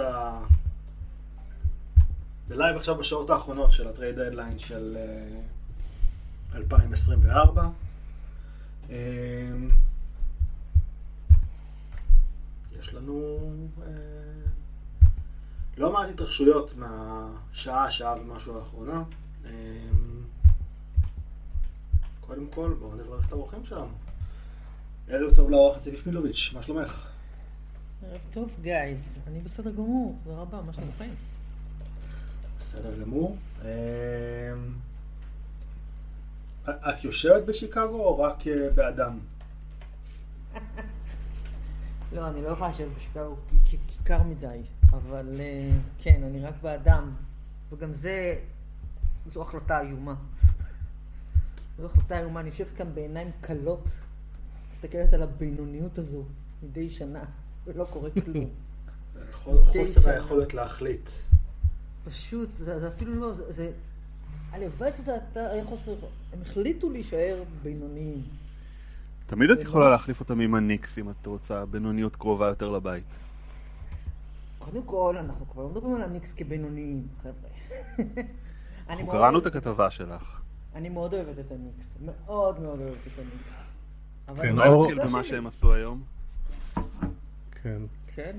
ה... ב live עכשיו בשעות האחרונות של ה trade deadline של uh, 2024. Um, יש לנו uh, לא מעט התרחשויות מהשעה, שעה ומשהו האחרונה. Um, קודם כל, בואו נברך את האורחים שלנו. ערב טוב לאורח אצילי שמילוביץ', מה שלומך? ערב טוב, גייז. אני בסדר גמור, תודה רבה, מה שלומכם? בסדר גמור. אמ, את יושבת בשיקגו או רק אה, באדם? לא, אני לא יכולה לשבת בשיקגו כי כיכר מדי, אבל אה, כן, אני רק באדם, וגם זה, זו החלטה איומה. זו החלטה איומה, אני יושבת כאן בעיניים כלות, מסתכלת על הבינוניות הזו מדי שנה, ולא קורה כלום. חוסר היכולת להחליט. פשוט, זה, זה אפילו לא, זה, זה הלוואי שזה היה חוסר, הם החליטו להישאר בינוניים. תמיד את יכולה להחליף אותם עם הניקס אם את רוצה בינוניות קרובה יותר לבית. קודם כל, אנחנו כבר לא מדברים על הניקס כבינוניים, חבר'ה. אנחנו קראנו את הכתבה שלך. אני מאוד אוהבת את הניקס, מאוד מאוד אוהבת את הניקס. כן, מה נתחיל במה שהם עשו היום? כן. כן?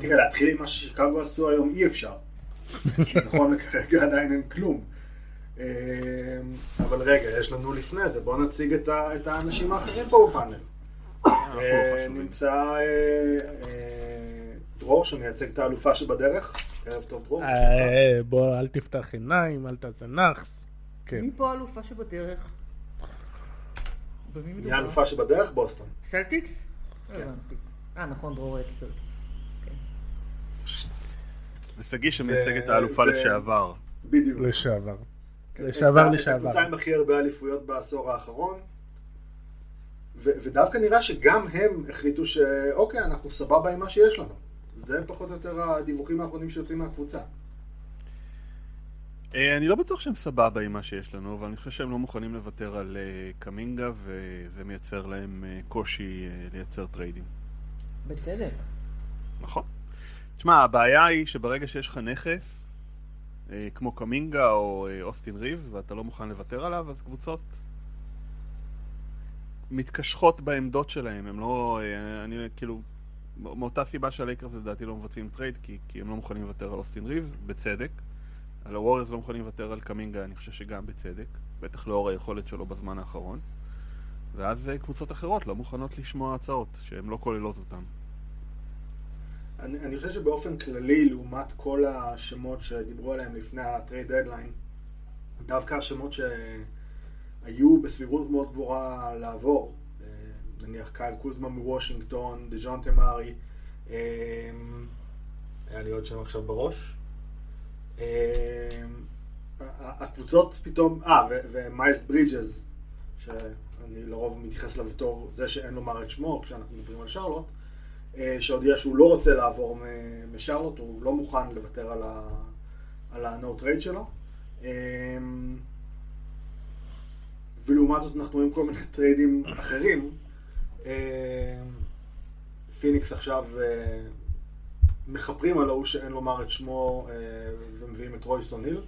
תראה, להתחיל עם מה ששיקגו עשו היום אי אפשר. נכון, כרגע עדיין אין כלום. אמ, אבל רגע, יש לנו לפני זה, בואו נציג את האנשים האחרים פה בפאנל. אה, נמצא אה, אה, דרור שמייצג את האלופה שבדרך. ערב טוב דרור. בוא, אל תפתח עיניים, אל תעשה נאחס. כן. מי פה האלופה שבדרך? מי האלופה שבדרך? בוסטון. סלטיקס? כן. אה, נכון, דרור את סלטיקס. ושגיא שמייצג את האלופה לשעבר. בדיוק. לשעבר. לשעבר לשעבר. את הקבוצה עם הכי הרבה אליפויות בעשור האחרון. ודווקא נראה שגם הם החליטו שאוקיי, אנחנו סבבה עם מה שיש לנו. זה פחות או יותר הדיווחים האחרונים שיוצאים מהקבוצה. אה, אני לא בטוח שהם סבבה עם מה שיש לנו, אבל אני חושב שהם לא מוכנים לוותר על אה, קמינגה, וזה מייצר להם אה, קושי לייצר טריידים. בצדק. נכון. תשמע, הבעיה היא שברגע שיש לך נכס, אה, כמו קמינגה או אה, אוסטין ריבס, ואתה לא מוכן לוותר עליו, אז קבוצות מתקשחות בעמדות שלהם. הם לא, אה, אני כאילו, מאותה סיבה שהלייקרס לדעתי לא מבצעים trade, כי, כי הם לא מוכנים לוותר על אוסטין ריבס, בצדק. על הווריורס לא מוכנים לוותר על קמינגה, אני חושב שגם בצדק. בטח לאור היכולת שלו בזמן האחרון. ואז קבוצות אחרות לא מוכנות לשמוע הצעות שהן לא כוללות אותן. אני, אני חושב שבאופן כללי, לעומת כל השמות שדיברו עליהם לפני ה trade deadline, דווקא השמות שהיו בסבירות מאוד גבוהה לעבור, אה, נניח קייל קוזמה מוושינגטון, דז'ון תמרי, אה, היה לי עוד שם עכשיו בראש. אה, הקבוצות פתאום, אה, ומיילס ברידג'ז, שאני לרוב מתייחס אליו בתור זה שאין לומר את שמו כשאנחנו מדברים על שרלוט, שהודיע שהוא לא רוצה לעבור משרלוט, הוא לא מוכן לוותר על ה-no trade שלו. אה, ולעומת זאת אנחנו רואים כל מיני טריידים אחרים. אה, פיניקס עכשיו מכפרים על ההוא שאין לומר את שמו ומביאים את רויס אוניל.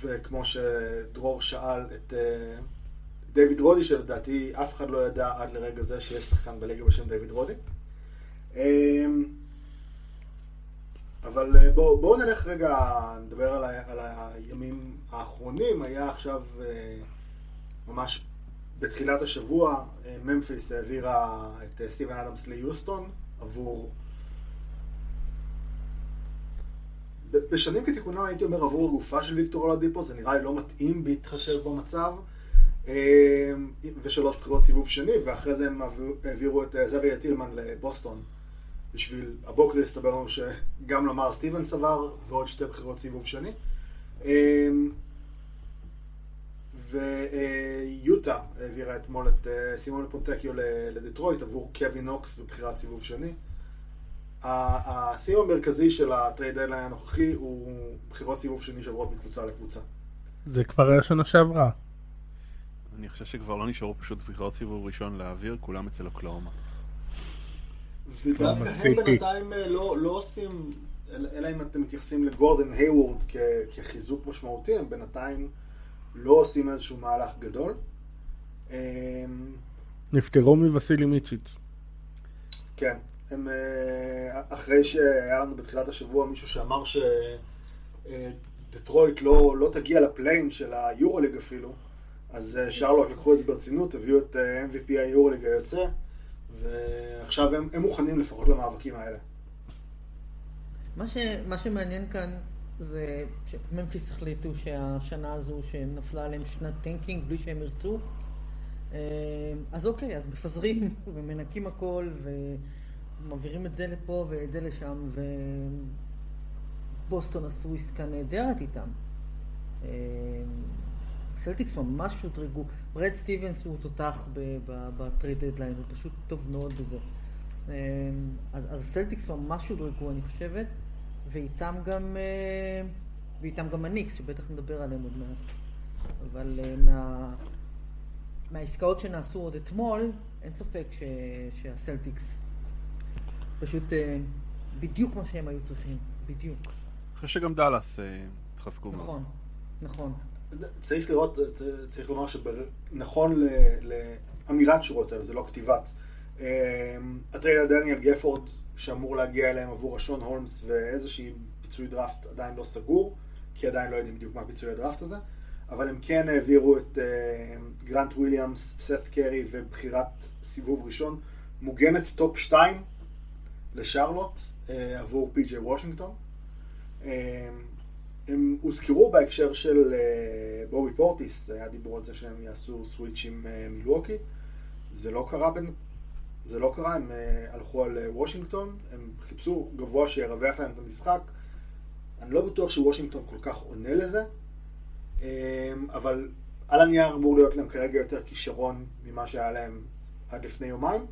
וכמו שדרור שאל את דיוויד רודי, שלדעתי אף אחד לא ידע עד לרגע זה שיש שחקן בליגה בשם דיוויד רודי. אמ, אבל אה, בואו בוא נלך רגע, נדבר על, ה, על הימים האחרונים. היה עכשיו אה, ממש בתחילת השבוע, אה, ממפיס העבירה את סטיבן אדמס ליוסטון עבור... בשנים כתיקונם הייתי אומר עבור הגופה של ויקטור אולדיפו, זה נראה לי לא מתאים בהתחשב במצב. אמ, ושלוש בחירות סיבוב שני, ואחרי זה הם העבירו את אה, זאביה טילמן לבוסטון. בשביל, הבוקר הסתבר לנו שגם למאר סטיבנס עבר, ועוד שתי בחירות סיבוב שני. אמ, ויוטה העבירה אתמול את אה, סימונה פונטקיו לדטרויט עבור קווין נוקס ובחירת סיבוב שני. ה theme המרכזי של ה trade deadline הנוכחי הוא בחירות סיבוב שני שעוברות מקבוצה לקבוצה. זה כבר היה שנה שעברה. אני חושב שכבר לא נשארו פשוט בחירות סיבוב ראשון לאוויר, כולם אצל אוקלהומה. ודווקא הם. בינתיים אה, לא, לא עושים, אלא אלא אם אתם מתייחסים לגורדן היוורד כ- כחיזוק משמעותי, הם בינתיים לא עושים איזשהו מהלך גדול. אמ, נפטרו מווסילי מיצ'יץ'. כן, הם אה, אחרי שהיה לנו בתחילת השבוע מישהו שאמר שדטרויט לא, לא תגיע לפליין של היורוליג אפילו, אז אה, שרלוט לקחו את זה ברצינות, הביאו את אה, MVP היורוליג היוצא, ועכשיו הם, הם מוכנים לפחות למאבקים האלה. מה, ש, מה שמעניין כאן זה שממפיס החליטו שהשנה הזו שנפלה עליהם שנת tanking בלי שהם ירצו, אה, אז אוקיי, אז מפזרים ומנקים הכל ומעבירים את זה לפה ואת זה לשם ובוסטון עשו עסקה נהדרת איתם. אה, סלטיקס ממש שודרגו. ברד סטיבנס הוא תותח ב trade deadline, הוא פשוט טוב מאוד בזה. אה, אז, אז הסלטיקס ממש שודרגו, אני חושבת, ואיתם גם, אה, ואיתם גם הניקס, שבטח נדבר עליהם עוד מעט. אבל אה, מה, מהעסקאות שנעשו עוד אתמול, אין ספק ש, שהסלטיקס פשוט אה, בדיוק מה שהם היו צריכים, בדיוק. אני חושב שגם דאלאס התחזקו. נכון, נכון. צריך לראות, צריך לומר שנכון לאמירת שורות האלה, זה לא כתיבת. ה trade על דניאל גפורד שאמור להגיע אליהם עבור השון הולמס ואיזושהי פיצוי דראפט עדיין לא סגור, כי עדיין לא יודעים בדיוק מה פיצוי הדראפט הזה, אבל הם כן העבירו את אה, גרנט וויליאמס, סת' קרי ובחירת סיבוב ראשון, מוגנת top 2 לשרלוט אה, עבור פי.ג'יי וושינגטון. הם הוזכרו בהקשר של אה, בובי פורטיס, היה דיבור על זה שהם יעשו סוויץ' עם אה, מילווקי. זה לא קרה בין... זה לא קרה, הם אה, הלכו על וושינגטון, הם חיפשו גבוה שירווח להם את המשחק. אני לא בטוח שוושינגטון כל כך עונה לזה, אה, אבל על הנייר אמור להיות להם כרגע יותר כישרון ממה שהיה להם עד לפני יומיים.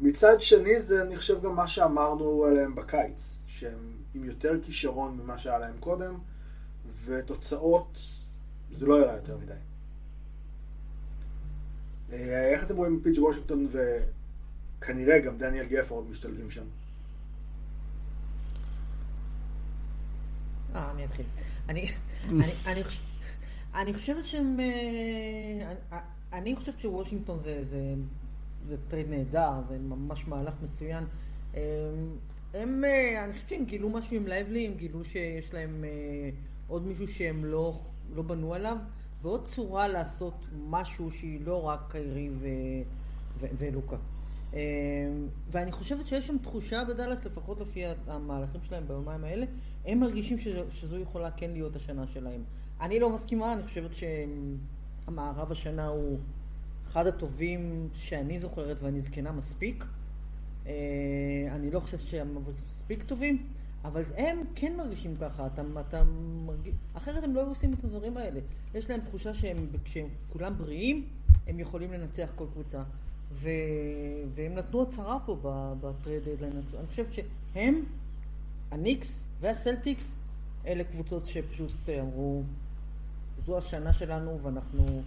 מצד שני זה אני חושב גם מה שאמרנו עליהם בקיץ, שהם עם יותר כישרון ממה שהיה להם קודם, ותוצאות זה לא יראה יותר מדי. אה, איך אתם רואים פיג' וושינגטון וכנראה גם דניאל גפורד משתלבים שם? אה, אני אתחיל. אני, אני, אני, אני חושבת שהם... אה, אני, אני חושבת שוושינגטון זה, זה, זה trade נהדר, זה ממש מהלך מצוין. אה, הם, אה, אני חושבת שהם גילו משהו עם לייבלי, הם גילו שיש להם אה, עוד מישהו שהם לא, לא בנו עליו, ועוד צורה לעשות משהו שהיא לא רק קיירי ו, ו, ולוקה. אה, ואני חושבת שיש שם תחושה בדאלאס, לפחות לפי המהלכים שלהם ביומיים האלה, הם מרגישים שזו, שזו יכולה כן להיות השנה שלהם. אני לא מסכימה, אני חושבת שהמערב השנה הוא אחד הטובים שאני זוכרת ואני זקנה מספיק. אה, אני לא חושבת שהמבריקס מספיק טובים, אבל הם כן מרגישים ככה, אתה, אתה מרגיש... אחרת הם לא היו עושים את הדברים האלה. יש להם תחושה שהם, כשהם כולם בריאים, הם יכולים לנצח כל קבוצה. ו... והם נתנו הצהרה פה ב trade deadline. אני חושבת שהם, הניקס והסלטיקס, אלה קבוצות שפשוט אמרו, זו השנה שלנו ואנחנו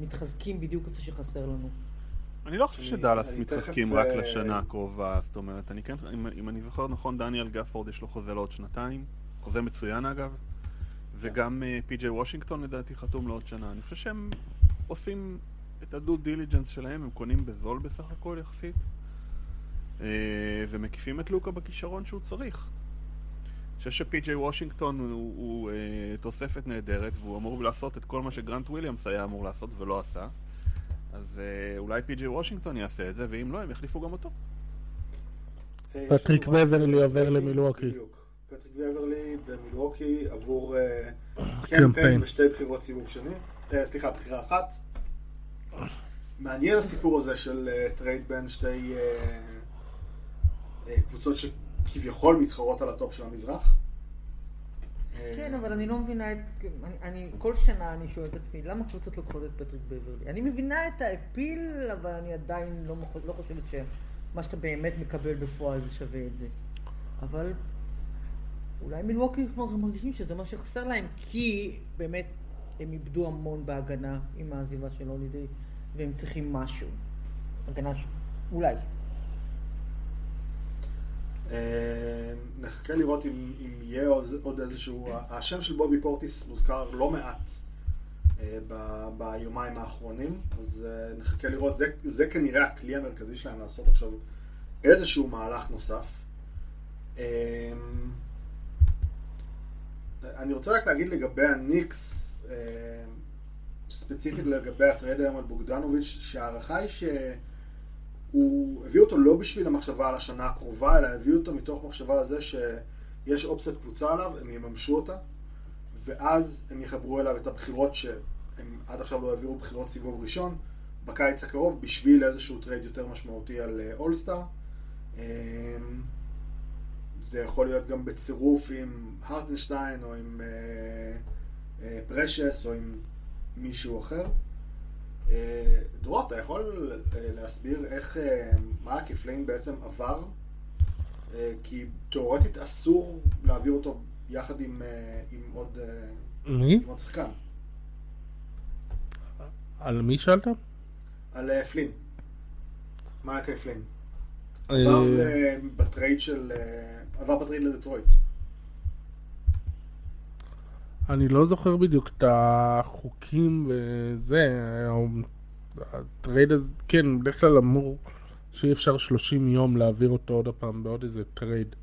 מתחזקים בדיוק איפה שחסר לנו. אני לא חושב שדאלאס מתחזקים רק אה, לשנה הקרובה, זאת אומרת, אני כן, אם, אני זוכר נכון, דניאל גפורד יש לו חוזה לעוד שנתיים, חוזה מצוין אגב, וגם אה, פי.ג'יי וושינגטון לדעתי חתום לעוד שנה. אני חושב שהם עושים את ה due diligence שלהם, הם קונים בזול בסך הכל יחסית, אה, ומקיפים את לוקה בכישרון שהוא צריך. אני חושב שפי.ג'יי וושינגטון הוא, הוא, הוא תוספת נהדרת, והוא אמור לעשות את כל מה שגרנט וויליאמס היה אמור לעשות ולא עשה. אז אה, אולי פי.ג'יי וושינגטון יעשה את זה, ואם לא, הם יחליפו גם אותו. אה, פטריק בברלי עובר למילווקי. בדיוק. פטריק בברלי במילווקי עבור אה, קמפיין. ושתי בחירות סיבוב שני. סליחה, בחירה אחת. מעניין הסיפור הזה של טרייד בין שתי קבוצות שכביכול מתחרות על הטופ של המזרח. כן, אבל אני לא מבינה את... אני, כל שנה אני שואל את עצמי, למה קבוצות לוקחות את פטריק בברלי? אני מבינה את ה appeal, אבל אני עדיין לא, לא חושבת שמה שאתה באמת מקבל בפועל זה שווה את זה. אבל אולי מילווקי מרגישים שזה מה שחסר להם, כי באמת הם איבדו המון בהגנה עם העזיבה של הולידי, והם צריכים משהו. הגנה ש... אולי. אה, נחכה לראות אם, אם יהיה עוד, עוד איזשהו... השם של בובי פורטיס מוזכר לא מעט אה, ב, ביומיים האחרונים, אז אה, נחכה לראות. זה, זה כנראה הכלי המרכזי שלהם לעשות עכשיו איזשהו מהלך נוסף. אני רוצה רק להגיד לגבי הניקס, ספציפית לגבי הטרייד היום על בוגדנוביץ', שההערכה היא שהוא הביא אותו לא בשביל המחשבה על השנה הקרובה, אלא הביא אותו מתוך מחשבה לזה שיש אופציית קבוצה עליו, הם יממשו אותה, ואז הם יחברו אליו את הבחירות שהם עד עכשיו לא העבירו בחירות סיבוב ראשון, בקיץ הקרוב, בשביל איזשהו טרייד יותר משמעותי על אולסטאר. אה, זה יכול להיות גם בצירוף עם הרטנשטיין או עם אה, אה, פרשס או עם מישהו אחר. אה, דרור, אתה יכול אה, להסביר איך אה, מלאקי פליין בעצם עבר? כי תאורטית אסור להעביר אותו יחד עם, עם עוד, מי? עם עוד שחקן. על מי שאלת? על פלין. פלין. אה, עבר בטרייד של... עבר בטרייד לדטרויט. אני לא זוכר בדיוק את החוקים וזה. הטרייד הזה, כן, בדרך כלל אמור שאי אפשר 30 יום להעביר אותו עוד פעם בעוד איזה טרייד.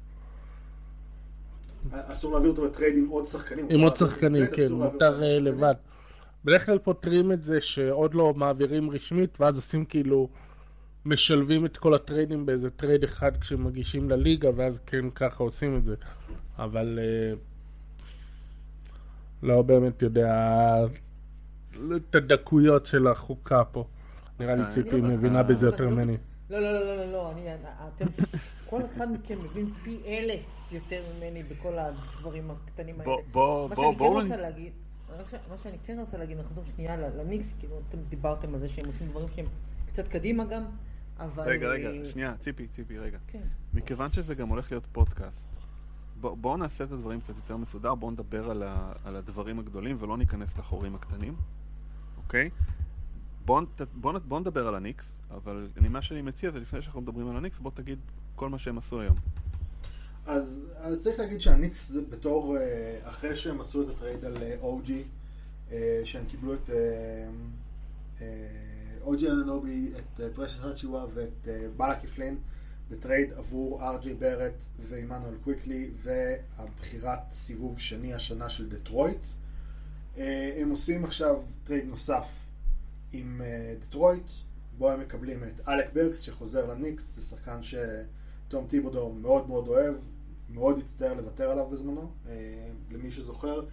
אסור להעביר אותו בטרייד עם עוד שחקנים. עם מותר עוד להעביר שחקנים, כן, מותר אה. לבד. בדרך כלל פותרים את זה שעוד לא מעבירים רשמית, ואז עושים כאילו, משלבים את כל הטריידים באיזה טרייד אחד כשמגישים לליגה, ואז כן ככה עושים את זה. אבל אה, לא באמת יודע את הדקויות של החוקה פה. נראה לי אה, ציפי לא- מבינה אה, בזה יותר לא- ממני. לא, לא, לא, לא, לא, אני, אתם, כל אחד מכם מבין פי אלף יותר ממני בכל הדברים הקטנים האלה. בוא, בוא, מה בוא, שאני כן מה שאני כן רוצה להגיד, נחזור שנייה ל- לניקס, כאילו אתם דיברתם על זה שהם עושים דברים שהם קצת קדימה גם, אבל... רגע, רגע, אה, שנייה, ציפי, ציפי, רגע. כן. מכיוון שזה גם הולך להיות פודקאסט, בוא- בואו נעשה את הדברים קצת יותר מסודר, בואו נדבר על, ה, על הדברים הגדולים ולא ניכנס לחורים הקטנים, אוקיי? בואו בוא, בוא נדבר על הניקס, אבל אני, מה שאני מציע זה לפני שאנחנו מדברים על הניקס, בוא תגיד כל מה שהם עשו היום. אז, אז צריך להגיד שהניקס זה בתור, אה, אחרי שהם עשו את הטרייד על אה, OG, אה, שהם קיבלו את אה, אה, OG אננובי, את אה, פרשס אצ'יווה ואת אה, מלאקי פלין בטרייד עבור RJ בארט ועמנואל קוויקלי והבחירת סיבוב שני השנה של דטרויט. אה, הם עושים עכשיו טרייד נוסף עם אה, דטרויט, בו הם מקבלים את אלק ברקס שחוזר לניקס, זה שחקן שתום טיבודו מאוד מאוד אוהב, מאוד הצטער לוותר עליו בזמנו. אה, למי שזוכר,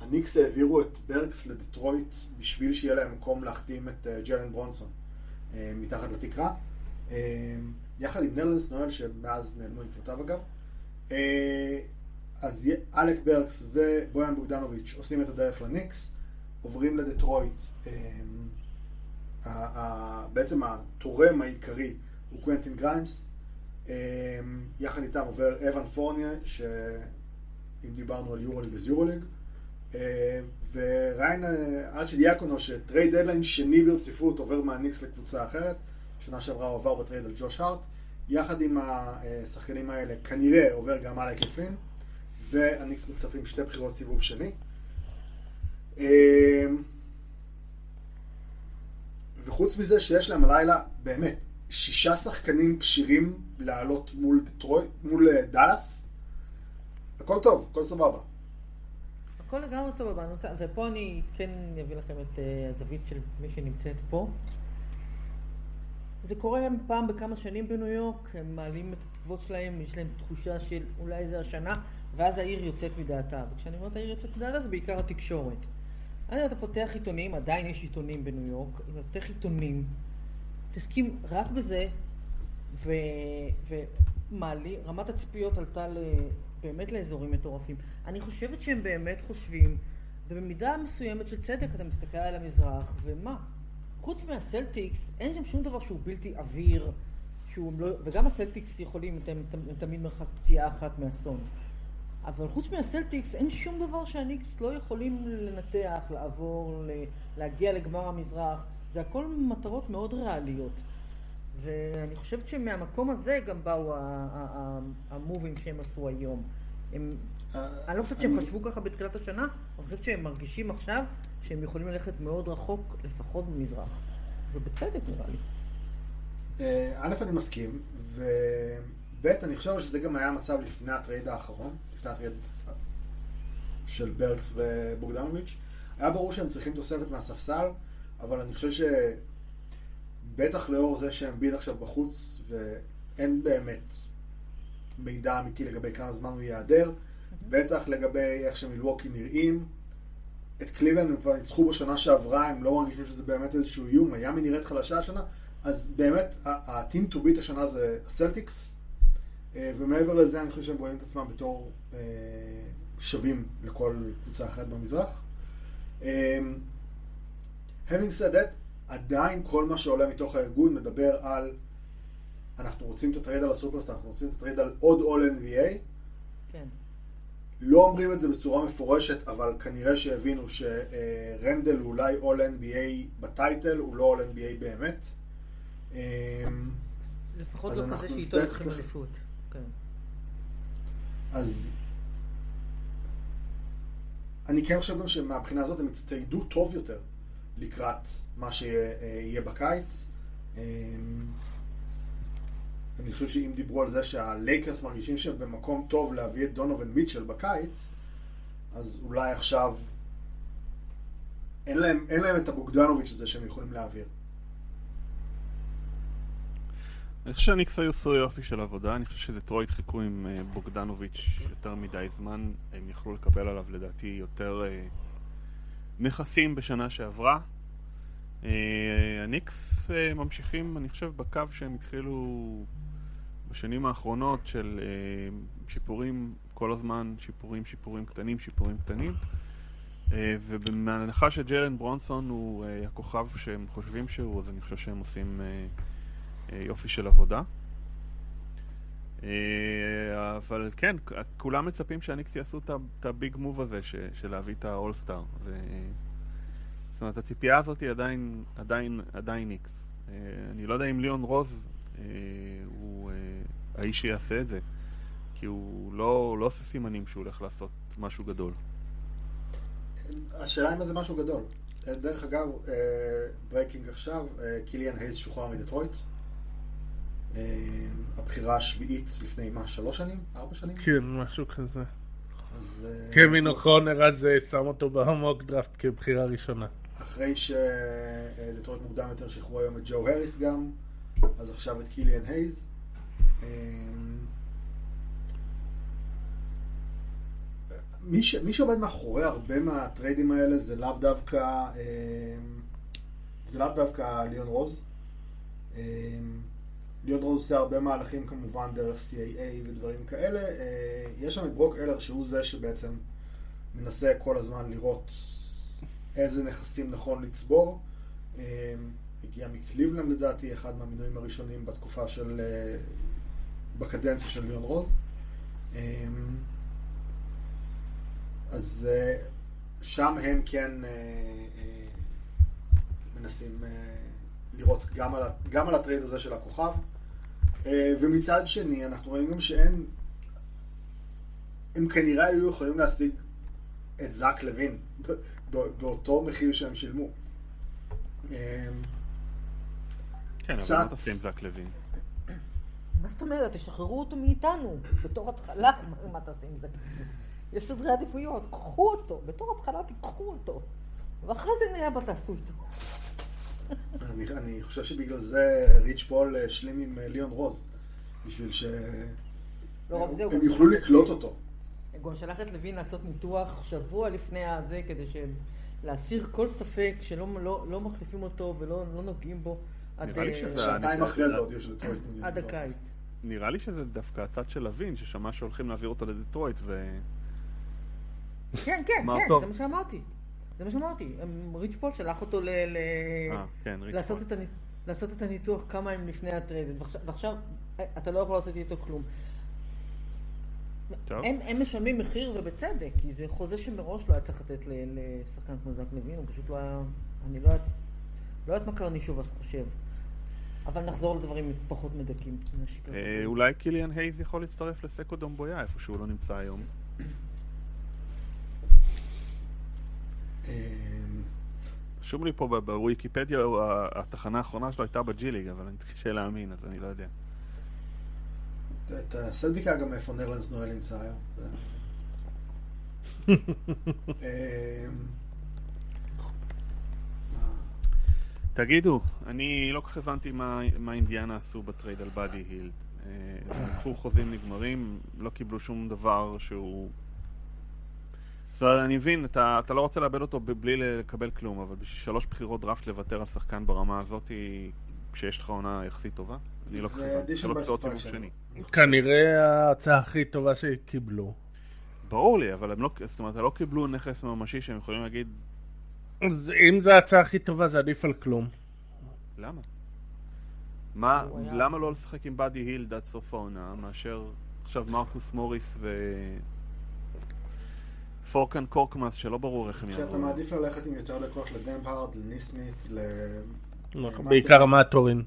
הניקס העבירו את ברקס לדטרויט בשביל שיהיה להם מקום להחתים את ג'לן ברונסון מתחת לתקרה. יחד עם נרלנס נואל שמאז נעלמו עקבותיו אגב. אה, אז אלק ברקס ובויאן בוגדנוביץ' עושים את הדרך לניקס, עוברים לדטרויט. אה, בעצם התורם העיקרי הוא קוונטין גריימס. אה, יחד איתם עובר אבן פורניה, שאם דיברנו על יורוליג אז יורוליג. וריין ארצ'ידיאקונו, שטרייד דדליין שני ברציפות עובר מהניקס לקבוצה אחרת. שנה שעברה הוא עבר בטרייד על ג'וש הארט. יחד עם השחקנים האלה כנראה עובר גם מלאקי פלין. והניקס מצרפים שתי בחירות סיבוב שני. אה, וחוץ מזה שיש להם הלילה באמת שישה שחקנים כשירים לעלות מול דטרויט, מול אה, דאלאס. הכל טוב, הכל סבבה. הכל לגמרי סבבה, ופה אני כן אביא לכם את אה, הזווית של מי שנמצאת פה. זה קורה פעם בכמה שנים בניו יורק, הם מעלים את התקוות שלהם, יש להם תחושה של אולי זה השנה, ואז העיר יוצאת מדעתה. וכשאני אומרת העיר יוצאת מדעתה זה בעיקר התקשורת. אז אתה פותח עיתונים, עדיין יש עיתונים בניו יורק, אם אתה פותח עיתונים, תסכים רק בזה, ו... ומעלי, רמת הציפיות עלתה ל... באמת לאזורים מטורפים. אני חושבת שהם באמת חושבים, ובמידה מסוימת של צדק אתה מסתכל על המזרח, ומה? חוץ מהסלטיקס, אין שם שום דבר שהוא בלתי עביר, שהוא לא... וגם הסלטיקס יכולים, הם, הם, תמיד מרחק פציעה אחת מאסון. אבל חוץ מהסלטיקס אין שום דבר שהניקס לא יכולים לנצח, לעבור, להגיע לגמר המזרח. זה הכל מטרות מאוד ריאליות. ואני חושבת שמהמקום הזה גם באו המובים שהם עשו היום. הם, אני לא חושבת שהם חשבו ככה בתחילת השנה, אני חושבת שהם מרגישים עכשיו שהם יכולים ללכת מאוד רחוק, לפחות במזרח. ובצדק נראה לי. אה, א', אני מסכים, וב', אני חושב שזה גם היה המצב לפני הטרייד האחרון, לפני הטרייד של ברקס ובוגדנוביץ'. היה ברור שהם צריכים תוספת מהספסל, אבל אני חושב שבטח לאור זה שהם ביד עכשיו בחוץ, ואין באמת מידע אמיתי לגבי כמה זמן הוא ייעדר, בטח לגבי איך שמילווקי נראים. את קליבלנד הם כבר ניצחו בשנה שעברה, הם לא מרגישים שזה באמת איזשהו איום, מיאמי נראית חלשה השנה, אז באמת, ה-team to beat השנה זה הסלטיקס, אה, ומעבר לזה אני חושב שהם רואים את עצמם בתור אה, שווים לכל קבוצה אחרת במזרח. אה, having said that, עדיין כל מה שעולה מתוך הארגון מדבר על אנחנו רוצים את הטרייד על הסופרסטאר, אנחנו רוצים את הטרייד על עוד All NBA, כן. לא אומרים את זה בצורה מפורשת, אבל כנראה שהבינו שרנדל הוא אולי All NBA ב title, הוא לא All NBA באמת. אמ, לפחות לא כזה שאיתו לוקחים אליפות. כן. אז אני כן חושב גם שמהבחינה הזאת הם יצטיידו טוב יותר לקראת מה שיהיה בקיץ. אני חושב שאם דיברו על זה שהלייקרס מרגישים שהם במקום טוב להביא את דונובין מיטשל בקיץ, אז אולי עכשיו אין להם, אין להם את הבוגדנוביץ' הזה שהם יכולים להעביר. אני חושב שהניקס היו עשו יופי של עבודה, אני חושב שדטרויט חיכו עם אה, בוגדנוביץ' יותר מדי זמן, הם יכלו לקבל עליו לדעתי יותר אה, נכסים בשנה שעברה. אה, הניקס ממשיכים, אני חושב, בקו שהם התחילו בשנים האחרונות של אה, שיפורים כל הזמן, שיפורים, שיפורים קטנים, שיפורים קטנים. אה, ובהנחה שג'לן ברונסון הוא אה, הכוכב שהם חושבים שהוא, אז אני חושב שהם עושים יופי של עבודה. אבל כן, כולם מצפים שהניקס יעשו את הביג מוב הזה של להביא את האולסטאר. זאת אומרת, הציפייה הזאת היא עדיין, עדיין, עדיין ניקס. אני לא יודע אם ליאון רוז הוא אה, האיש שיעשה את זה, כי הוא לא, הוא לא עושה סימנים שהוא הולך לעשות משהו גדול. השאלה אם זה משהו גדול. אה, דרך אגב, breaking עכשיו, אה, קיליאן הייז שוחרר מדטרויט. אה, הבחירה השביעית לפני מה, שלוש שנים? ארבע שנים? כן, משהו כזה. אז, אה, קווין אוקונור אז אה, שם אותו בה mock draft כבחירה ראשונה. אחרי שדטרויט מוקדם יותר שחררו היום את ג'ו הריס גם, אז עכשיו את קיליאן הייז. אה, מי, ש, מי שעומד מאחורי הרבה מהטריידים האלה זה לאו דווקא אה, זה לאו דווקא ליאון רוז. אה, ליאון רוז עושה הרבה מהלכים כמובן דרך CAA ודברים כאלה. אה, יש שם את ברוק אלר שהוא זה שבעצם מנסה כל הזמן לראות איזה נכסים נכון לצבור. הגיע מקליבלנד לדעתי, אחד מהמינויים הראשונים בתקופה של... אה, בקדנציה של ליאון רוז. אה, אז אה, שם הם כן אה, מנסים לראות גם על, גם על הטרייד הזה של הכוכב. ומצד שני, אנחנו רואים גם שאין... הם כנראה היו יכולים להשיג את זאק לוין באותו מחיר שהם שילמו. אה, כן, אבל מה תעשה עם זאק לוין? מה זאת אומרת? תשחררו אותו מאיתנו. בתור התחלה, מה- תעשה עם זה? יש סדרי עדיפויות, קחו אותו. בתור התחלה תיקחו אותו. ואחרי זה נראה מה תעשו איתו. אני, אני חושב שבגלל זה ריץ' פול השלים עם אה, ליאון רוז, בשביל שהם לא רק זה, הוא הם גם יוכלו לקלוט אותו. הוא גם שלח את לוין לעשות ניתוח שבוע לפני הזה, כדי שהם... להסיר כל ספק שלא לא, לא מחליפים אותו ולא לא נוגעים בו נראה לי אה, שזה- אחרי זה עוד יש דטרויט מעוניינים עד. הקיץ. נראה לי שזה דווקא הצד של לוין, ששמע שהולכים להעביר אותו לדטרויט, ו... כן, כן, כן. זה מה שאמרתי. זה מה שאמרתי. הם- ריץ' פול שלח אותו ל... ל... אה, כן, ריץ' לעשות פול. את, הני... לעשות את הניתוח כמה הם לפני הטרייד, ועכשיו, אה, אתה לא יכול לעשות איתו כלום. טוב. הם, הם משלמים מחיר ובצדק, כי זה חוזה שמראש לא היה צריך לתת ל- לשחקן כמו זק לוין, הוא פשוט לא היה... אני לא יודעת לא מה אז חושב. אבל נחזור לדברים פחות מדכאים. אה, אולי קיליאן הייז יכול להצטרף לסקו דומבויה איפה שהוא לא נמצא היום. אמ, רשום לי פה ב- בוויקיפדיה, התחנה האחרונה שלו הייתה בג'י-ליג, אבל אני קשה להאמין, אז אני לא יודע. תעשה בדיקה גם איפה נרלנס נואל נמצא היום. זה- אמ, מה- תגידו, אני לא כל כך הבנתי מה, מה אינדיאנה עשו בטרייד על באדי הילד. אה, הם לקחו חוזים נגמרים, לא קיבלו שום דבר שהוא... זאת אומרת, אני מבין, אתה, אתה לא רוצה לאבד אותו בלי לקבל כלום, אבל בשביל שלוש בחירות דראפט לוותר על שחקן ברמה הזאת, כשיש לך עונה יחסית טובה? אני לא כל כך זה הבנתי. by בחירות סיבוב. שני. כנראה ההצעה הכי טובה שקיבלו. ברור לי, אבל הם לא, זאת אומרת, הם לא קיבלו נכס ממשי שהם יכולים להגיד, אז אם זו ההצעה הכי טובה זה עדיף על כלום. למה? מה, למה לא לשחק עם באדי הילד עד סוף העונה, מאשר עכשיו מרקוס מוריס ו... פורקן קורקמאס, שלא ברור איך הם כי אתה יעברו. מעדיף ללכת עם יותר דקות לנמבהארד, לניסמית, ל... נכון, מה בעיקר זה? אה, מטורין.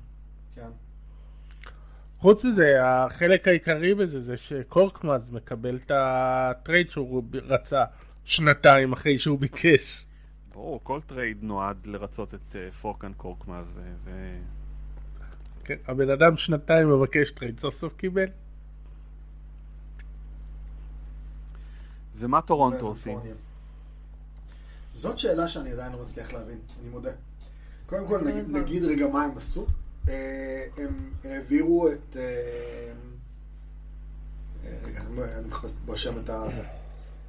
כן. חוץ מזה, החלק העיקרי בזה זה שקורקמאז מקבל את הטרייד שהוא רצה שנתיים אחרי שהוא ביקש. ברור, כל טרייד נועד לרצות את פורקן קורקמאז, זה- זה... כן, הבן אדם שנתיים מבקש טרייד, סוף סוף קיבל. ומה טורונטו עושים? זאת שאלה שאני עדיין לא מצליח להבין, אני מודה. קודם כל, נגיד, נגיד רגע מה הם עשו. אה, הם העבירו את... אה, אה, רגע, אני- אני מחפש בשם את הזה.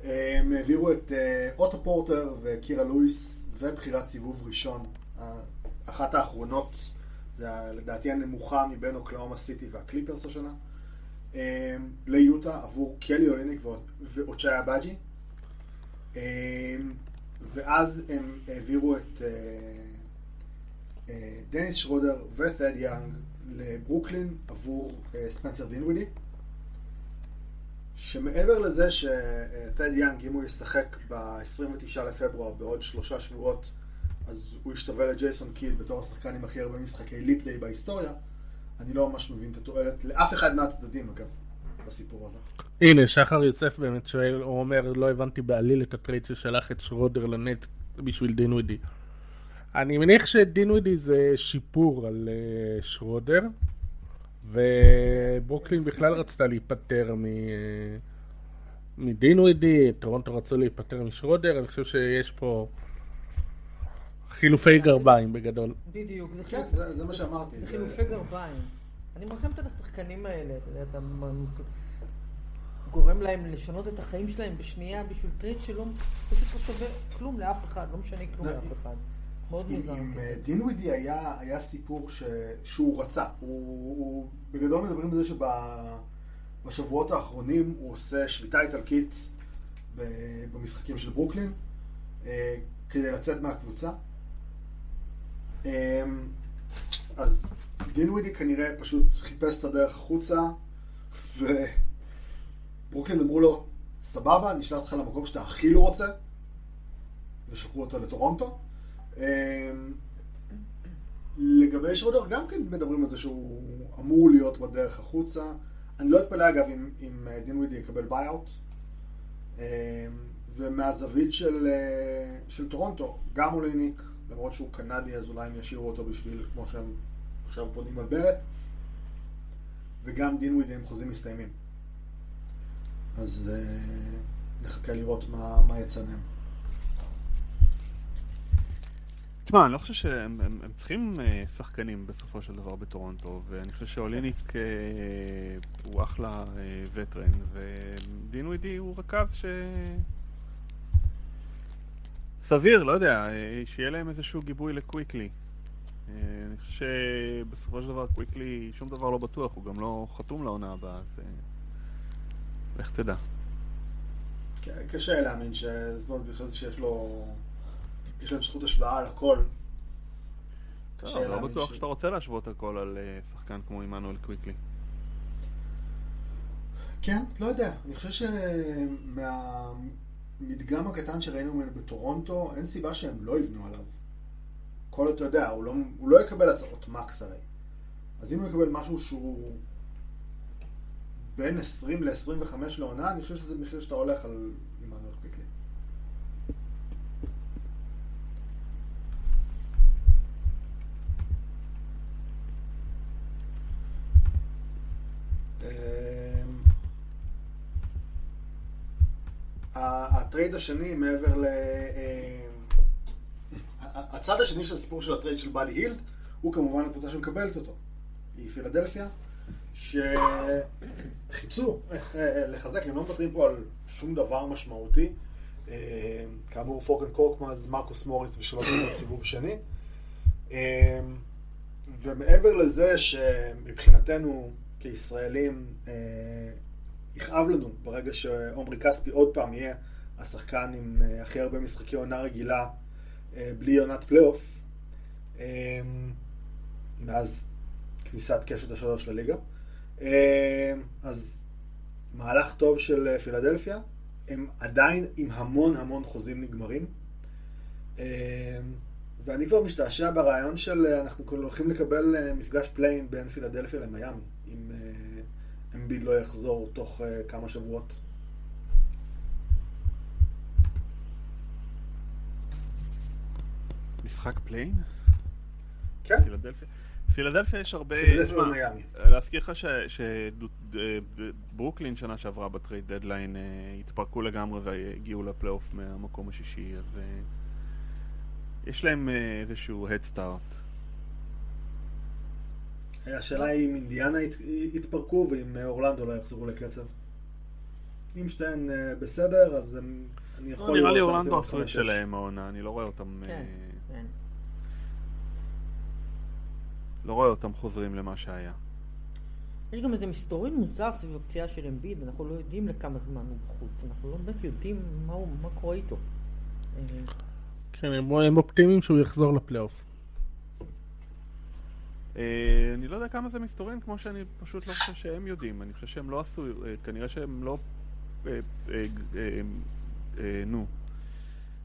הם העבירו את אה, אוטו פורטר וקירה לואיס ובחירת סיבוב ראשון. אחת האחרונות, זה לדעתי הנמוכה מבין אוקלאומה סיטי והקליפרס השנה. אה, ליוטה עבור קלי אוליניק ואוצ'אי אגבאג'י. אה, ואז הם העבירו את אה, אה, דניס שרודר ותד יאנג לברוקלין עבור ספנסר דינווידי. שמעבר לזה שטד יאנג, אם הוא ישחק ב-29 לפברואר בעוד שלושה שבועות, אז הוא ישתווה לג'ייסון קיד בתור השחקן עם הכי הרבה משחקי leap day בהיסטוריה, אני לא ממש מבין את התועלת לאף אחד מהצדדים, אגב, בסיפור הזה. הנה, שחר יוסף באמת שואל, הוא אומר, לא הבנתי בעליל את הטרייד ששלח את שרודר לנטס בשביל דינווידי. אני מניח שדינווידי זה שיפור על אה, שרודר, וברוקלין בכלל רצתה להיפטר מ... אה, מדינווידי, טורונטו רצו להיפטר משרודר, אני חושב שיש פה חילופי גרביים בגדול. בדיוק, זה כן, חילופי- זה, זה מה שאמרתי. זה זה- חילופי גרביים. אני מרחמת על השחקנים האלה, אתה יודע, אתה גורם להם לשנות את החיים שלהם בשנייה בשביל טרייד שלא פשוט לא שווה כלום לאף אחד, לא משנה כלום לא, לאף אחד. מאוד מוזר. עם אה, דינווידי היה, היה סיפור ש, שהוא רצה. הוא, הוא בגדול מדברים על זה שבשבועות האחרונים הוא עושה שביתה איטלקית במשחקים של ברוקלין אה, כדי לצאת מהקבוצה. אה, אז דינווידי כנראה פשוט חיפש את הדרך החוצה וברוקלין אמרו לו סבבה, נשלח אותך למקום שאתה הכי לא רוצה ושלחו אותו לטורונטו. אמ, לגבי שרודר גם כן מדברים על זה שהוא אמור להיות בדרך החוצה. אני לא אתפלא אגב אם, אם אה, דינווידי יקבל buyout. אמ, ומהזווית של, אה, של טורונטו, גם אוליניק, למרות שהוא קנדי אז אולי הם ישאירו אותו בשביל, כמו שהם עכשיו בונים על ברט, וגם דינווידי עם חוזים מסתיימים. אז אה, נחכה לראות מה, מה יצא מהם. תשמע, אני לא חושב שהם הם, הם צריכים אה, שחקנים בסופו של דבר בטורונטו, ואני חושב שאוליניק אה, הוא אחלה אה, וטרן, ודין ווידי הוא רכז ש... סביר, לא יודע, שיהיה להם איזשהו גיבוי לקוויקלי. אני חושב שבסופו של דבר קוויקלי, שום דבר לא בטוח, הוא גם לא חתום לעונה הבאה, אז לך תדע. ק- קשה להאמין ש... זאת אומרת, בכלל שיש לו... יש להם זכות השוואה על הכל. טוב, לא בטוח שאתה רוצה להשוות הכל על אה, שחקן כמו עמנואל קוויקלי. כן, לא יודע. אני חושב שמהמדגם הקטן שראינו ממנו בטורונטו, אין סיבה שהם לא יבנו עליו. כל אתה יודע, הוא לא, הוא לא יקבל הצעות מקס הרי. אז אם הוא יקבל משהו שהוא בין 20 ל-25 לעונה, אני חושב שזה מחיר שאתה הולך על הטרייד השני מעבר ל... אמ, ה- הצד השני של הסיפור של הטרייד של באדי הילד הוא כמובן הקבוצה שמקבלת אותו. היא פילדלפיה, איך אה, לחזק, הם לא מוותרים פה על שום דבר משמעותי. אה, כאמור פורקן קורקמאז, מרקוס מוריס ושלוש בחירות סיבוב שני. אה, ומעבר לזה שמבחינתנו כישראלים אה, יכאב לנו ברגע שעומרי כספי עוד פעם יהיה השחקן עם אה, הכי הרבה משחקי עונה רגילה אה, בלי עונת פלייאוף אה, מאז כניסת קשת השלוש לליגה. אז מהלך טוב של פילדלפיה, הם עדיין עם המון המון חוזים נגמרים. ואני כבר משתעשע ברעיון של אנחנו הולכים לקבל מפגש play-in בין פילדלפיה למיאמי, אה, אמביד לא יחזור תוך אה, כמה שבועות. משחק play-in? כן, פילדלפיה? פילדלפיה יש הרבה... פילדלפיה ומיאמי. להזכיר לך שברוקלין שנה שעברה ב trade deadline אה, התפרקו לגמרי והגיעו לפלייאוף מהמקום השישי, אז אה, יש להם אה, איזשהו start. השאלה היא אם אינדיאנה ית- יתפרקו ואם אה, אורלנדו לא יחזרו לקצב. אם שתיהן אה, בסדר, אז הם- אני יכול לא, נראה לי אורלנדו עשו את. שלהם העונה, אני לא רואה אותם... אה, כן, כן. לא רואה אותם חוזרים למה שהיה. יש גם איזה מסתורין מוזר סביב הפציעה של אמביד, אנחנו לא יודעים לכמה זמן הוא בחוץ, אנחנו לא באמת יודעים מה, הוא, מה קורה איתו. כן, הם, הם אופטימיים שהוא יחזור לפלייאוף. אה, אני לא יודע כמה זה מסתורין, כמו שאני פשוט לא חושב שהם יודעים. אני חושב שהם לא עשו, אה, כנראה שהם לא... אה, נו.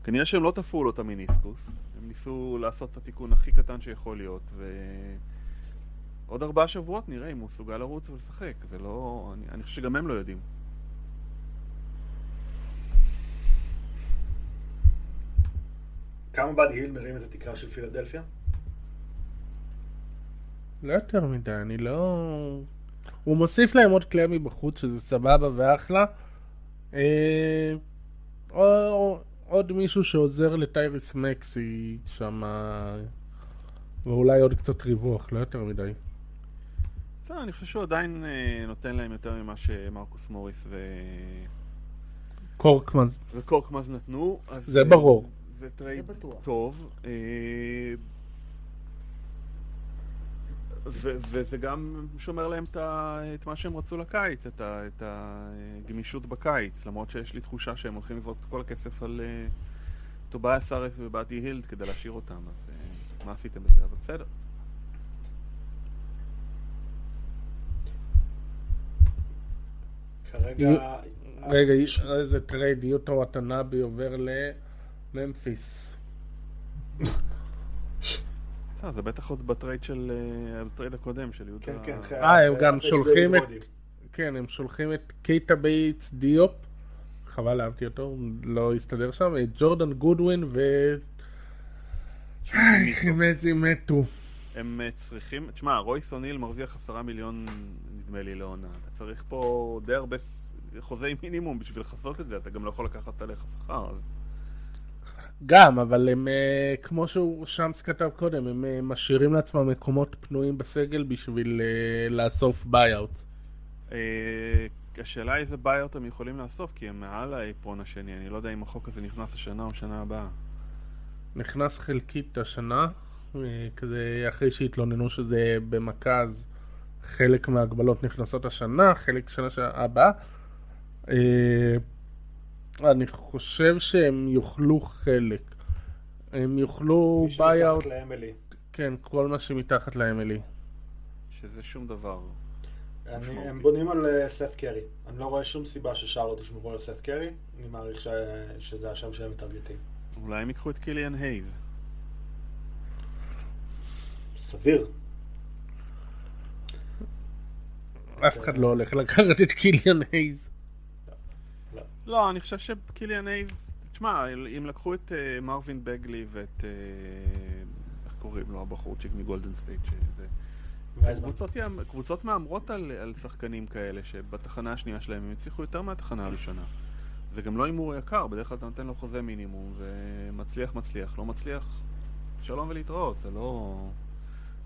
כנראה שהם לא תפרו לו את המיניסקוס. הם ניסו לעשות את התיקון הכי קטן שיכול להיות, ו... עוד ארבעה שבועות נראה אם הוא מסוגל לרוץ ולשחק. זה לא... אני, אני חושב שגם הם לא יודעים. כמה באדי היל מרים את התקרה של פילדלפיה? לא יותר מדי, אני לא... הוא מוסיף להם עוד כליאה מבחוץ, שזה סבבה ואחלה. אה... או, או, עוד מישהו שעוזר לטייריס מקסי שם, ואולי עוד קצת ריווח, לא יותר מדי. בסדר, אני חושב שהוא עדיין אה, נותן להם יותר ממה שמרקוס מוריס ו... קורקמן, וקורקמאז נתנו. אז זה אה, ברור. זה טרייד. טוב. ו- וזה גם שומר להם את, ה- את מה שהם רצו לקיץ, את, ה- את הגמישות בקיץ, למרות שיש לי תחושה שהם הולכים לזרוק את כל הכסף על אה, טוביאס האריס ובאדי הילד כדי להשאיר אותם, אז אה, מה עשיתם בזה? אבל בסדר. כרגע... רגע, איזה טרייד, יוטו וטנאבי עובר לממפיס. בסדר, זה בטח עוד בטרייד של... אה, בטרייד הקודם של יהודה. כן, כן, כן. אה, הם גם שולחים את-. כן, הם שולחים את קייטה בייטס דיופ, חבל אהבתי אותו, לא הסתדר שם, את ג'ורדן גודווין ו... צ'ימזי מטו. הם אה, צריכים, תשמע, רויס אוניל מרוויח עשרה מיליון, נדמה לי, לעונה. אתה צריך פה די הרבה חוזי מינימום בשביל לכסות את זה, אתה גם לא יכול לקחת עליך שכר. אז... גם, אבל הם, אה, כמו שהוא שמס כתב קודם, הם אה, משאירים לעצמם מקומות פנויים בסגל בשביל אה, לאסוף buyout. השאלה איזה buyout הם יכולים לאסוף, כי הם מעל ה apron השני, אני לא יודע אם החוק הזה נכנס השנה או שנה הבאה. נכנס חלקית השנה, כזה אחרי שהתלוננו שזה במכה, אז חלק מההגבלות נכנסות השנה, חלק שנה הבאה. אני חושב שהם יוכלו חלק. הם יוכלו מי שמתחת buyout, ל MLE. כן, כל מה שמתחת ל MLE. שזה שום דבר. אני-. הם בונים על אה, סת' קרי. אני לא רואה שום סיבה ששרלוט ישמרו על סת' קרי. אני מעריך ש- שזה השם שהם מטרגטים. אולי הם ייקחו את קיליאן הייז. סביר. אף אחד לא הולך לקחת את קיליאן הייז. לא, אני חושב שקיליאן הייז... תשמע, אם לקחו את אה, מרווין בגלי ואת... אה, איך קוראים לו הבחורצ'יק מגולדן סטייט שזה... קבוצות, קבוצות מהמרות על, על שחקנים כאלה שבתחנה השנייה שלהם הם הצליחו יותר מהתחנה הראשונה. זה גם לא הימור יקר, בדרך כלל אתה נותן לו חוזה מינימום ומצליח מצליח, לא מצליח, שלום ולהתראות, זה לא...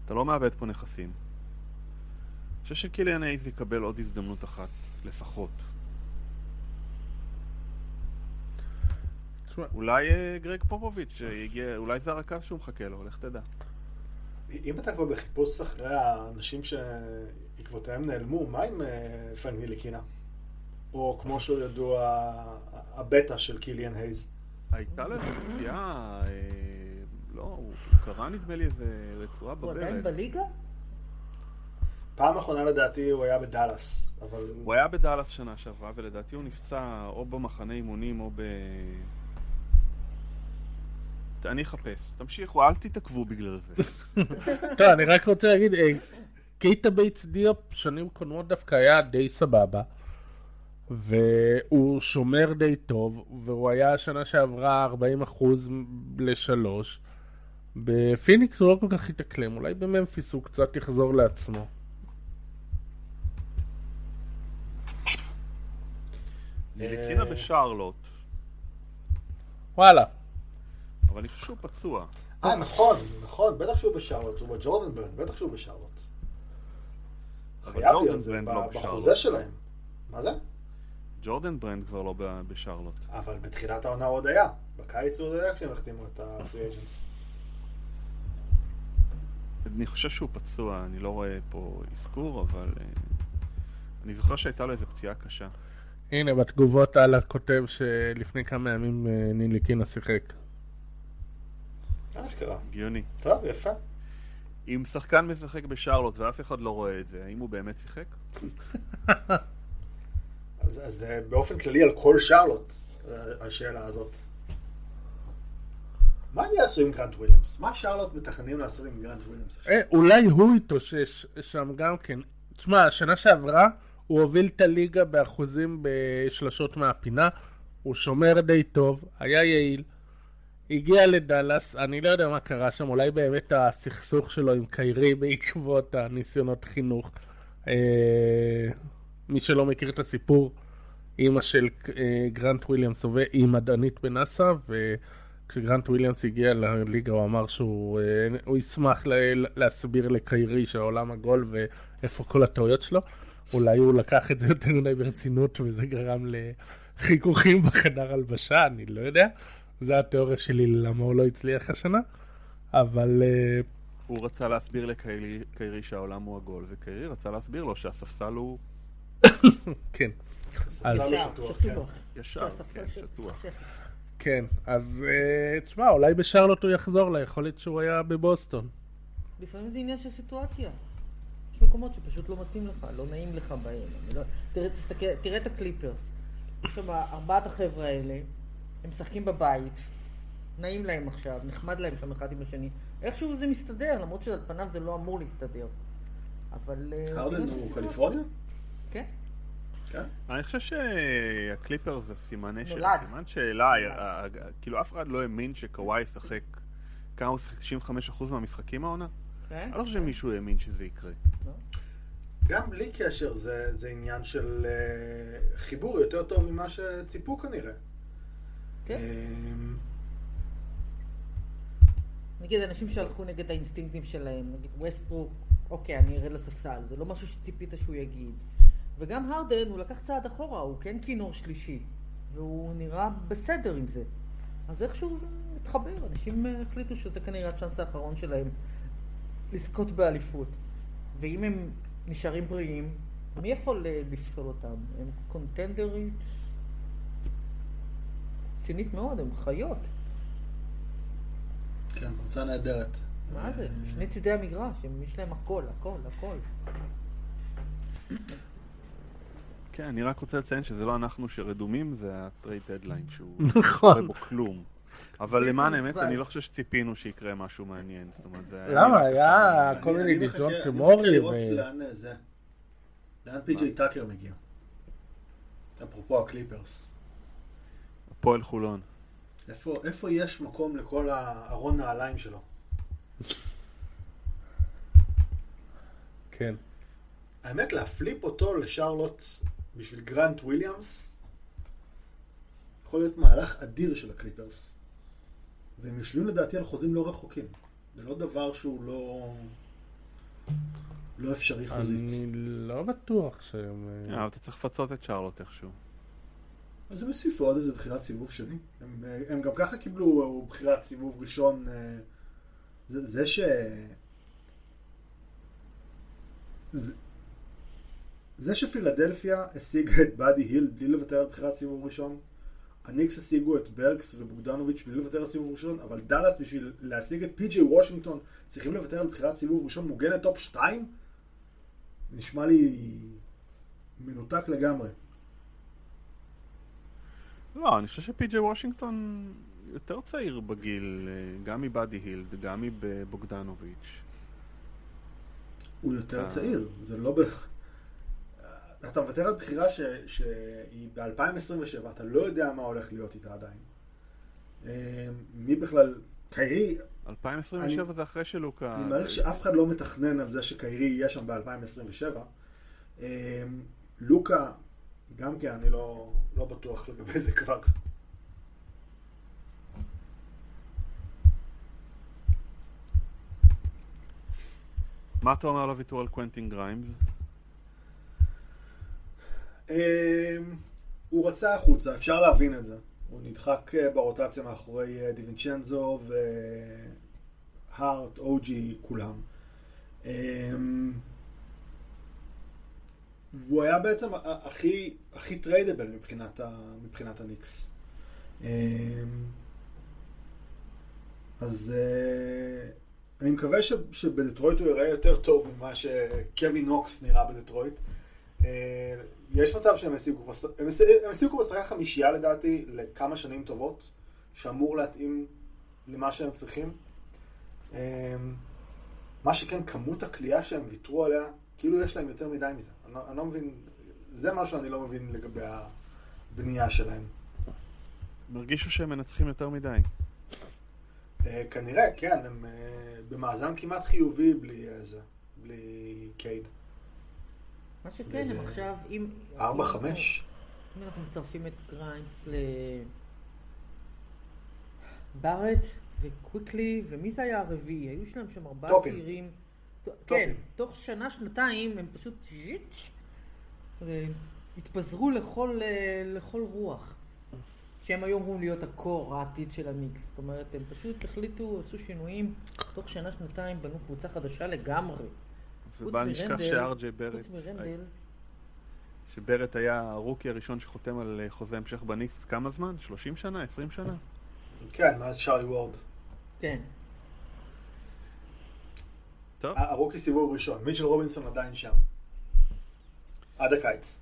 אתה לא מאבד פה נכסים. אני חושב שקיליאן אייז יקבל עוד הזדמנות אחת, לפחות. אולי אה, גרג פופוביץ' שהגיע, אולי זה הרכז שהוא מחכה לו, לך תדע. אם אתה כבר בחיפוש אחרי האנשים שעקבותיהם נעלמו, מה עם אה, פרנק ניליקינה? או כמו שהוא ידוע, הבטא של קיליאן הייז. הייתה לו איזה פגיעה, אה, לא, הוא קרא נדמה לי איזה רצועה בברך. הוא עדיין בליגה? פעם אחרונה לדעתי הוא היה בדאלאס, אבל... הוא היה בדאלאס שנה שעברה, ולדעתי הוא נפצע או במחנה אימונים או ב... אני אחפש. תמשיכו, אל תתעכבו בגלל זה. טוב, אני רק רוצה להגיד, אה, קייטה בייטס דיופ שנים קודמות דווקא היה די סבבה. והוא שומר די טוב, והוא היה שנה שעברה 40% לשלוש. בפיניקס הוא לא כל כך התאקלם, אולי בממפיס הוא קצת יחזור לעצמו. נטיליקינה בשרלוט. וואלה. אבל אני חושב שהוא פצוע. אה, נכון, נכון, בטח שהוא בשרלוט, הוא בג'ורדן ברנד, בטח שהוא בשרלוט. חייב להיות זה לא בחוזה שלהם. מה זה? ג'ורדן ברנד כבר לא בשרלוט. אבל בתחילת העונה הוא עוד היה. בקיץ הוא עוד היה כשהם החתימו את ה free agents. אני חושב שהוא פצוע, אני לא רואה פה אזכור, אבל אה, אני זוכר שהייתה לו איזו פציעה קשה. הנה, בתגובות על הכותב שלפני כמה ימים אה, נטיליקינה שיחק. אשכרה. הגיוני. טוב, יפה. אם שחקן משחק בשרלוט ואף אחד לא רואה את זה, האם הוא באמת שיחק? אז, אז באופן כללי על כל שרלוט, השאלה הזאת. מה הם יעשו עם גרנט וויליאמס? מה שרלוט מתכננים לעשות עם גרנט וויליאמס עכשיו? אה, אולי הוא יתאושש שם גם כן. תשמע, השנה שעברה הוא הוביל את הליגה באחוזים בשלשות מהפינה, הוא שומר די טוב, היה יעיל, הגיע לדאלאס, אני לא יודע מה קרה שם, אולי באמת הסכסוך שלו עם קיירי בעקבות הניסיונות חינוך. אה, מי שלא מכיר את הסיפור, אימא של אה, גרנט וויליאמס היא מדענית בנאסא, וכשגרנט וויליאמס הגיע לליגה הוא אמר שהוא אה, ישמח להסביר לקיירי שהעולם עגול ואיפה כל הטעויות שלו. אולי הוא לקח את זה יותר מדי ברצינות וזה גרם לחיכוכים בחדר הלבשה, אני לא יודע. זה התיאוריה שלי למה הוא לא הצליח השנה, אבל... אה, הוא רצה להסביר לקיירי שהעולם הוא עגול, וקיירי רצה להסביר לו שהספסל הוא... כן. הספסל הוא שטוח, כן. ישר, כן, שטוח. כן, אז אה, תשמע, אולי בשרלוט הוא יחזור ליכולת שהוא היה בבוסטון. לפעמים זה עניין של סיטואציה. יש מקומות שפשוט לא מתאים לך, לא נעים לך בהם. לא... תראה, תסתכל, תראה את הקליפרס. יש שם ארבעת החבר'ה האלה, הם משחקים בבית, נעים להם עכשיו, נחמד להם שם אחד עם השני. איכשהו זה מסתדר, למרות שעל פניו זה לא אמור להסתדר. אבל... אה, הרדן הוא קליפורניה? כן. כן. אני חושב שהקליפר זה סימני של... סימן שאלה, כאילו אף אחד לא האמין שקוואי ישחק כמה הוא שיחק 95% מהמשחקים העונה? כן. אני לא חושב שמישהו האמין שזה יקרה. לא. גם בלי קשר זה, זה עניין של חיבור יותר טוב ממה שציפו כנראה. כן. אמ, נגיד אנשים שהלכו נגד האינסטינקטים שלהם, נגיד ווסטברוק, אוקיי, אני ארד לספסל, זה לא משהו שציפית שהוא יגיד. וגם הרדן, הוא לקח צעד אחורה, הוא כן כינור שלישי, והוא נראה בסדר עם זה. אז איכשהו זה מתחבר, אנשים אה, החליטו שזה כנראה הצ'אנס האחרון שלהם לזכות באליפות. ואם הם נשארים בריאים, מי יכול אה, לפסול אותם? הם קונטנדרית רצינית מאוד, הם חיות. כן, קבוצה נהדרת. מה זה? שני צידי המגרש, יש להם הכל, הכל, הכל. כן, אני רק רוצה לציין שזה לא אנחנו שרדומים, זה ה trade deadline שהוא נכון. לא בו כלום. אבל למען האמת, אני לא חושב שציפינו שיקרה משהו מעניין. זאת אומרת, זה למה? היה כל מיני דיז'ונטה מארי. ו... לאן פי.ג'יי טאקר מגיע? אפרופו הקליפרס. הפועל חולון. איפה, איפה יש מקום לכל הארון נעליים שלו? כן. האמת, לה flip אותו לשרלוט בשביל גרנט וויליאמס, יכול להיות מהלך אדיר של הקליפרס. והם יושבים לדעתי על חוזים לא רחוקים. זה לא דבר שהוא לא... לא אפשרי חוזית. אני לא בטוח שהם... אה, אה, אבל אתה צריך לפצות את שרלוט איכשהו. אז הם הוסיפו עוד איזה בחירת סיבוב שני. הם, הם גם ככה קיבלו בחירת סיבוב ראשון. אה, זה, זה ש... זה, זה שפילדלפיה השיגה את באדי הילד בלי לוותר על בחירת סיבוב ראשון, הניקס השיגו את בורקס ובוגדנוביץ' בלי לוותר על סיבוב ראשון, אבל דאלאס בשביל להשיג את פי.ג'יי וושינגטון צריכים לוותר על בחירת סיבוב ראשון מוגנת top 2? נשמע לי מנותק לגמרי. לא, אני חושב שפי.ג'יי וושינגטון יותר צעיר בגיל, אה, גם מבאדי הילד, גם מבוגדנוביץ'. הוא יותר אה. צעיר, זה לא בהכ... אתה מוותר על בחירה ש... שהיא ב-2027, אתה לא יודע מה הולך להיות איתה עדיין. אה, מי בכלל... קיירי, 2027 אני- זה אחרי שלוקה... אני מעריך שאף אחד לא מתכנן על זה שקיירי יהיה שם ב-2027. לוקה, גם כן, אני לא, לא בטוח לגבי זה כבר. מה אתה אומר על הוויתור על קוונטין גריימס? אה, הוא רצה החוצה, אפשר להבין את זה. הוא נדחק אה, ברוטציה מאחורי אה, דיווינצ'נזו והארט, אוג'י, כולם. והוא היה בעצם הכי, הכי tradable מבחינת, ה, מבחינת הניקס. אה, אז אה, אני מקווה ש, שבדטרויט הוא יראה יותר טוב ממה שקווין נוקס נראה בדטרויט. אה, יש מצב שהם השיגו, בשחקן חמישייה לדעתי לכמה שנים טובות, שאמור להתאים למה שהם צריכים. אה, מה שכן, כמות הכלייה שהם ויתרו עליה, כאילו יש להם יותר מדי מזה. אני לא, אני לא מבין, זה מה שאני לא מבין לגבי הבנייה שלהם. הם הרגישו שהם מנצחים יותר מדי. אה, כנראה, כן, הם אה, במאזן כמעט חיובי בלי אה, זה, בלי קייד. מה שכן, הם עכשיו, אם... ארבע, חמש. אם אנחנו מצרפים את גריימס ל... בארט וקוויקלי, ומי זה היה הרביעי? היו שלהם שם ארבעה טופין. צעירים. כן, תוך שנה, שנתיים הם פשוט אה, התפזרו לכל, אה, לכל רוח. שהם היו אמורים להיות הקור העתיד של המיקס. זאת אומרת, הם פשוט החליטו, עשו שינויים, תוך שנה, שנתיים בנו קבוצה חדשה לגמרי. ובל נשכח שארג'יי ברט, חוץ מרנדל, שברט היה הרוקי הראשון שחותם על אה, חוזה המשך בניקס כמה זמן? 30 שנה? 20 שנה? כן, מאז צ'ארלי וורד. כן. טוב, ה rookie סיבוב ראשון, מיטשל רובינסון עדיין שם. עד הקיץ.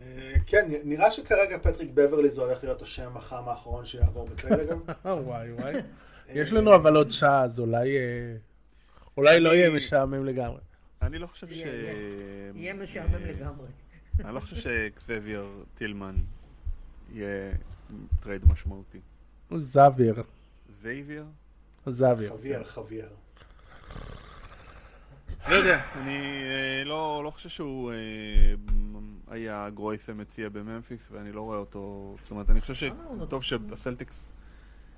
אה, כן, נראה שכרגע פטריק בברלי זה הולך להיות השם החם האחרון שיעבור ב trade אגב. אה, וואי וואי. יש לנו אבל עוד שעה, אז אולי... אה, אולי לא יהיה משעמם לגמרי. אני לא חושב ש... יהיה- אה, משעמם לגמרי. אני לא חושב שקסבייר טילמן יהיה trade משמעותי. זוויר. זייביר? זוויר. חוויאר, חוויאר. לא יודע, אני אה, לא, לא חושב שהוא אה, היה גרויסה מציאה בממפיס ואני לא רואה אותו, זאת אומרת אני חושב אה, שטוב שהסלטיקס,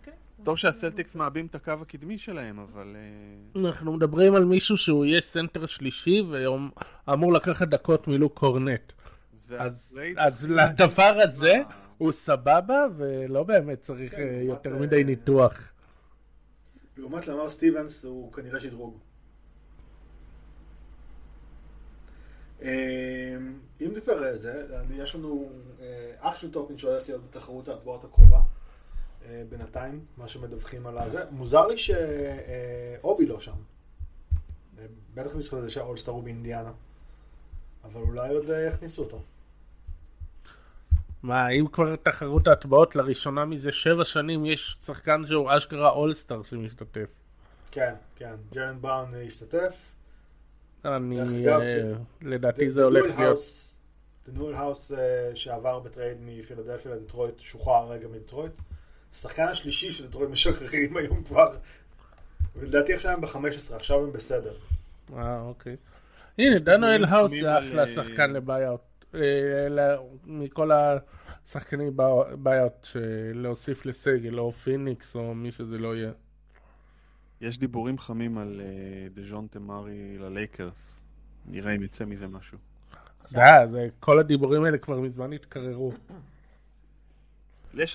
כן. טוב שהסלטיקס מעבים את הקו הקדמי שלהם, אבל אה, אנחנו מדברים על מישהו שהוא יהיה סנטר שלישי ואמור לקחת דקות מלוק קורנט. אז, לדבר הזה אה, הוא סבבה ולא באמת צריך כן, אה, לעומת, יותר אה, מדי ניתוח. לעומת למאר סטיבנס הוא כנראה שדרוג. אה, אם זה כבר זה, אני- יש לנו אה, אח של טופין שהולך להיות בתחרות ההטבעות הקרובה. אה, בינתיים, מה שמדווחים על הזה. מוזר לי שאובי לא שם. אה, בטח בזכות זה שהאולסטאר הוא באינדיאנה. אבל אולי עוד אה, יכניסו אותו. מה, אם כבר תחרות ההטבעות לראשונה מזה שבע שנים יש שחקן שהוא אשכרה אולסטאר שמשתתף. כן, כן. ג'רן בראון אה, השתתף. אני, דרך אגב, אה, לדעתי זה הולך להיות... House אה, שעבר בטרייד מפילדלפיה לדטרויט, שוחרר רגע מדטרויט. השחקן השלישי של דטרויט משחררים היום כבר. ולדעתי עכשיו הם ב-15, עכשיו הם בסדר. אה, אוקיי. הנה, דיבורים האוס זה אחלה אה, שחקן לבעיות. מכל השחקנים בעיות להוסיף לסגל, או פיניקס, או מי שזה לא יהיה. יש דיבורים חמים על אה, דז'ונטה מארי ללייקרס. נראה אם יצא מזה משהו. אתה יודע, זה- כל הדיבורים האלה כבר מזמן התקררו.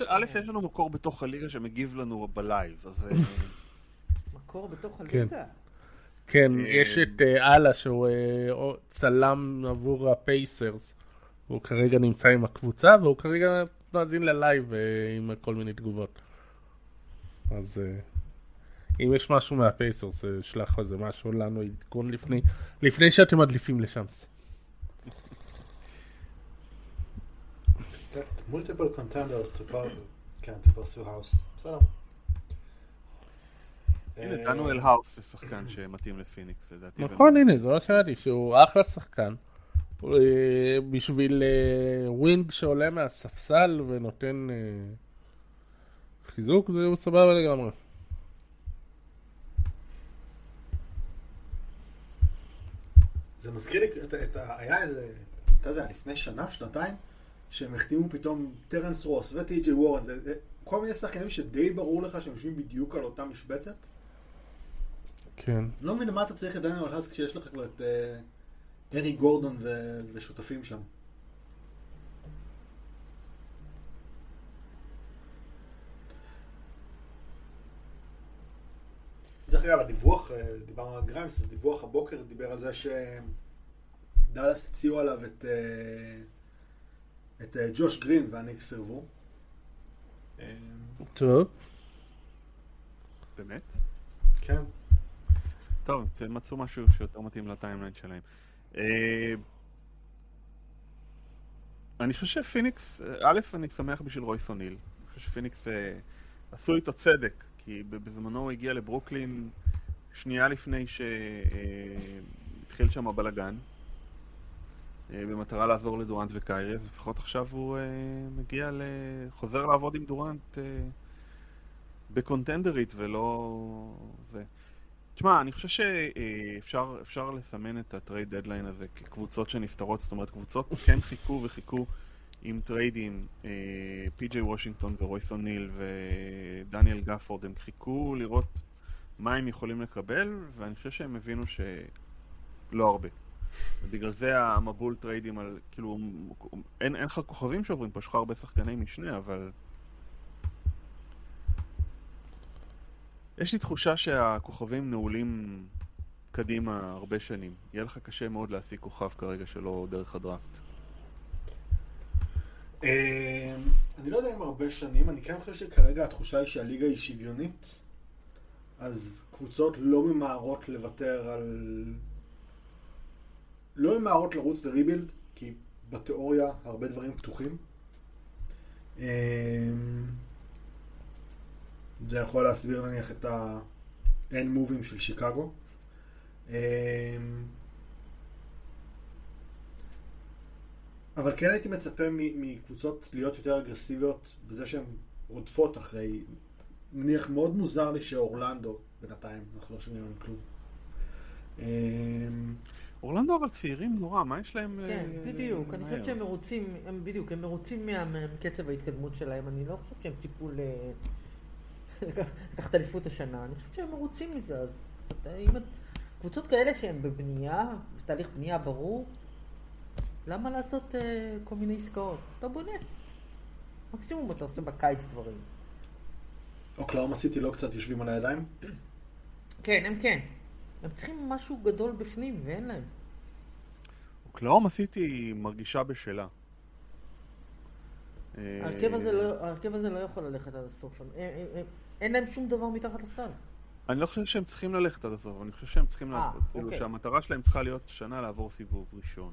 א', יש לנו מקור בתוך הליגה שמגיב לנו בלייב, אז... אה, מקור בתוך כן. הליגה. כן, אה, יש את אה, אללה שהוא אה, צלם עבור הפייסרס. הוא כרגע נמצא עם הקבוצה, והוא כרגע מאזין ללייב אה, עם כל מיני תגובות. אז אה, אם יש משהו מהפייסרס, אה, שלח איזה משהו לנו עדכון לפני, לפני שאתם מדליפים לשם. expect multiple contenders to כן, to pursue House. בסדר. הנה, דנואל האוס זה שחקן שמתאים לפיניקס, לדעתי. נכון, הנה, זה מה שאמרתי, שהוא אחלה שחקן. אה, בשביל אה, wing שעולה מהספסל ונותן אה, חיזוק, זה סבבה לגמרי. זה מזכיר לי, את, את, היה איזה, אתה יודע, לפני שנה, שנתיים, שהם החתימו פתאום טרנס רוס וטי.ג'יי וורן, וכל מיני שחקנים שדי ברור לך שהם יושבים בדיוק על אותה משבצת. כן. לא מבין למה אתה צריך את דניאל האס כשיש לך כבר את אה, ארי גורדון ו, ושותפים שם. דרך אגב, הדיווח, אה, דיברנו על גריימס, הדיווח הבוקר דיבר על זה שדאלאס הציעו עליו את, אה, את אה, ג'וש גרין והניקס סירבו. אה, טוב. באמת? כן. טוב, הם מצאו משהו שיותר מתאים ל timeline שלהם. אה, אני חושב שפיניקס, אה, א', אני שמח בשביל רויס אוניל. אני חושב שפיניקס אה, עשו איתו צדק, כי בזמנו הוא הגיע לברוקלין שנייה לפני שהתחיל שם הבלגן, במטרה לעזור לדורנט וקיירי, אז לפחות עכשיו הוא מגיע. חוזר לעבוד עם דורנט בקונטנדרית ולא... זה. תשמע, אני חושב שאפשר אפשר לסמן את ה trade deadline הזה כקבוצות שמתפשרות, זאת אומרת, קבוצות כן חיכו וחיכו עם טריידים, פי.ג'יי וושינגטון ורויס אוניל ודניאל גפורד, הם חיכו לראות מה הם יכולים לקבל, ואני חושב שהם הבינו שלא הרבה. ובגלל זה המבול טריידים על, כאילו, אין לך כוכבים שעוברים פה, יש לך הרבה שחקני משנה, אבל... יש לי תחושה שהכוכבים נעולים קדימה הרבה שנים. יהיה לך קשה מאוד להשיג כוכב כרגע שלא דרך הדראפט. אה, אני לא יודע אם הרבה שנים, אני כן חושב שכרגע התחושה היא שהליגה היא שוויונית, אז קבוצות לא ממהרות לוותר על... לא ממהרות לרוץ לריבילד, כי בתיאוריה הרבה דברים פתוחים. אה, זה יכול להסביר נניח את ה-end מובים של שיקגו. אה, אבל כן הייתי מצפה מ- מקבוצות להיות יותר אגרסיביות בזה שהן רודפות אחרי, נניח מאוד מוזר לי שאורלנדו בינתיים, אנחנו לא שומעים עליהם כלום. אמ, אורלנדו אבל צעירים נורא, מה יש להם... כן, אה, בדיוק. אני? חושבת שהם מרוצים, הם בדיוק, הם מרוצים מקצב ההתקדמות שלהם. אני לא חושבת שהם ציפו ל... לקחת אליפות השנה. אני חושבת שהם מרוצים מזה. אז אתה- אם את- קבוצות כאלה שהן בבנייה, בתהליך בנייה ברור, למה לעשות אה, כל מיני עסקאות? אתה בונה. מקסימום אתה עושה בקיץ דברים. אוקלאומה סיטי לא קצת יושבים על הידיים? כן, הם כן. הם צריכים משהו גדול בפנים, ואין להם. אוקלאומה סיטי מרגישה בשלה. ההרכב הזה לא- ההרכב הזה לא יכול ללכת עד הסוף. הם- הם- הם- אין להם שום דבר מתחת לסל. אני לא חושב שהם צריכים ללכת עד הסוף, אני חושב שהם צריכים אה, לעשות. כאילו אוקיי. שהמטרה שלהם צריכה להיות שנה לעבור סיבוב ראשון.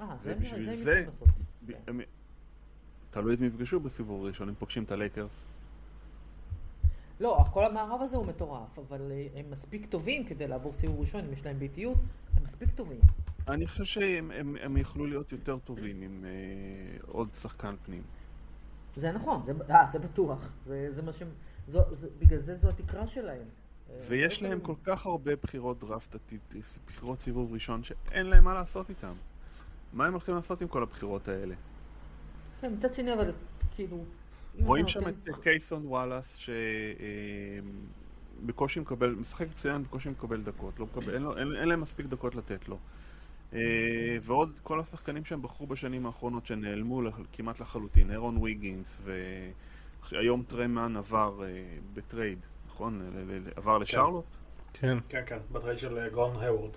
אה, זה הם יכולים לעשות. הם- תלוי את מי יפגשו בסיבוב ראשון, אם פוגשים את הלייקרס. לא, כל המערב הזה הוא מטורף, אבל אה, הם מספיק טובים כדי לעבור סיבוב ראשון, אם יש להם ביתיות, הם מספיק טובים. אני חושב שהם הם, הם יכלו להיות יותר טובים עם אה, עוד שחקן פנים. זה נכון, זה, אה, זה בטוח. זה, זה מה שהם... זו, זה, בגלל זה זו התקרה שלהם. אה, ויש לא להם כל כך הרבה בחירות דראפט עתיד, בחירות סיבוב ראשון, שאין להם מה לעשות איתם. מה הם הולכים לעשות עם כל הבחירות האלה? כן, מצד שני, אבל כאילו... אם רואים שם את קייסון וואלאס, שבקושי מקבל, משחק מצוין, בקושי מקבל דקות, לא מקבל, אין, לו, אין, אין להם מספיק דקות לתת לו. אה, ועוד כל השחקנים שהם בחרו בשנים האחרונות שנעלמו כמעט לחלוטין, ארון ויגינס, והיום טרה מן עבר אה, בטרייד, נכון? עבר לשרלוט? כן. כן, כן, בטרייד של אה, גורדון הייוורד.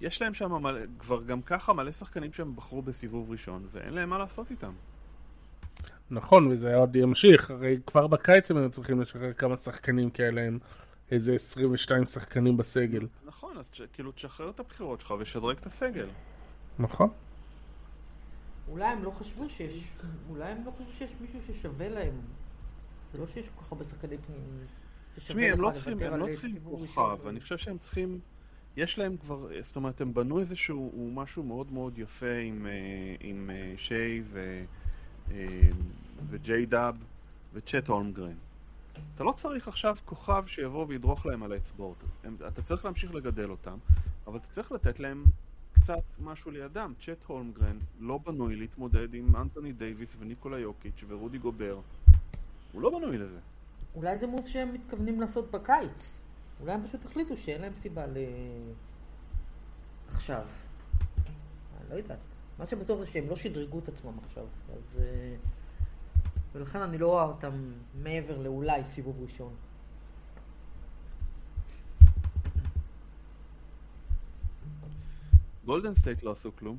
יש להם שם מלא, כבר גם ככה מלא שחקנים שהם בחרו בסיבוב ראשון, ואין להם מה לעשות איתם. נכון, וזה עוד ימשיך, הרי כבר בקיץ הם היו צריכים לשחרר כמה שחקנים כאלה, הם איזה 22 שחקנים בסגל. נכון, אז כאילו תשחרר את הבחירות שלך ושדרג את הסגל. נכון. אולי הם לא חשבו שיש... אולי הם לא חשבו שיש מישהו ששווה להם. זה לא שיש כל כך הרבה שחקני פנים. ששווה תשמעי, הם לך לא צריכים, הם לא צריכים כוכב. אני חושב שהם צריכים, יש להם כבר, זאת אומרת, הם בנו איזשהו משהו מאוד מאוד יפה עם, אה, עם אה, שיי ו, אה, וג'יי דאב וצ'ט הולמגרן. אתה לא צריך עכשיו כוכב שיבוא וידרוך להם על האצבעות. אתה צריך להמשיך לגדל אותם, אבל אתה צריך לתת להם קצת משהו לידם. צ'ט הולמגרן לא בנוי להתמודד עם אנטוני דייוויס וניקולה יוקיץ' ורודי גובר. הוא לא בנוי לזה. אולי זה מוב שהם מתכוונים לעשות בקיץ. אולי הם פשוט החליטו שאין להם סיבה ל... עכשיו. אני לא יודעת. מה שבטוח זה שהם לא שדרגו את עצמם עכשיו. אז... אה, ולכן אני לא רואה אותם מעבר לאולי סיבוב ראשון. גולדן סטייט לא עשו כלום.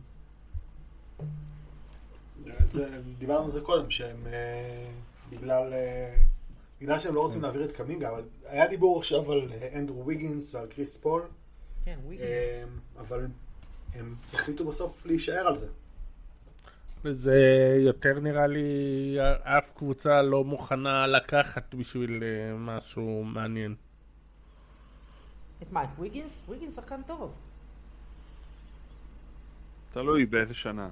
זה, דיברנו על זה קודם, שהם אה, בגלל, אה, בגלל שהם לא רוצים להעביר את קמינגה, אבל היה דיבור עכשיו על אה, אנדרו ויגינס ועל קריס פול, כן, וויגינס. אה, אבל הם החליטו בסוף להישאר על זה. זה יותר נראה לי, אף קבוצה לא מוכנה לקחת בשביל משהו מעניין. את מה, את וויגינס? וויגינס שחקן טוב. תלוי באיזה שנה.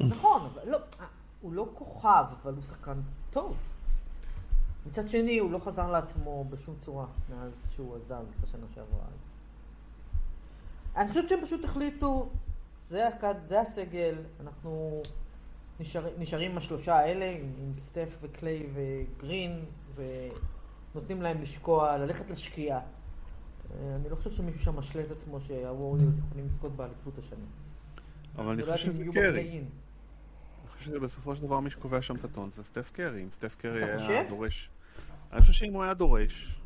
נכון, אבל לא, אה, הוא לא כוכב, אבל הוא שחקן טוב. מצד שני, הוא לא חזר לעצמו בשום צורה מאז שהוא עזב בשנה שעברה. אני חושבת שהם פשוט החליטו, זה, הכד, זה הסגל, אנחנו נשאר, נשארים עם השלושה האלה, עם, עם סטף וקליי וגרין, ונותנים להם לשקוע, ללכת לשקיעה. אה, אני לא חושב שמישהו שם משלה את עצמו שהווריורס יכולים לזכות באליפות השנה. אבל אני לא חושב שזה קרי. אני חושב שבסופו של דבר מי שקובע שם את הטון זה סטף קרי. אם סטף קרי היה? דורש... אני חושב שאם הוא היה דורש,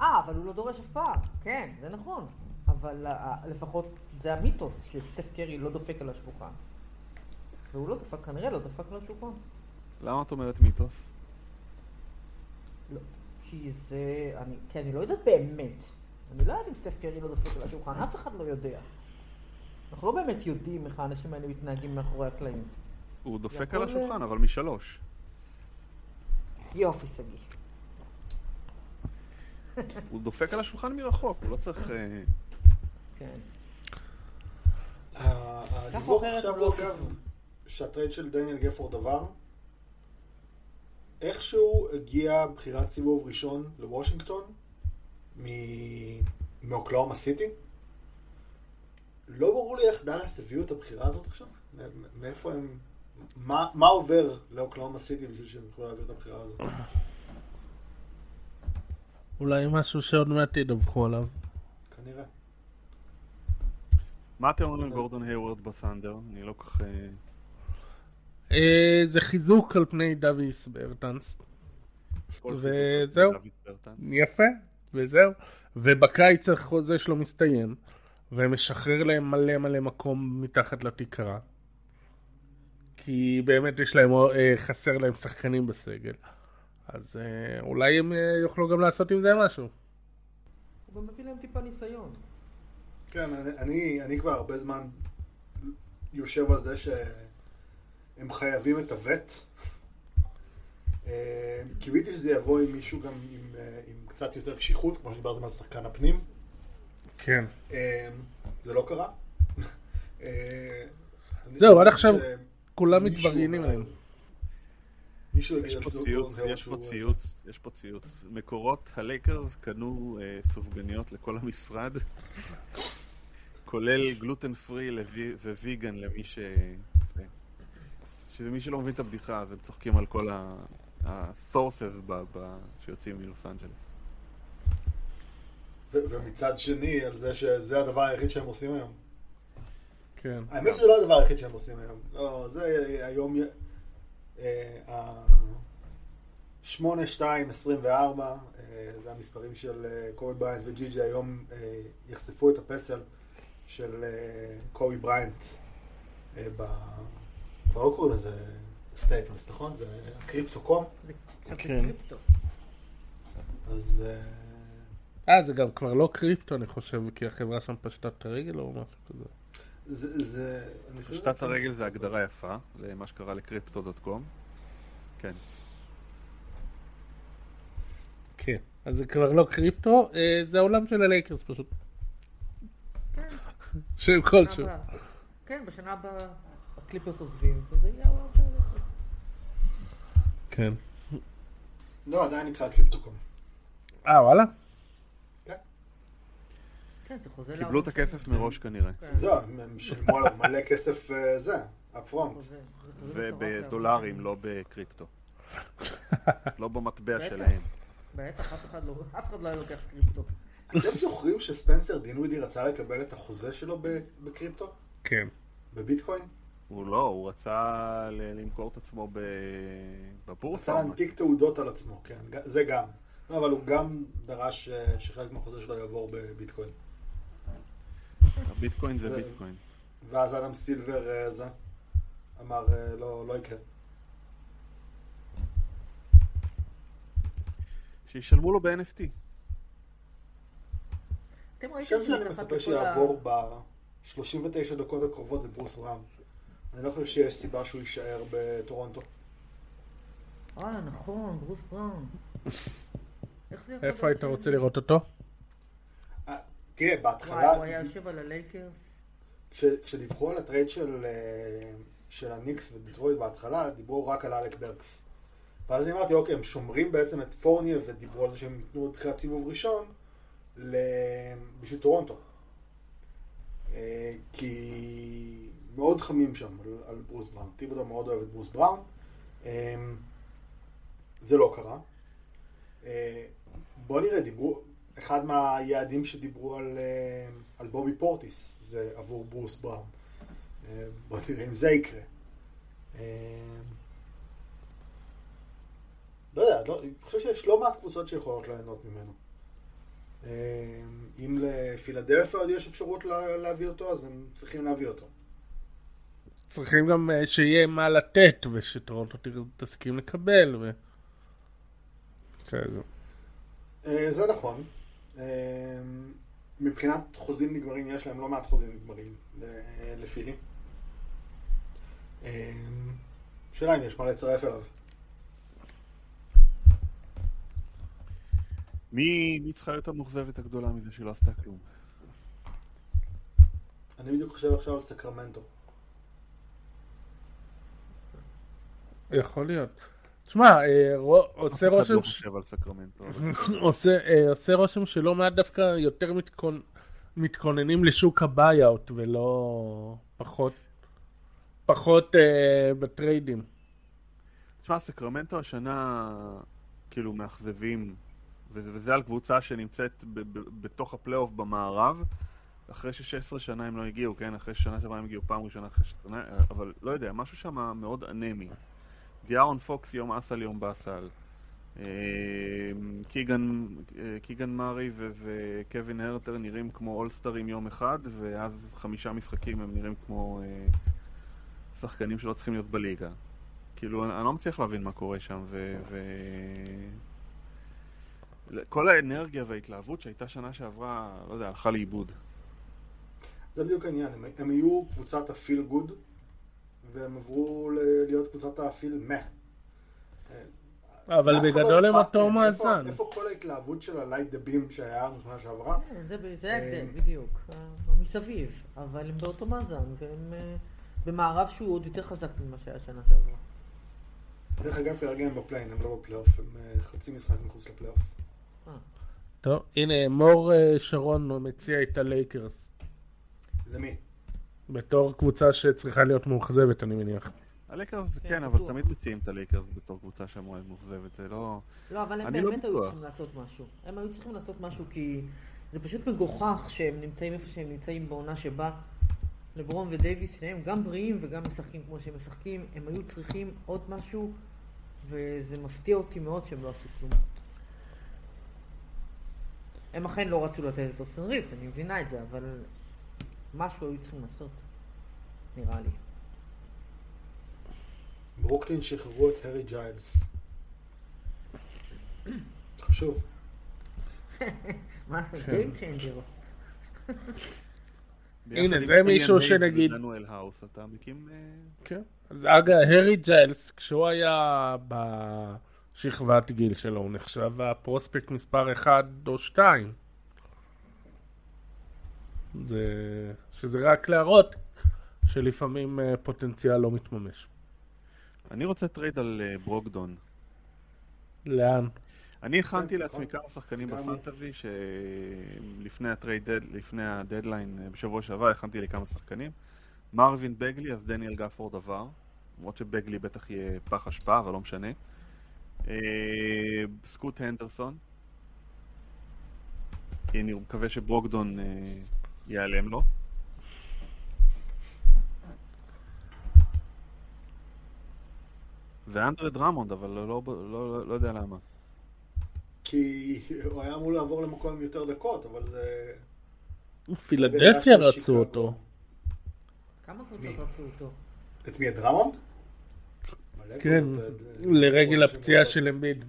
אה, אבל הוא לא דורש אף פעם. כן, זה נכון. אבל אה, לפחות זה המיתוס שסטף קרי לא דופק על השולחן. והוא לא דפק, כנראה לא דפק על השולחן. למה את אומרת מיתוס? לא, כי זה... אני, כי אני לא יודעת באמת. אני לא יודעת אם סטף קרי לא דופק על השולחן, אף אחד לא יודע. אנחנו לא באמת יודעים איך האנשים האלה מתנהגים מאחורי הקלעים. הוא דופק על השולחן, אבל משלוש. יופי, שגיא. הוא דופק על השולחן מרחוק, הוא לא צריך... אה, כן. הדיווח עכשיו לא אגב, שהטרייד של דניאל גפורד עבר, איכשהו הגיע בחירת סיבוב ראשון לוושינגטון מ- מאוקלהומה סיטי. לא ברור לי איך דאלאס הביאו את הבחירה הזאת עכשיו. מאיפה הם... מה, מה עובר לאוקלאומה סיטי בשביל שהם יוכלו להעביר את הבחירה הזאת? אולי משהו שעוד מעט ידווחו עליו. כנראה. מה אתם אומרים על גורדון היוורד בסנדר? אני לא כל כך... אה, אה, זה חיזוק על פני דוויס ברטנס. וזהו. יפה, וזהו. ובקיץ החוזה שלו מסתיים, ומשחרר להם מלא מלא מקום מתחת לתקרה. כי באמת יש להם, אה, חסר להם שחקנים בסגל. אז אה, אולי הם אה, יוכלו גם לעשות עם זה משהו. הוא גם מביא להם טיפה ניסיון. כן, אני, אני, אני כבר הרבה זמן יושב על זה שהם חייבים את הווט קיוויתי שזה יבוא עם מישהו גם עם, עם קצת יותר קשיחות, כמו שדיברתם על שחקן הפנים. כן. אה, זה לא קרה. אני זהו, עד עכשיו כולם מתבריינים עליהם. יש פה ציוץ, יש פה ציוץ. מקורות הלייקרס קנו אה, סופגניות לכל המשרד, כולל גלוטן פרי וויגן למי ש... זה. שזה מי שלא מבין את הבדיחה, אז הם צוחקים על כל ה-sources שיוצאים מלוס אנג'לס. ומצד שני, על זה שזה הדבר היחיד שהם עושים היום. כן. האמת שזה לא הדבר היחיד שהם עושים היום. לא, זה היום... אה, ה- 8, 2, 24, אה, זה המספרים של אה, קובי בריינט וג'י ג'י היום אה, יחשפו את הפסל של אה, קובי בריינט אה, ב... כבר לא קוראים לזה סטייפלס, נכון? זה קריפטו-קום. זה קצת כן. קריפטו. אז אה, זה גם כבר לא קריפטו, אני חושב, כי החברה שם פשטה את הרגל או משהו כזה. זה... זה פשטת שזה- הרגל זה הגדרה יפה למה שקרה לקריפטו.קום. כן. כן. אז זה כבר לא קריפטו, אה, זה האולם של הלייקרס פשוט. כן, שם כלשהו. כן, בשנה הבאה הקליפרס עוזבים, וזה יהיה האולם של הלייקרס. כן. לא, עדיין נקרא קריפטו-קום. אה, וואלה? כן, זה חוזה קיבלו את הכסף מראש כנראה. כן, זהו, הם שילמו עליו מלא כסף אה, זה, מטורף ובדולרים, לא בקריפטו. לא במטבע. שלהם. בטח, אף אחד לא, אף אחד לא היה לוקח קריפטו. אתם זוכרים שספנסר דינווידי רצה לקבל את החוזה שלו ב- בקריפטו? כן. בביטקוין? הוא לא, הוא רצה למכור את עצמו ב- בבורסה. רצה. להנפיק תעודות על עצמו, כן, זה גם. לא, אבל הוא גם דרש אה, שחלק מהחוזה שלו יעבור בביטקוין. הביטקוין זה ביטקוין. ואז אדם סילבר אה, זה אמר אה, לא, לא יקרה. שישלמו לו ב-NFT. אתם ראיתם השם שאני מצפה ה- שיעבור ב-39 דקות הקרובות זה ברוס בראון. אני לא חושב שיש סיבה שהוא יישאר בטורונטו. אה, נכון, ברוס בראון. יכול איפה היית רוצה לראות אותו? אה, תראה, וואי, בהתחלה, הוא היה יושב על הלייקרס. כש- כשדיווחו על הטרייד של, אה, של הניקס ודטרויט בהתחלה, דיברו רק על אלק בורקס. ואז אני אמרתי, אוקיי, הם שומרים בעצם את פורניה ודיברו על זה שהם ייתנו בתחילת סיבוב ראשון ל... בשביל טורונטו. אה, כי מאוד חמים שם על, על ברוס בראון. טיבודו מאוד אוהב את ברוס בראון. אה, זה לא קרה. בוא נראה, דיברו, אחד מהיעדים שדיברו על, אה, על בובי פורטיס זה עבור ברוס בראון. אה, בוא נראה אם זה יקרה. אה, לא יודע, לא, אני חושב שיש לא מעט קבוצות שיכולות ליהנות ממנו. אם לפילדלפיה עוד יש אפשרות לה, להביא אותו, אז הם צריכים להביא אותו. צריכים גם שיהיה מה לתת, ושטורונטו תסכים לקבל, ו... זה נכון. אה, מבחינת חוזים נגמרים, יש להם לא מעט חוזים נגמרים ל- לפילי. אה, שאלה אם יש מה לצרף אליו. מי מי צריכה להיות המאוכזבת הגדולה מזה שהיא לא עשתה כלום? אני בדיוק חושב עכשיו על סקרמנטו. יכול להיות. תשמע, אה, עושה אף אחד רושם... לא חושב על סקרמנטו. עושה, אה, עושה רושם שלא מעט דווקא יותר מתכונ... מתכוננים לשוק ה buyout ולא פחות פחות אה, בטריידים. תשמע, סקרמנטו השנה כאילו מאכזבים, וזה על קבוצה שנמצאת בתוך הפלייאוף במערב, אחרי ש-16 שנה הם לא הגיעו, כן? אחרי ששנה שעברה הם הגיעו פעם ראשונה אחרי שנה, אבל לא יודע, משהו שם מאוד אנמי. דיארון פוקס יום אסל יום באסל. אה, קיגן, אה, קיגן מארי וקווין הרטר נראים כמו אולסטרים יום אחד, ואז חמישה משחקים הם נראים כמו אה, שחקנים שלא צריכים להיות בליגה. כאילו, אני לא מצליח להבין מה קורה שם, ו... ו... כל האנרגיה וההתלהבות שהייתה שנה שעברה, לא יודע, הלכה לאיבוד. זה בדיוק העניין, הם, הם היו קבוצת הפיל גוד, והם עברו להיות קבוצת ה feel meh. אבל לא בגדול הם אותו מאזן. איפה כל ההתלהבות של ה Light the Beam שהיה לנו שנה שעברה? כן, זה זה ההבדל, אה, בדיוק. ה- מסביב. אבל הם באותו מאזן, והם אה, במערב שהוא עוד יותר חזק ממה שהיה שנה שעברה. דרך אגב, כרגע הם בפליי-אין, הם לא בפלייאוף, הם אה, חצי משחק מחוץ לפלייאוף. אה, טוב, הנה, מור אה, שרון מציע את הלייקרס. למי? בתור קבוצה שצריכה להיות מאוכזבת, אני מניח. הלייקרס, כן, כן, אבל. תמיד מציעים את הלייקרס בתור קבוצה שאמורה להיות מאוכזבת, זה לא... לא, אבל הם אני לא באמת היו. צריכים לעשות משהו. הם היו צריכים לעשות משהו כי זה פשוט מגוחך שהם נמצאים איפה שהם נמצאים בעונה שבה לברון ודייוויס, שניהם גם בריאים וגם משחקים כמו שהם משחקים, הם היו צריכים עוד משהו, וזה מפתיע אותי מאוד שהם לא עשו כלום. הם אכן לא רצו לתת את אוסטן ריבס, אני מבינה את זה, אבל משהו היו צריכים לעשות, נראה לי. ברוקלין שחררו את הארי ג'יילס. חשוב. מה, Game changer. ביחד עם זה מישהו שנגיד- האוס, אתה מקים... אה, כן. אז אגב, הארי ג'יילס, כשהוא היה בשכבת גיל שלו, הוא נחשב ה prospect מספר 1 או 2. זה... שזה רק להראות שלפעמים אה, פוטנציאל לא מתממש. אני רוצה טרייד על אה, ברוגדון. לאן? אני הכנתי כן, לעצמי נכון. כמה שחקנים ב fantasy שלפני הטרייד, לפני הדדליין אה, בשבוע שעבר הכנתי לי כמה שחקנים. מרווין בגלי, אז דניאל גפורד עבר. למרות שבגלי בטח יהיה פח אשפה, אבל לא משנה. סקוט הנדרסון. כי אני מקווה שברוקדון ייעלם לו. ואנדרד רמונד, אבל לא, לא, לא, לא יודע למה. כי הוא היה אמור לעבור למקום עם יותר דקות, אבל זה... פילדלפיה רצו. אותו. כמה קבוצות? רצו אותו? את מי? את דרמונד? מלא כן, אה, לרגל קבוצות הפציעה שרוצות. של אמביד.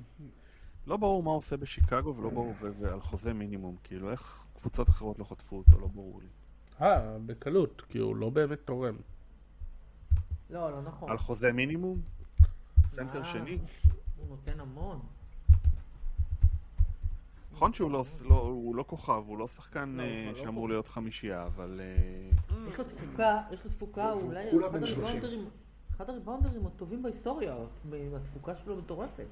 לא ברור מה הוא עושה בשיקגו ולא ברור ועל חוזה מינימום, כאילו איך קבוצות אחרות לא חטפו אותו, לא ברור לי. אה, בקלות, כי הוא לא באמת תורם. לא, לא נכון. על חוזה מינימום? סנטר אה, שני? הוא נותן המון. נכון שהוא לא, לא, הוא לא כוכב, הוא לא שחקן לא, אה, הוא לא שאמור כוכב. להיות חמישייה, אבל... אה, יש לו תפוקה, יש לו תפוקה והוא אולי כולה אחד בן 30. הריבאונדרים, אחד הריבאונדרים הטובים בהיסטוריה, התפוקה שלו מטורפת.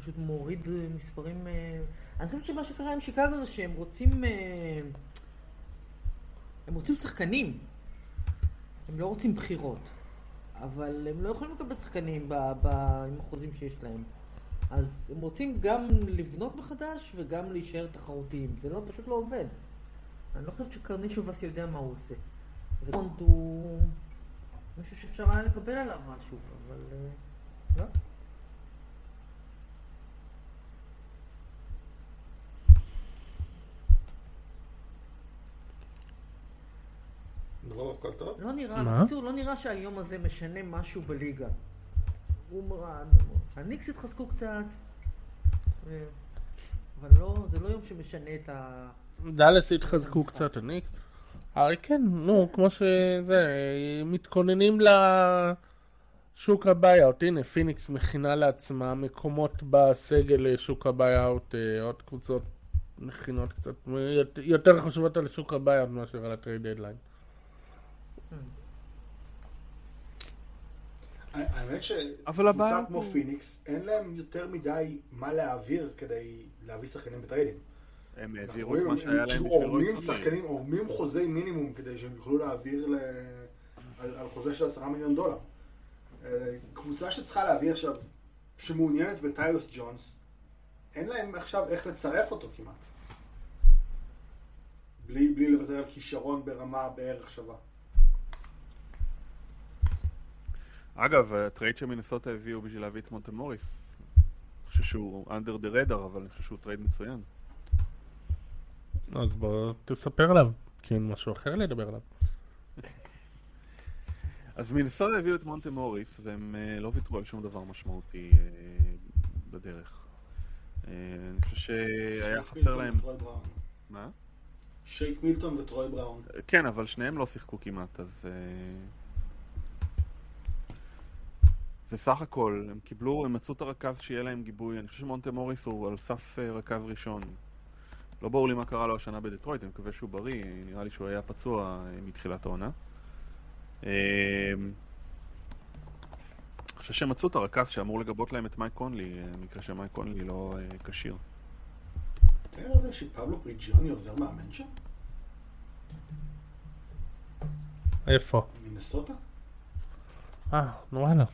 פשוט מוריד אה, מספרים... אה, אני חושבת שמה שקרה עם שיקגו זה שהם רוצים... אה, הם רוצים שחקנים. הם לא רוצים בחירות. אבל הם לא יכולים לקבל שחקנים ב, ב, עם החוזים שיש להם. אז הם רוצים גם לבנות מחדש וגם להישאר תחרותיים. זה לא, פשוט לא עובד. אני לא חושבת שקרנישובס יודע מה הוא עושה. ורונד הוא מישהו שאפשר היה לקבל עליו משהו, אבל אה, לא. הכל טוב? לא נראה? בקיצור, לא נראה שהיום הזה משנה משהו בליגה. הניקס התחזקו קצת, אבל לא, זה לא יום שמשנה את ה... דאלאס התחזקו קצת, אני... הרי כן, נו, כמו שזה, מתכוננים לשוק ה buyout. הנה, פיניקס מכינה לעצמה מקומות בסגל לשוק ה buyout, אה, עוד קבוצות מכינות קצת, יותר- יותר חשובות על שוק ה buyout מאשר על ה trade deadline. האמת אבל הבעיה שקבוצה כמו פיניקס, אין להם יותר מדי מה להעביר כדי להביא שחקנים בטריידים. הם העבירו את מה שהיה הם להם כאילו עורמים. שחקנים, עורמים חוזי מינימום כדי שהם יוכלו להעביר ל... על, על חוזה של עשרה מיליון דולר. אה, קבוצה שצריכה להביא עכשיו, שמעוניינת בטיילוס ג'ונס, אין להם עכשיו איך לצרף אותו כמעט. בלי, בלי לוותר על כישרון ברמה בערך שווה. אגב, הטרייד שמינסוטה הביאו בשביל להביא את מונטה מוריס, אני חושב שהוא under the radar, אבל אני חושב שהוא טרייד מצוין. אז בוא תספר עליו, כי אין משהו אחר לדבר עליו. אז מינסוטה הביאו את מונטה מוריס, והם אה, לא ויתרו על שום דבר משמעותי אה, בדרך. אה, אני חושב שהיה חסר להם... מה? שייק מילטון וטרוי בראון. כן, אבל שניהם לא שיחקו כמעט, אז... אה, וסך הכל, הם קיבלו, הם מצאו את הרכז שיהיה להם גיבוי. אני חושב שמונטה מוריס הוא על סף אה, רכז ראשון. לא ברור לי מה קרה לו השנה בדטרויט, אני מקווה שהוא בריא, נראה לי שהוא היה פצוע אה, מתחילת העונה. אה, אני חושב שהם מצאו את הרכז שאמור לגבות להם את מייק קונלי, במקרה שמייק קונלי לא כשיר. אתה יודע שפבלו פריג'יוני עוזר מאמן שם? איפה? מנסוטה? אה, וואלה.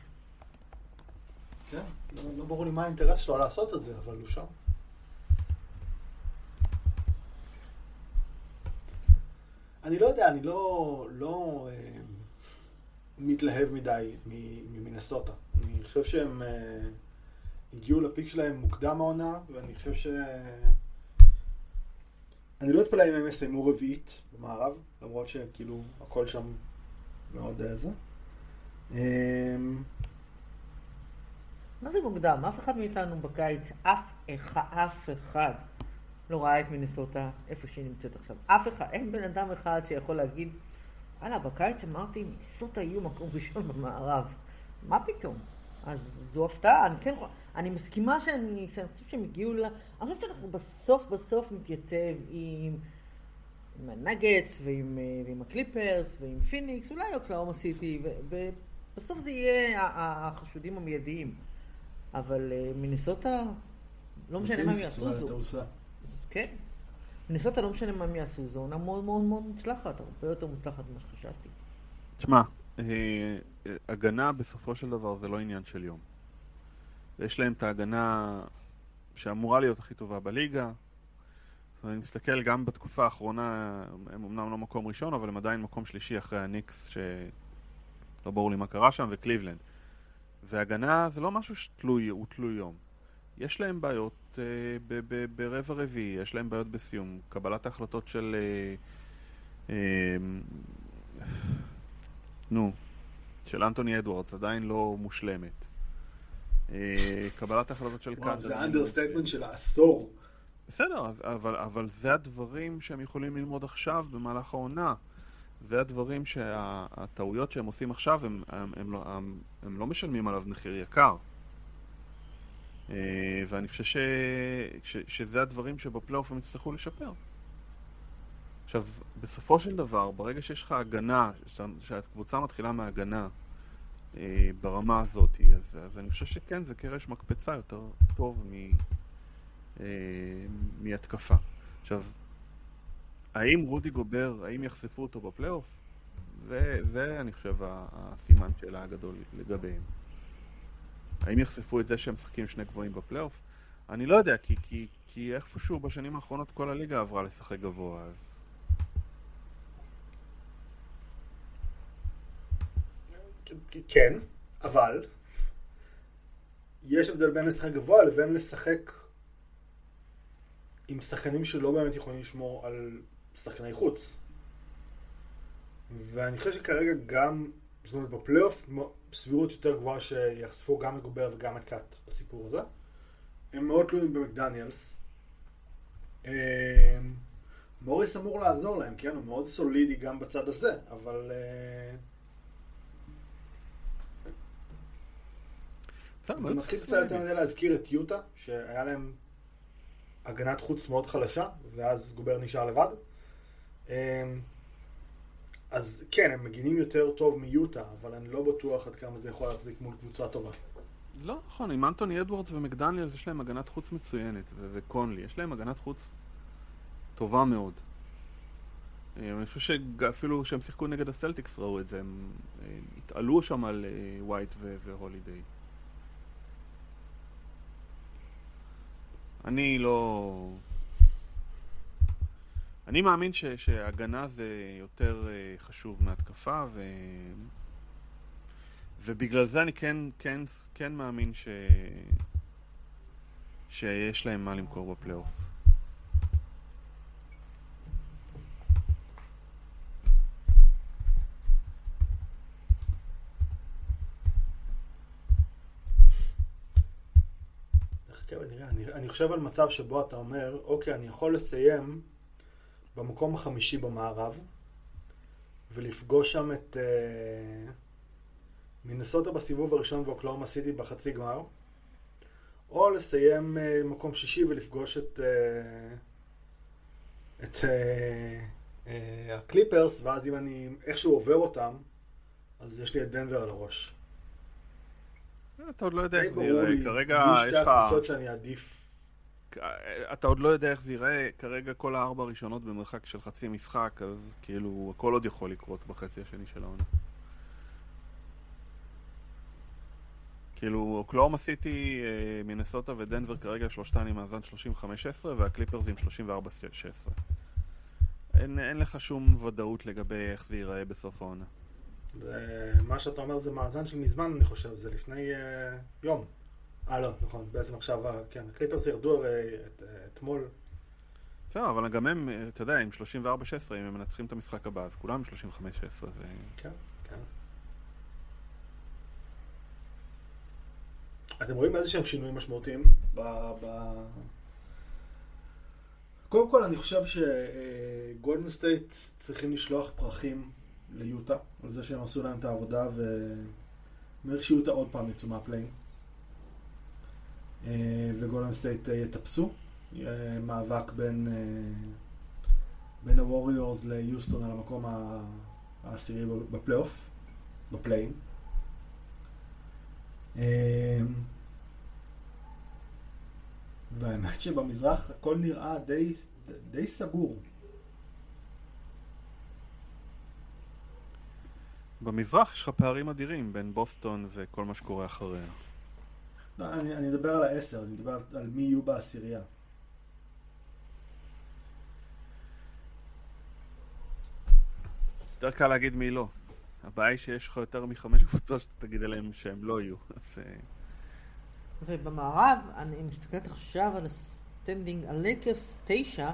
כן, לא, לא ברור לי מה האינטרס שלו לעשות את זה, אבל הוא שם. אני לא יודע, אני לא, לא אה, מתלהב מדי ממינסוטה. אני חושב שהם אה, הגיעו לפיק שלהם מוקדם העונה, ואני חושב ש... אני לא אתפלא אם הם יסיימו רביעית במערב, למרות שכאילו הכל שם מאוד אה, זה. אה, מה זה מוקדם? אף אחד מאיתנו בקיץ, אף אחד, אף אחד לא ראה את מינסוטה איפה שהיא נמצאת עכשיו. אף אחד, אין בן אדם אחד שיכול להגיד, וואלה, בקיץ אמרתי, מינסוטה יהיו מקום ראשון במערב. מה פתאום? אז זו הפתעה, אני כן, אני מסכימה שאני, שאני חושב שהם הגיעו ל... אני חושבת שאנחנו בסוף בסוף נתייצב עם, עם הנגטס ועם, ועם הקליפרס ועם פיניקס, אולי אוקלהומה סיטי, ובסוף זה יהיה החשודים המיידיים. אבל אה, מינסוטה, לא משנה מה הם יעשו זו. כן. מינסוטה לא משנה מה הם יעשו, זו עונה מאוד מאוד מאוד מוצלחת, הרבה יותר מוצלחת ממה שחשבתי. תשמע, אה, הגנה בסופו של דבר זה לא עניין של יום. יש להם את ההגנה שאמורה להיות הכי טובה בליגה. אני מסתכל גם בתקופה האחרונה, הם אמנם לא מקום ראשון, אבל הם עדיין מקום שלישי אחרי הניקס, שלא ברור לי מה קרה שם, וקליבלנד. והגנה זה לא משהו שתלוי, הוא תלוי יום. יש להם בעיות אה, ברבע רביעי, יש להם בעיות בסיום. קבלת ההחלטות של... אה, אה, נו, של אנטוני אדוארדס עדיין לא מושלמת. אה, קבלת ההחלטות של קאנדה. זה ה understatement של העשור. בסדר, אבל, אבל זה הדברים שהם יכולים ללמוד עכשיו במהלך העונה. זה הדברים שהטעויות שהם עושים עכשיו, הם, הם, הם, לא, הם, הם לא משלמים עליו מחיר יקר. אה, ואני חושב ש, ש, שזה הדברים שבפלייאוף הם יצטרכו לשפר. עכשיו, בסופו של דבר, ברגע שיש לך הגנה, שהקבוצה מתחילה מהגנה אה, ברמה הזאת, אז, אז אני חושב שכן, זה קרש מקפצה יותר טוב מ, אה, מהתקפה. עכשיו, האם רודי גובר, האם יחשפו אותו בפלייאוף? זה, זה אני חושב הסימן שאלה הגדול לגביהם. האם יחשפו את זה שהם משחקים שני גבוהים בפלייאוף? אני לא יודע, כי, כי, כי איפשהו בשנים האחרונות כל הליגה עברה לשחק גבוה, אז... כן, אבל יש הבדל בין לשחק גבוה לבין לשחק עם שחקנים שלא באמת יכולים לשמור על שחקני חוץ. ואני חושב שכרגע גם, זאת אומרת בפלייאוף, סבירות יותר גבוהה שיחשפו גם את גובר וגם את קאט בסיפור הזה. הם מאוד תלויים במקדניאלס. אמ, מוריס אמור לעזור להם, כן? הוא מאוד סולידי גם בצד הזה, אבל... אה, זה מתחיל קצת יותר מדי להזכיר את יוטה, שהיה להם הגנת חוץ מאוד חלשה, ואז גובר נשאר לבד. אמ, אז כן, הם מגינים יותר טוב מיוטה, אבל אני לא בטוח עד כמה זה יכול להחזיק מול קבוצה טובה. לא נכון, עם אנטוני אדוורדס ומקדניאלס יש להם הגנת חוץ מצוינת, וקונלי, יש להם הגנת חוץ טובה מאוד. אמ, אני חושב שאפילו כשהם שיחקו נגד הסלטיקס ראו את זה, הם התעלו שם על ווייט אה, והולידיי. אני לא... אני מאמין ש, שהגנה זה יותר uh, חשוב מהתקפה, ו... ובגלל זה אני כן, כן, כן מאמין ש... שיש להם מה למכור בפלייאוף. אני חושב על מצב שבו אתה אומר, אוקיי, אני יכול לסיים במקום החמישי במערב, ולפגוש שם את uh, מינסוטה בסיבוב הראשון ואוקלאומה סיטי בחצי גמר, או לסיים אה, מקום שישי ולפגוש את, אה, את אה, אה, הקליפרס, ואז אם אני איכשהו עובר אותם, אז יש לי את דנבר על הראש. אתה עוד לא יודע איך זה ברור ייראה, לי, כרגע מי יש שתי לך... הקבוצות שאני אעדיף. אתה עוד לא יודע איך זה ייראה, כרגע כל הארבע הראשונות במרחק של חצי משחק, אז כאילו הכל עוד יכול לקרות בחצי השני של העונה. כאילו, אוקלאומה סיטי, אה, מינסוטה ודנבר כרגע שלושתן עם מאזן 35-16 והקליפרס עם 34-16. אין, אין לך שום ודאות לגבי איך זה ייראה בסוף העונה. מה שאתה אומר זה מאזן של מזמן, אני חושב, זה לפני אה, יום. אה, לא, נכון, בעצם עכשיו, כן, הקליפרס ירדו הרי את, אתמול. בסדר, אבל גם הם, אתה יודע, עם 34-16, אם הם מנצחים את המשחק הבא, אז כולם עם 35-16, זה... כן, כן. אתם רואים איזה שהם שינויים משמעותיים ב... ב... קודם כל, אני חושב שגולדן סטייט צריכים לשלוח פרחים ליוטה על זה שהם עשו להם את העבודה ומעריך שיוטה עוד פעם יצאו מה play-in אה, וגולדן סטייט אה, יטפסו. מאבק בין, אה, בין הווריורס ליוסטון על המקום העשירי בפלייאוף, ב play-in. והאמת שבמזרח הכל נראה די, די סגור. במזרח יש לך פערים אדירים בין בוסטון וכל מה שקורה אחריה. לא, אני, אני מדבר על העשר, אני מדבר על מי יהיו בעשירייה. יותר קל להגיד מי לא. הבעיה היא שיש לך יותר מחמש קבוצות שאתה תגיד עליהם שהם לא יהיו. אז אה, ובמערב, אני מסתכלת עכשיו על ה standing, הלייקרס תשע,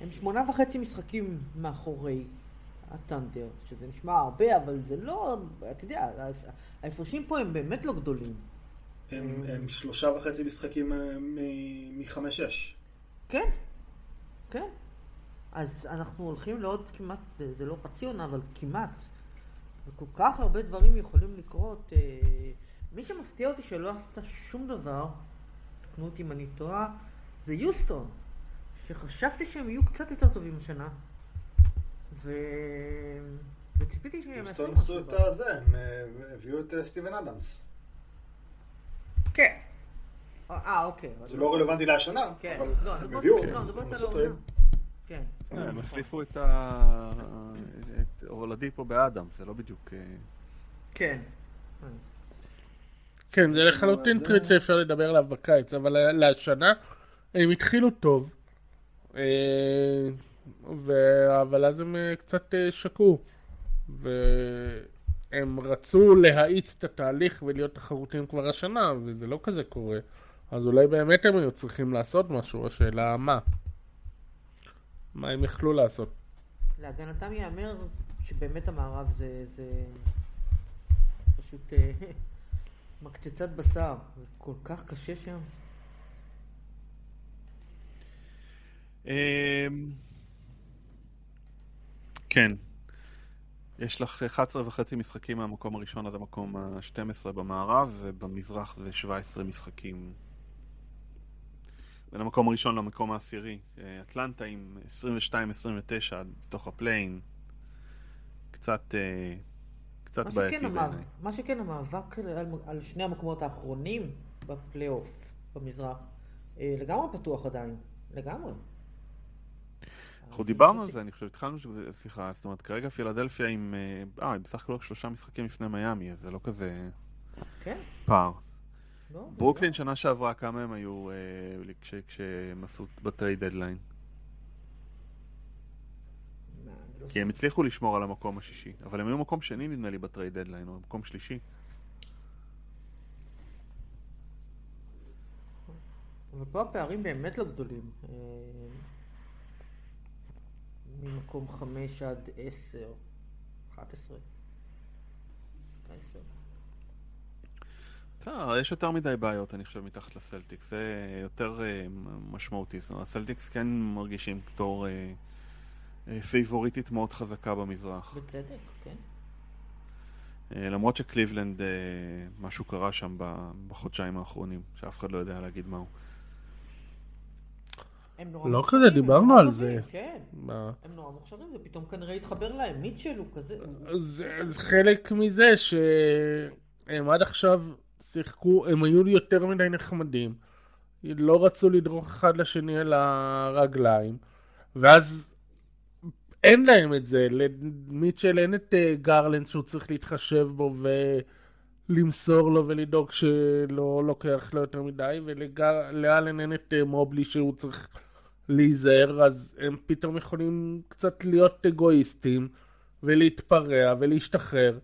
הם שמונה וחצי משחקים מאחורי הת'אנדר, שזה נשמע הרבה, אבל זה לא, אתה יודע, ההפ- ההפרשים פה הם באמת לא גדולים. הם, הם שלושה וחצי משחקים אה, מחמש-שש. כן, כן. אז אנחנו הולכים לעוד כמעט, זה, זה לא חצי עונה, אבל כמעט. וכל כך הרבה דברים יכולים לקרות. אה, מי שמפתיע אותי שלא עשתה שום דבר, תקנו אותי אם אני טועה, זה יוסטון. שחשבתי שהם יהיו קצת יותר טובים השנה. ו... וציפיתי שהם יעשו יוסטון משהו. עשו את. הזה, הם אה, הביאו את אה, סטיבן אדמס. כן. אה, אוקיי. זה לא רלוונטי להשנה, כן. אבל לא, הם הביאו, לא. trade. כן. אה, הם נכון. החליפו את ה... את אולדיפו באדם, זה לא בדיוק... אה, כן. כן, זה לחלוטין טריד שאפשר לדבר עליו בקיץ, אבל לשנה הם התחילו טוב, אה, אבל אז הם אה, קצת אה, שקעו, והם רצו להאיץ את התהליך ולהיות תחרותיים כבר השנה, וזה לא כזה קורה, אז אולי באמת הם היו צריכים לעשות משהו, השאלה מה. מה הם יכלו לעשות? להגנתם ייאמר שבאמת המערב זה, זה פשוט אה, מקצצת בשר, זה כל כך קשה שם. אמ, כן. יש לך 11 וחצי משחקים מהמקום הראשון עד המקום ה-12 במערב, ובמזרח זה 17 משחקים. בין המקום הראשון למקום העשירי. אה, אטלנטה עם 22-29 עד תוך ה play-in. קצת, אה, קצת מה בעייתי שכן. המאבק, מה שכן המאבק על, על שני המקומות האחרונים בפלייאוף במזרח אה, לגמרי פתוח עדיין, לגמרי. אנחנו דיברנו על זה, אני חושב, התחלנו שזה, סליחה, זאת אומרת, כרגע פילדלפיה עם, אה, אה, בסך הכל שלושה משחקים לפני מיאמי, אז זה לא כזה כן, פער. לא, זה ברוקלין שנה שעברה, כמה הם היו אה, כש- כשהם עשו ב trade deadline? לא- לא כי הם הצליחו לשמור על המקום השישי, אבל הם היו מקום שני נדמה לי ב trade deadline, או מקום שלישי. אבל פה הפערים באמת לא גדולים. אה, ממקום חמש עד עשר, אחת עשרה. בסדר, יש יותר מדי בעיות, אני חושב, מתחת לסלטיקס. זה יותר אה, משמעותי. זאת אומרת, הסלטיקס כן מרגישים בתור אה, אה, פייבוריטית מאוד חזקה במזרח. בצדק, כן. אה, למרות שקליבלנד, אה, משהו קרה שם בחודשיים האחרונים, שאף אחד לא יודע להגיד מהו. הם נורא לא כזה, דיברנו על זה. כן, מה? הם נורא מוכשרים, ופתאום כנראה התחבר להם. מיטשל הוא כזה... זה, זה חלק מזה שהם עד עכשיו שיחקו, הם היו יותר מדי נחמדים. לא רצו לדרוך אחד לשני על הרגליים, ואז אין להם את זה. למיטשל אין את אה, גרלנד שהוא צריך להתחשב בו ולמסור לו ולדאוג שלא לוקח לו יותר מדי, ולאלן אין את אה, מובלי שהוא צריך להיזהר, אז הם פתאום יכולים קצת להיות אגואיסטים. ולהתפרע ולהשתחרר.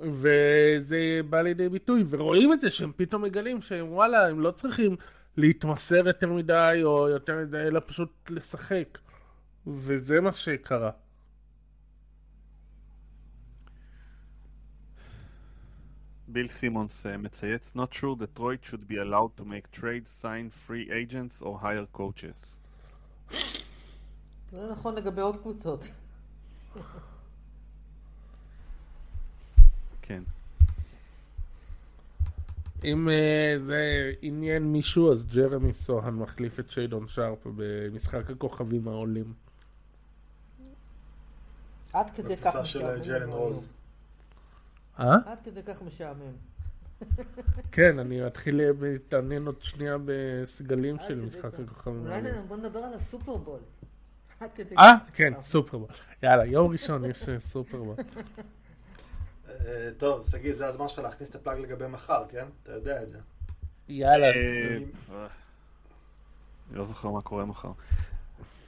וזה בא לידי ביטוי, ורואים את זה שהם פתאום מגלים שהם וואלה, הם לא צריכים להתמסר יותר מדי או יותר מדי, אלא פשוט לשחק. וזה מה שקרה. ביל סימונס אה, מצייץ, Not sure Detroit should be allowed to make trades, sign free agents or hire coaches. זה נכון לגבי עוד קבוצות. כן. אם uh, זה עניין מישהו, אז ג'רמי סוהן מחליף את שיידון שרפ במשחק הכוכבים העולים. עד כדי כך בקבוצה של. ג'לן רוז. אה? עד כדי כך משעמם. כן, אני אתחיל להתעניין עוד שנייה בסגלים של משחק. הכוכבים אולי בוא נדבר על הסופרבול. אה. כן, סופרבול. יאללה, יום ראשון יש אה, סופרבול. אה, טוב, שגיא, זה הזמן שלך להכניס את הפלאג לגבי מחר, כן? אתה יודע את זה. יאללה. אה, אה, אני לא זוכר מה קורה. מחר...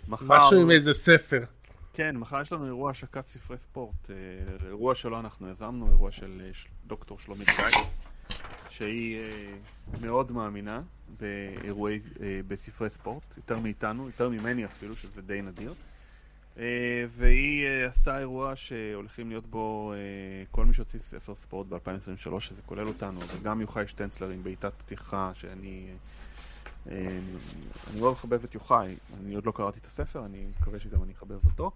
משהו עם איזה ספר. כן, מחר יש לנו אירוע השקת ספרי ספורט. אה, אירוע שלא אנחנו יזמנו, אירוע של אה, דוקטור שלומית גיא, שהיא אה, מאוד מאמינה באירועי, בספרי ספורט, יותר מאיתנו, יותר ממני אפילו, שזה די נדיר. והיא עשתה אירוע שהולכים להיות בו כל מי שהוציא ספר ספורט ב-2023, שזה כולל אותנו, וגם יוחאי שטנצלר עם בעיטת פתיחה, שאני... אה, אני מאוד מחבב את יוחאי, אני עוד לא קראתי את הספר, אני מקווה שגם אני אחבב אותו.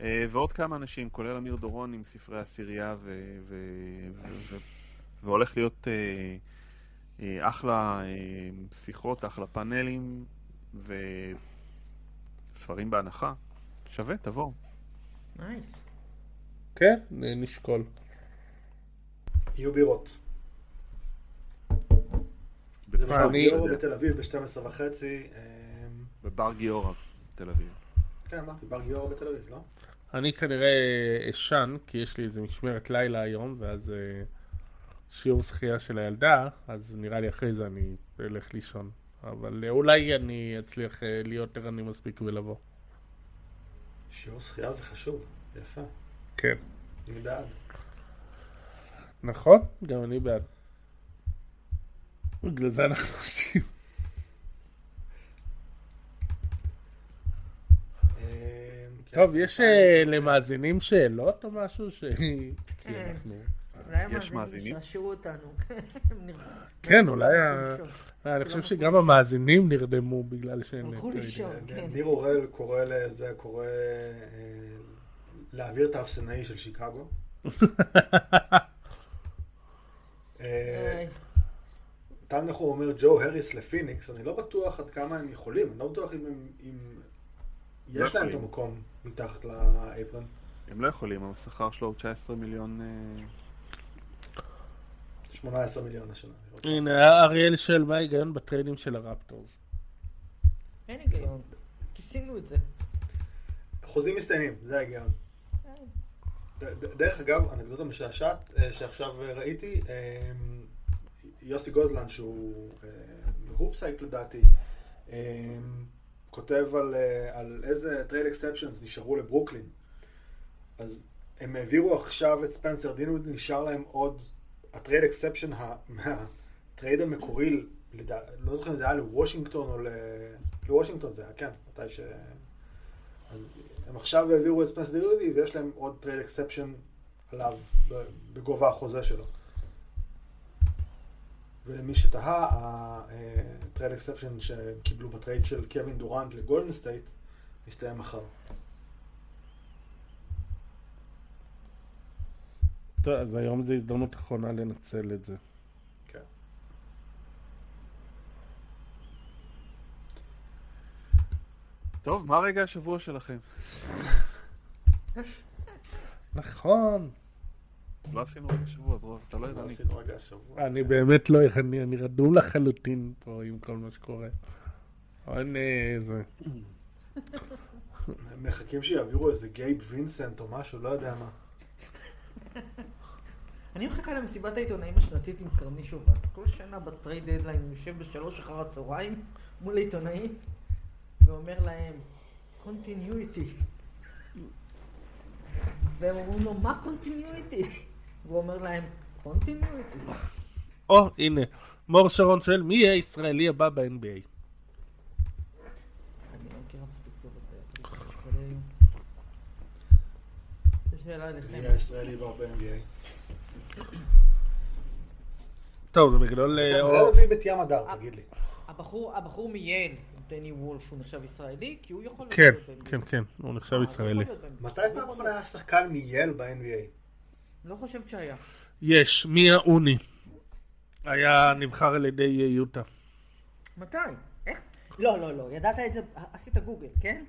אה, ועוד כמה אנשים, כולל אמיר דורון עם ספרי עשירייה, ו- ו- ו- ו- והולך להיות אה, אה, אחלה שיחות, אחלה פאנלים, וספרים בהנחה. שווה, תבואו. נייס. כן, נשקול. יהיו בירות. זה בבר ביורו בתל אביב ב-12 וחצי. בבר גיורא, תל אביב. כן, אמרתי, בר גיורא בתל אביב, לא? אני כנראה אשן, כי יש לי איזה משמרת לילה היום, ואז אה, שיעור שחייה של הילדה, אז נראה לי אחרי זה אני אלך לישון. אבל אה, אולי אני אצליח אה, להיות ערני מספיק ולבוא. שיעור שחייה זה חשוב, יפה. כן. אני בעד. נכון? גם אני בעד. בגלל זה אנחנו עושים. אה, כן. טוב, יש אה, למאזינים שאלות או משהו ש... כן. יש המאזינים מאזינים? ישעשעו אותנו. כן, אולי ה- לישון. אני חושב שגם המאזינים נרדמו בגלל שאין... הלכו לישון. כן. ניר אורל קורא לזה, קורא אה, להעביר את האפסנאי של שיקגו. אה, טל נחום אומר ג'ו הריס לפיניקס, אני לא בטוח עד כמה הם יכולים, אני לא בטוח אם הם... אם לא יש להם את. המקום מתחת לאפרן. הם לא יכולים, השכר שלו הוא 19 מיליון... אה, 18 מיליון השנה. לא הנה, אריאל שואל מה ההיגיון בטריידים של הרפטורס. אין היגיון. כיסינו את זה. חוזים מסתיימים, זה ההיגיון. ד- דרך אגב, אנקדוטה משעשעת אה, שעכשיו אה, ראיתי, אה, יוסי גוזלן שהוא אה, מהופסהייפ לדעתי, אה, כותב על, אה, על איזה trade exceptions נשארו לברוקלין. אז הם העבירו עכשיו את ספנסר דינוויד, נשאר להם עוד, ה trade exception מה trade המקורי, לדע, לא זוכר אם זה היה לוושינגטון או ל... לוושינגטון זה היה, כן, מתי ש... אז הם עכשיו העבירו את ספנסר דינוויד ויש להם עוד trade exception עליו בגובה החוזה שלו. ולמי שתהה, ה trade exception שהם קיבלו ב trade של קווין דורנט לגולדן סטייט מסתיים מחר. טוב, אז היום זו הזדמנות אחרונה לנצל את זה. כן. טוב, מה רגע השבוע שלכם? נכון. לא עשינו רגע שבוע, דרור, אתה לא מה ערני. אני באמת לא ערני, אני רדום לחלוטין פה עם כל מה שקורה. הנה, זה... מחכים שיעבירו איזה גייב וינסנט או משהו, לא יודע מה. אני מחכה למסיבת העיתונאים השנתית עם קרנישוב, אז כל שנה ב trade deadline הוא יושב בשלוש אחר הצהריים מול העיתונאים ואומר להם, continuity. והם אומרים לו, מה continuity? והוא אומר להם, continuity. או, הנה, מור שרון שואל, מי יהיה הישראלי הבא ב-NBA? אני לא את מי. הישראלי הבא ב-NBA? טוב, זה בגדול... אה, אתה או- מביא את ים מדר, תגיד לי. הבחור, מייל, דני וולף, הוא נחשב ישראלי? כי הוא יכול... כן, להיות ב-NBA. כן, כן, הוא נחשב אה, ישראלי. מתי פעם אחרונה היה שחקן מייל ב-NBA? לא חושבת שהיה. יש, מיה אוני. היה נבחר על ידי יוטה. מתי? איך? לא, לא, לא, ידעת את זה, עשית גוגל, כן?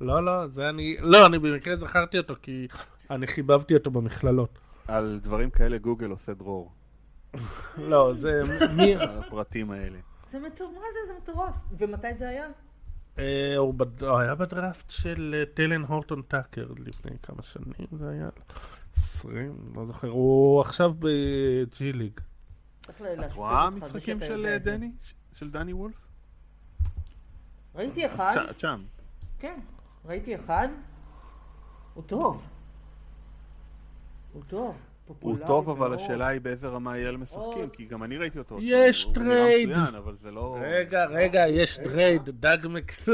לא, לא, זה אני... לא, אני במקרה זכרתי אותו כי אני חיבבתי אותו במכללות. על דברים כאלה גוגל עושה דרור, לא, זה... מי... על הפרטים האלה. זה מטורף, מה זה? זה מטורף. ומתי זה היה? אה, הוא היה בדראפט של אה, טלן הורטון טאקר לפני כמה שנים, זה היה 20, לא זוכר, הוא עכשיו בג'י ליג. צריך להשפיע את רואה משחקים של אה. דני? של דני וולף? ראיתי אחד, שם. כן, ראיתי אחד. הוא טוב. הוא טוב. הוא טוב, אבל. השאלה היא באיזה רמה יהיה משחקים. כי גם אני ראיתי אותו. יש trade. מצוין, אבל זה לא... רגע, רגע, יש trade, דאג מקס...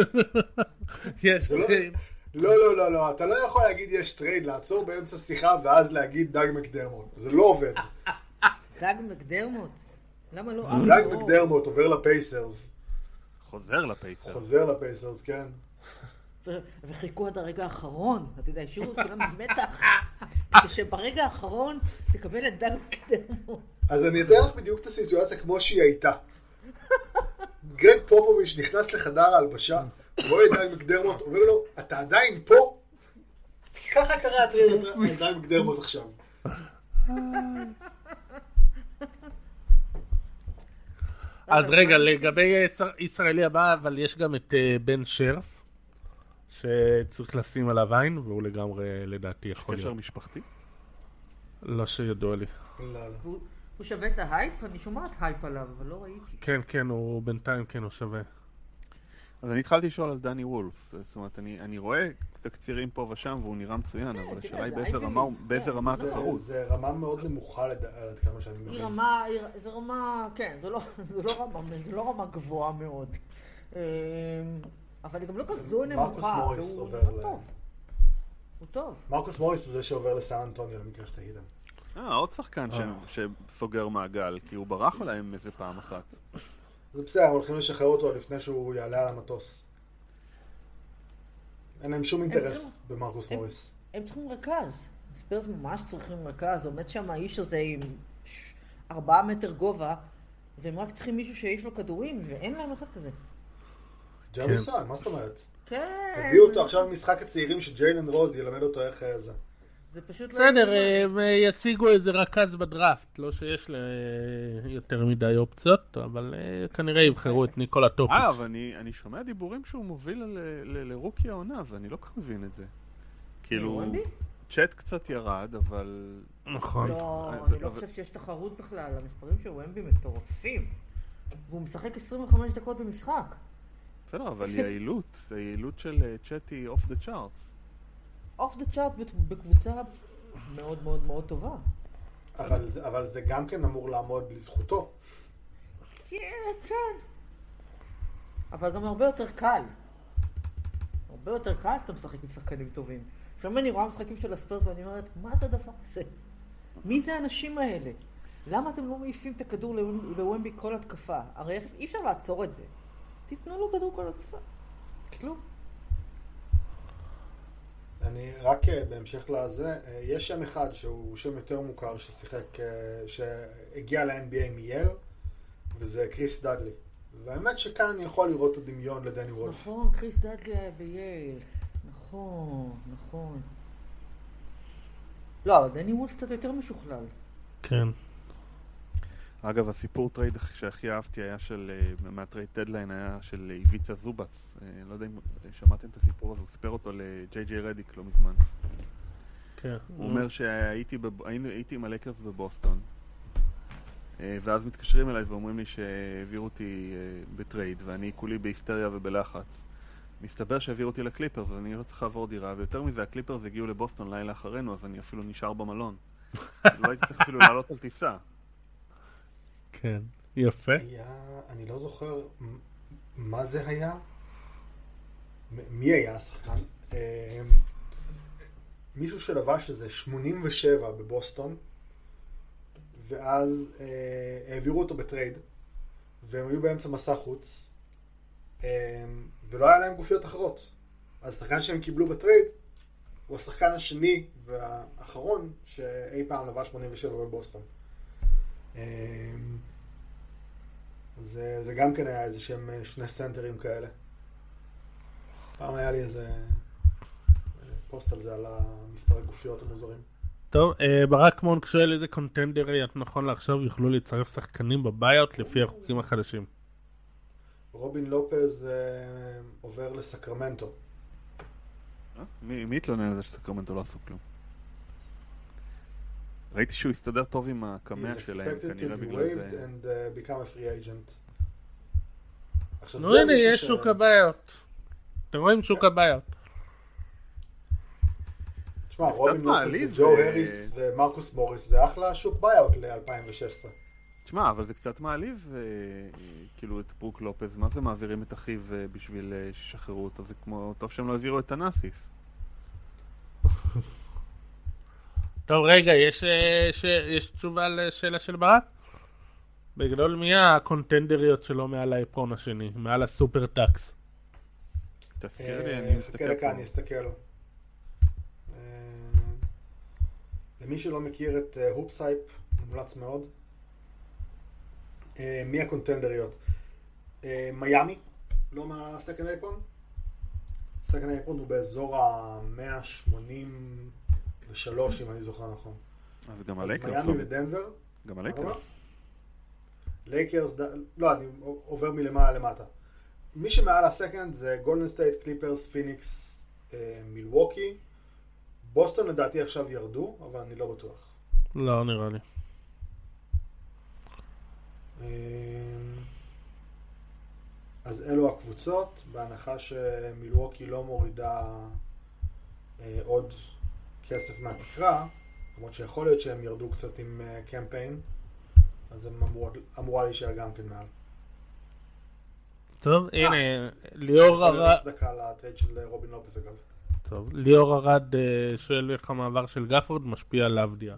יש לא- trade. לא, לא, לא, לא, אתה לא יכול להגיד יש trade, לעצור באמצע שיחה ואז להגיד דאג מקדרמוט. זה לא עובד. דאג מקדרמוט? למה לא? דאג ארי דרור? מקדרמוט עובר לפייסרס. חוזר לפייסרס. חוזר לפייסרס, כן. וחיכו עד הרגע האחרון, אתה יודע, השאירו את כולם במתח, כדי שברגע האחרון תקבל את דאג מקדרמוט. אז אני אתן לך בדיוק את הסיטואציה כמו שהיא הייתה. גרג פופוביץ' נכנס לחדר ההלבשה, רואה את דג מקדרמוט, אומר לו, אתה עדיין פה? ככה קרה הטרייד על דג מקדרמוט עכשיו. אז רגע, לגבי ישראל- ישראלי הבא, אבל יש גם את אה, בן שרף, שצריך לשים עליו עין, והוא לגמרי, לדעתי, יכול קשר להיות. משפחתי? לא שידוע לי. לא, לא. הוא הוא שווה את ההייפ? אני שומעת הייפ עליו, אבל לא ראיתי. כן, כן, הוא בינתיים כן, הוא שווה. אז אני התחלתי לשאול על דני וולף. זאת אומרת, אני אני רואה תקצירים פה ושם והוא נראה מצוין, אבל תראה, השאלה היא זה באיזה. רמה באיזה כן, רמה זה- התחרות. זה רמה מאוד נמוכה לד- עד כמה שאני מבין. רמה, זה רמה, כן, זה לא, זה לא רמה, זה לא רמה גבוהה מאוד. אמ, אבל היא גם לא כזו נמוכה. מרקוס מוריס עובר ל- טוב. הוא טוב. מרקוס מוריס הוא זה שעובר לסן אנטוניו למקרה שתהיתם. אה, עוד שחקן ש- שסוגר מעגל, כי הוא ברח להם איזה פעם אחת. זה בסדר, הולכים לשחרר אותו לפני שהוא יעלה על המטוס. אין להם שום אינטרס במרקוס הם- מוריס. הם צריכים רכז. ספיירס ממש צריכים רכז. עומד שם האיש הזה עם ארבעה מטר גובה, והם רק צריכים מישהו שיעיף לו כדורים, ואין להם אחד כזה. ג'רמי סון, מה זאת אומרת? כן. הביאו אותו עכשיו למשחק הצעירים שג'יילן רוז ילמד אותו איך אה, זה. זה פשוט לא... בסדר, הם אה, ישיגו איזה רכז בדראפט, לא שיש לה יותר מדי אופציות, אבל אה, כנראה יבחרו את ניקולה אה, טופיץ'. אבל אני אני שומע דיבורים שהוא מוביל ל- ל- לרוקי העונה, ואני לא כל כך מבין את זה. כאילו? צ'אט קצת ירד, אבל... נכון. לא, אני לא חושב שיש תחרות בכלל. המספרים של ומבי מטורפים. והוא משחק 25 דקות במשחק. בסדר, אבל יעילות, היעילות של אה, צ'ט היא off the charts. off the chart בקבוצה מאוד מאוד מאוד טובה. אבל זה- אבל זה גם כן אמור לעמוד לזכותו. כן, כן. אבל גם הרבה יותר קל. הרבה יותר קל שאתה משחק עם שחקנים טובים. לפעמים אני רואה משחקים של הספרס ואני אומרת, מה זה הדבר הזה? מי זה האנשים האלה? למה אתם לא מעיפים את הכדור לוומ- לוומבי כל התקפה? הרי אי אפשר לעצור את זה. תיתנו לו כדור כל התקפה. כלום. אני רק אה, בהמשך לזה, אה, יש שם אחד שהוא שם יותר מוכר ששיחק, אה, שהגיע ל-NBA מייל, וזה קריס דאדלי. והאמת שכאן אני יכול לראות את הדמיון לדני וולף. נכון, קריס דאדלי היה בייל. נכון, נכון. לא, אבל דני וולף קצת יותר משוכלל. כן. אגב, הסיפור טרייד שהכי אהבתי היה של, אה, מה trade deadline היה של איביצה זובאץ. אה, לא יודע אם שמעתם את הסיפור הזה, הוא סיפר אותו לג'יי ג'יי רדיק לא מזמן. כן. הוא אומר שהייתי בב- הייתי עם הלקרס בבוסטון, אה, ואז מתקשרים אליי ואומרים לי שהעבירו אותי אה, בטרייד, ואני כולי בהיסטריה ובלחץ. מסתבר שהעבירו אותי לקליפרס, אז אני לא צריך לעבור דירה, ויותר מזה, הקליפרס הגיעו לבוסטון לילה אחרינו, אז אני אפילו נשאר במלון. לא הייתי צריך אפילו לעלות על טיסה. כן. יפה. היה, אני לא זוכר מה זה היה, מי היה השחקן. אה, מישהו שלבש איזה 87 בבוסטון, ואז אה, העבירו אותו בטרייד, והם היו באמצע מסע חוץ, אה, ולא היה להם גופיות אחרות. אז השחקן שהם קיבלו בטרייד הוא השחקן השני והאחרון שאי פעם לבש 87 בבוסטון. אה, זה, זה גם כן היה איזה שהם אה, שני סנטרים כאלה. פעם היה לי איזה אה, פוסט על זה, על המספר הגופיות המוזרים. טוב, אה, ברק מונק שואל איזה contender יות נכון לעכשיו יוכלו להצטרף שחקנים ב buyout לפי החוקים החדשים. רובין לופז עובר לסקרמנטו. מי התלונן על זה שסקרמנטו לא עשו כלום? ראיתי שהוא הסתדר טוב עם הקמע שלהם, כנראה בגלל זה. and uh, נו זה הנה, יש ש- שוק הבעיות. אתם רואים שוק הבעיות. תשמע, רובין מעליב, וג'ו אה, הריס ומרקוס מוריס זה אחלה שוק buyout ל-2016. תשמע, אבל זה קצת מעליב, אה, כאילו, את ברוק לופז. מה זה מעבירים את אחיו אה, בשביל שישחררו אותו? זה כמו, טוב שהם לא העבירו את תנאסיס. טוב, רגע, יש, אה, ש... יש תשובה לשאלה של ברק? בגדול, מי ה contender יות שלו מעל ה apron השני? מעל ה super tax? תזכיר לי, אה, אני חכה מסתכל דקה, פה. אני אסתכל. אה, למי שלא מכיר את HoopsHype, מומלץ מאוד. מי ה contender יות? מיאמי, לא מה second apron. second apron הוא באזור ה-183, אם אני זוכר נכון. אז גם אז הלייקרס מיאמי לא... ודנבר. גם? הלייקרס. לייקרס, ד- לא, אני עובר מלמעלה למטה. מי שמעל ה second זה גולדן סטייט, קליפרס, פיניקס, אה, מילווקי. בוסטון לדעתי עכשיו ירדו, אבל אני לא בטוח. לא, נראה לי. אה, אז אלו הקבוצות, בהנחה שמילווקי לא מורידה אה, עוד כסף מהתקרה, למרות שיכול להיות שהם ירדו קצת עם אה, קמפיין, אז הם אמור, אמורה להישאר גם כן מעל. טוב, הנה, ליאור יכול להיות ארד... הצדקה לטרייד של רובין לופז אגב. טוב, ליאור ארד אה, שואל איך המעבר של גפורד משפיע על אבדיה.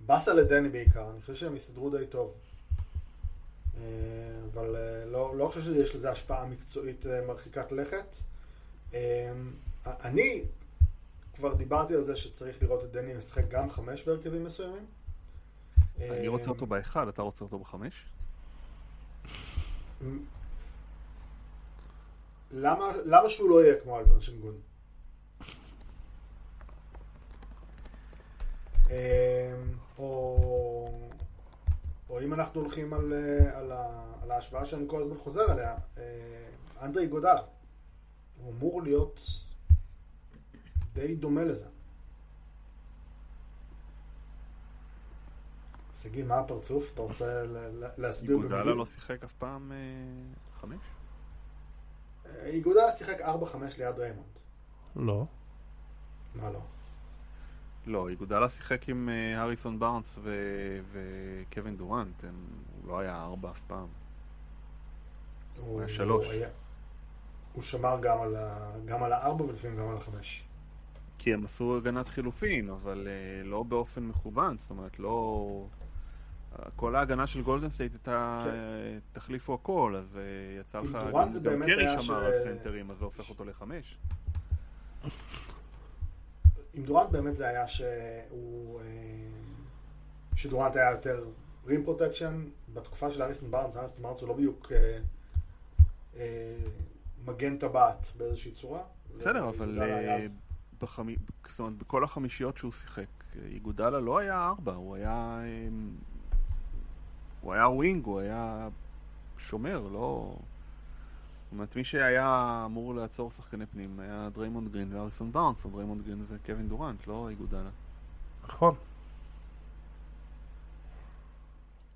באסה לדני בעיקר, אני חושב שהם הסתדרו די טוב. אה, אבל אה, לא, לא חושב שיש לזה השפעה מקצועית אה, מרחיקת לכת. אה, אני כבר דיברתי על זה שצריך לראות את דני משחק גם חמש בהרכבים מסוימים. אני רוצה אותו באחד, אתה רוצה אותו בחמש? למה, למה שהוא לא יהיה כמו אלפרן שנגון? אה, או, או אם אנחנו הולכים על, אה, על ההשוואה שאני כל הזמן חוזר עליה, אה, אנדרי גודלה. הוא אמור להיות די דומה לזה. שגיא, מה הפרצוף? אתה רוצה להסביר? איגודלה לא שיחק אף פעם אה, חמש? אה, איגודלה שיחק 4-5 ליד דריימונד. לא. מה לא? לא, איגודלה שיחק עם אה, הריסון בארנס וקווין דורנט, הוא לא היה 4 אף פעם. הוא היה 3. הוא שמר גם על, ה, גם על הארבע ולפעמים גם על החמש. כי הם עשו הגנת חילופין, אבל אה, לא באופן מכוון, זאת אומרת, לא... כל ההגנה של גולדן סטייט הייתה, כן. תחליפו הכל, אז אה, יצא לך, גם באמת קרי שמר ש- על סנטרים, אז זה הופך אותו לחמש. עם דורנט באמת זה היה שהוא... אה, שדורנט היה יותר rim protection, בתקופה של הריסון בארנס, הריסון בארנס הוא לא בדיוק אה, אה, מגן טבעת באיזושהי צורה. בסדר, אבל אה, בחמי- זאת אומרת, בכל החמישיות שהוא שיחק, איגודלה לא היה ארבע, הוא היה... אה, הוא היה wing, הוא היה שומר, לא... זאת אומרת, מי שהיה אמור לעצור שחקני פנים היה דריימונד גרין והריסון בארנס, או דריימונד גרין וקווין דורנט, לא איגודלה. נכון.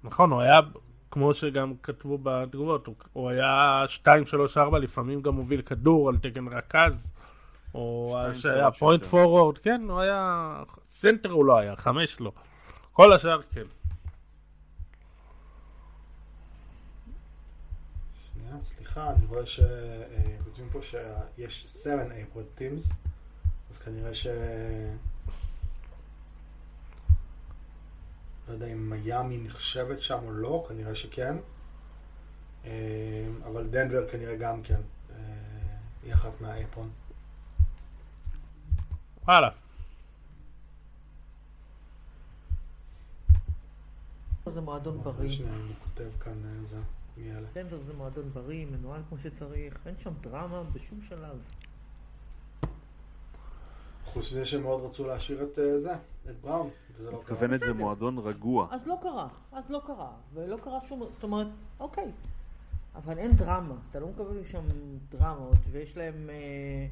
נכון, הוא היה, כמו שגם כתבו בתגובות, הוא, הוא היה 2, 3, 4, לפעמים גם מוביל כדור על תקן רכז, או שהיה point יותר. forward, כן, הוא היה, סנטר הוא לא היה, חמש לא. כל השאר כן. שנייה, סליחה, אני רואה שכותבים פה שיש 7 apron teams, אז כנראה ש... לא יודע אם מיאמי נחשבת שם או לא, כנראה שכן. אה, אבל דנבר כנראה גם כן. אה, היא אחת מהאייפון. וואלה. זה מועדון בריא. שנייה, אני כותב כאן אה, זה, מי אלה. דנבר זה מועדון בריא, מנוהל כמו שצריך, אין שם דרמה בשום שלב. חוץ מזה שהם מאוד רצו להשאיר את זה, את בראון. מתכוונת זה. מועדון רגוע. אז לא קרה, אז לא קרה, ולא קרה שום, זאת אומרת, אוקיי. אבל אין דרמה, אתה לא מקבל שם דרמות, ויש להם... אה,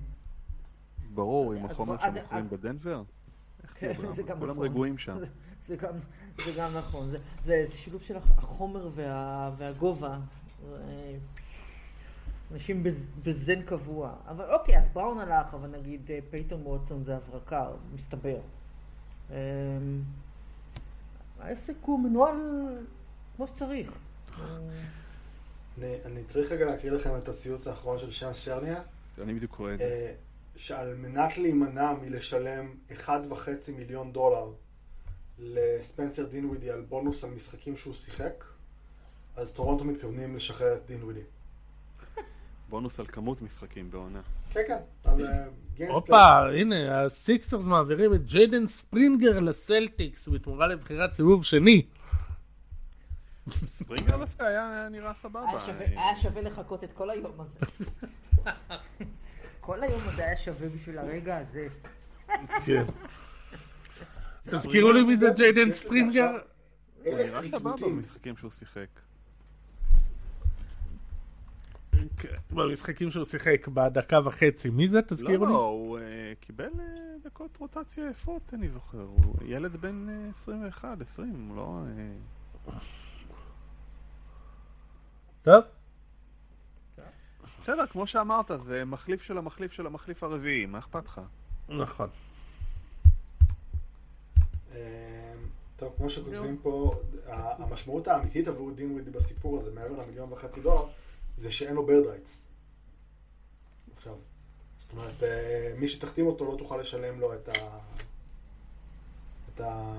ברור, עם החומר שמוכרים בדנבר. דרמה? זה גם כולם נכון. רגועים שם. זה גם, זה גם נכון, זה, שילוב של הח- החומר וה, והגובה. אה, אנשים בז, בזן קבוע. אבל אוקיי, אז בראון הלך, אבל נגיד אה, פייטון ווטסון זה הברקה, מסתבר. אה, העסק הוא מנוהל כמו שצריך. אה, אני, אני צריך רגע להקריא לכם את הציוץ האחרון של שאנס שרניה. אני בדיוק קורא את זה. אה, שעל מנת להימנע מלשלם 1.5 מיליון דולר לספנסר דינווידי על בונוס על משחקים שהוא שיחק, אז טורונטו מתכוונים לשחרר את דינווידי. בונוס על כמות משחקים בעונה. כן, כן, על games הופה, הנה, הסיקסרס מעבירים את ג'יידן ספרינגר לסלטיקס בתמורה לבחירת סיבוב שני. ספרינגר דווקא היה נראה סבבה. היה שווה, היה שווה לחכות את כל היום הזה. כל היום הזה היה שווה בשביל הרגע הזה. כן. תזכירו לי מי זה ג'יידן ספרינגר? הוא אלף נראה סבבה. במשחקים שהוא שיחק. כן, במשחקים שהוא שיחק בדקה וחצי. מי זה? לא, תזכירו לי. לא, הוא אה, קיבל אה, דקות רוטציה יפות, אני זוכר. הוא ילד בן אה, 21, 20, הוא לא... אה, טוב. בסדר, כמו שאמרת, זה מחליף של המחליף של המחליף הרביעי, מה אכפת לך? נכון. אה, טוב, כמו שכותבים פה, המשמעות האמיתית עבור דינווידי בסיפור הזה, מעבר למיליון וחצי דולר, זה שאין לו Bird rights. עכשיו, זאת אומרת, אה, מי שתחתים אותו לא תוכל לשלם לו את ה... את ה...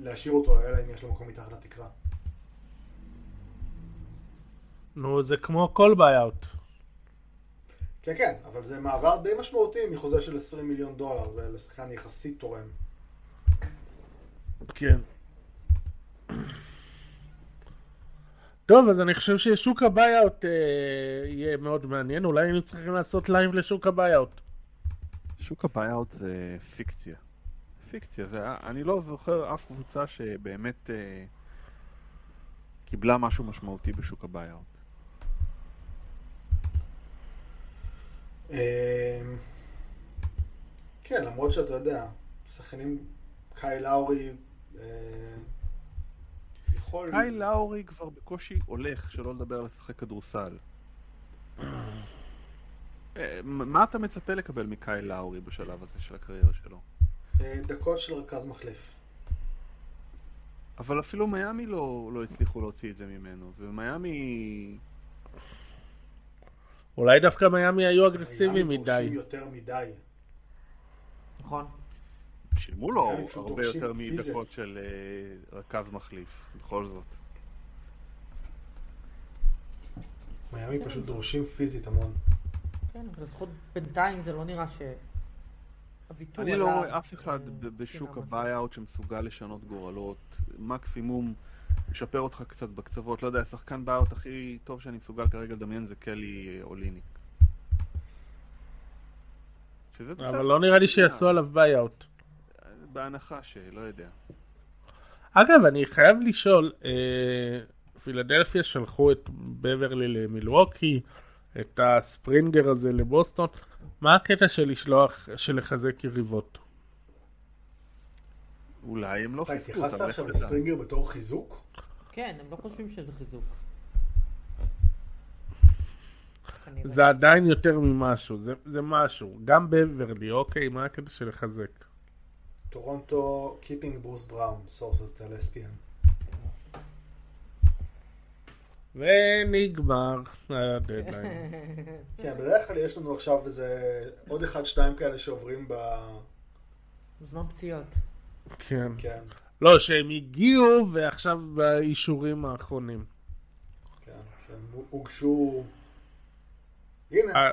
להשאיר אותו, אלא אם יש לו מקום מתחת לתקרה. נו, זה כמו כל buyout. כן, כן, אבל זה מעבר די משמעותי מחוזה של 20 מיליון דולר, ולשחקן יחסית תורם. כן. טוב, אז אני חושב ששוק ה buyout אה, יהיה מאוד מעניין. אולי היינו צריכים לעשות לייב לשוק ה buyout. שוק ה buyout זה פיקציה. פיקציה, זה, אני לא זוכר אף קבוצה שבאמת אה, קיבלה משהו משמעותי בשוק ה buyout. אמ, כן, למרות שאתה יודע, שחקנים, קאי לאורי, אה, יכול... קאי לאורי כבר בקושי הולך, שלא לדבר על לשחק כדורסל. אה, מה אתה מצפה לקבל מקאי לאורי בשלב הזה של הקריירה שלו? אה, דקות של רכז מחליף. אבל אפילו מיאמי לא, לא הצליחו להוציא את זה ממנו, ומיאמי... אולי דווקא מיאמי היו אגרסיביים מיאמי מדי. יותר מדי. נכון? שילמו לו הרבה יותר. מדקות של אה, רכז מחליף, בכל זאת. מיאמי פשוט דורשים פיזית המון. כן, אבל לפחות בינתיים זה לא נראה ש... הוויתור אני לא רואה אף אחד אה, ב- בשוק שינה ה buyout שמסוגל לשנות גורלות. מקסימום לשפר אותך קצת בקצוות. לא יודע, השחקן buyout הכי טוב שאני מסוגל כרגע לדמיין זה קלי אה, אוליניק. אבל לא נראה לי שיעשו עליו buyout. בהנחה שלא יודע. אגב, אני חייב לשאול, אה, פילדלפיה שלחו את בברלי למילווקי, את הספרינגר הזה לבוסטון, מה הקטע של לשלוח, של לחזק יריבות? אולי הם לא אתה חיזקו התייחסת אותם, לך עכשיו תדע. לספרינגר בתור חיזוק? כן, הם לא חושבים שזה חיזוק. זה עדיין יותר ממשהו, זה, זה משהו. גם בברלי, אוקיי, מה הקטע של לחזק? טורונטו, Keeping ברוס בראון, sources tell SPN. ונגמר הדדליין. כן, בדרך כלל יש לנו עכשיו איזה עוד אחד, שתיים כאלה שעוברים ב... זמן פציעות. כן. כן, לא, שהם הגיעו ועכשיו באישורים האחרונים. כן, שהם הוגשו... הנה.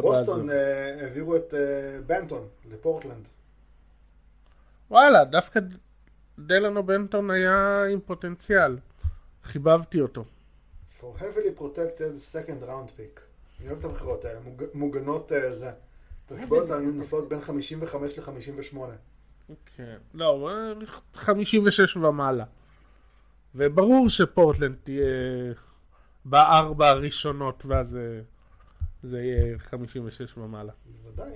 בוסטון אה, העבירו את אה, בנטון לפורטלנד. וואלה, דווקא דלנו בנטון היה עם פוטנציאל. חיבבתי אותו. For heavily protected second round pick. אני אוהב את הבחירות האלה, מוג- מוגנות אה, זה. המגבלות היו נופלות בין 55 ל-58. כן. לא, 56 ומעלה. וברור שפורטלנד תהיה בארבע הראשונות, ואז זה, זה יהיה 56 ומעלה. בוודאי.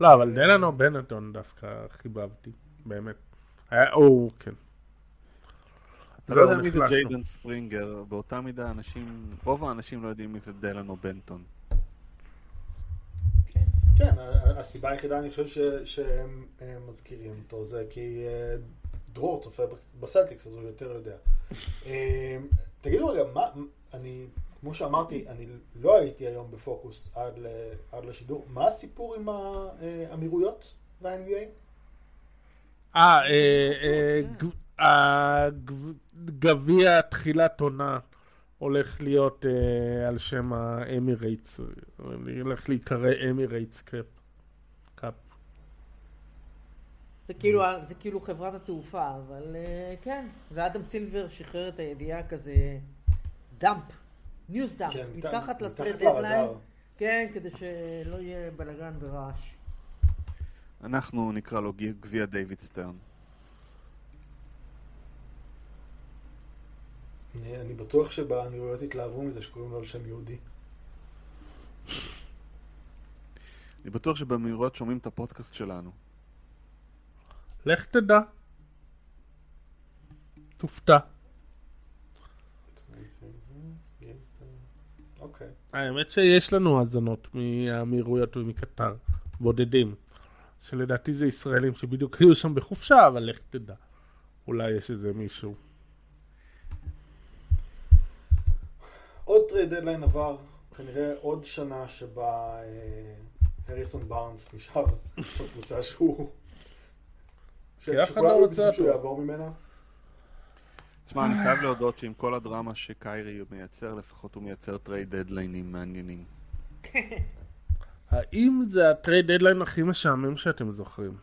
לא, אבל דלנו בנטון דווקא חיבבתי, באמת. היה, או, כן. אתה לא זהו, יודע מי זה. ג'יידן ספרינגר, באותה מידה אנשים, רוב האנשים לא יודעים מי זה דלן או בנטון. כן. כן, הסיבה היחידה אני חושב ש- שהם מזכירים אותו זה כי אה, דרור צופה בסלטיקס אז הוא יותר יודע. אה, תגידו רגע, מה, אני, כמו שאמרתי, אני לא הייתי היום בפוקוס עד, ל, עד לשידור, מה הסיפור עם האמירויות וה-NBA? אה, אה, אה, ג- הגביע תחילת עונה הולך להיות אה, על שם ה Emirates, הולך להיקרא Emirates Cup. זה כאילו, זה כאילו חברת התעופה, אבל אה, כן. ואדם סילבר שחרר את הידיעה כזה dump, news dump, כן, מתחת מתחת ל trade לרדאר. דדליין. כן, כדי שלא יהיה בלאגן ורעש. אנחנו נקרא לו גביע דיוויד סטרן. אני, אני בטוח שבאמירויות התלהבו מזה שקוראים לו על שם יהודי. אני בטוח שבמהירויות שומעים את הפודקאסט שלנו. לך תדע. תופתע. אוקיי. האמת שיש לנו האזנות מהאמירויות ומקטר, בודדים. שלדעתי זה ישראלים שבדיוק היו שם בחופשה, אבל לך תדע. אולי יש איזה מישהו. עוד trade deadline עבר, כנראה עוד שנה שבה אה, הריסון בארנס נשאר בקבוצה שהוא... שכולם לא רוצה שהוא. יעבור ממנה. תשמע, אני חייב להודות שעם כל הדרמה שקיירי מייצר, לפחות הוא מייצר trade דדליינים מעניינים. האם זה ה trade deadline הכי משעמם שאתם זוכרים?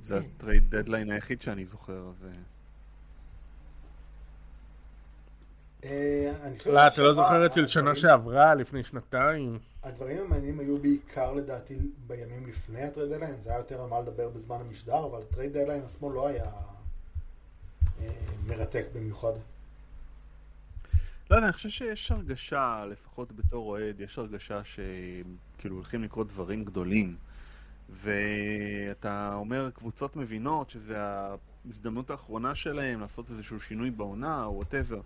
זה. הטרייד דדליין היחיד שאני זוכר, אז... אה, אה, לא, אתה לא זוכר את של שנה שעברה, לפני שנתיים? הדברים המעניינים היו בעיקר לדעתי בימים לפני ה trade deadline, זה היה יותר על מה לדבר בזמן המשדר, אבל ה trade deadline עצמו לא היה מרתק במיוחד. לא יודע, אני חושב שיש הרגשה, לפחות בתור אוהד, יש הרגשה שכאילו הולכים לקרות דברים גדולים. ואתה אומר, קבוצות מבינות שזה ההזדמנות האחרונה שלהם לעשות איזשהו שינוי בעונה או וואטאבר.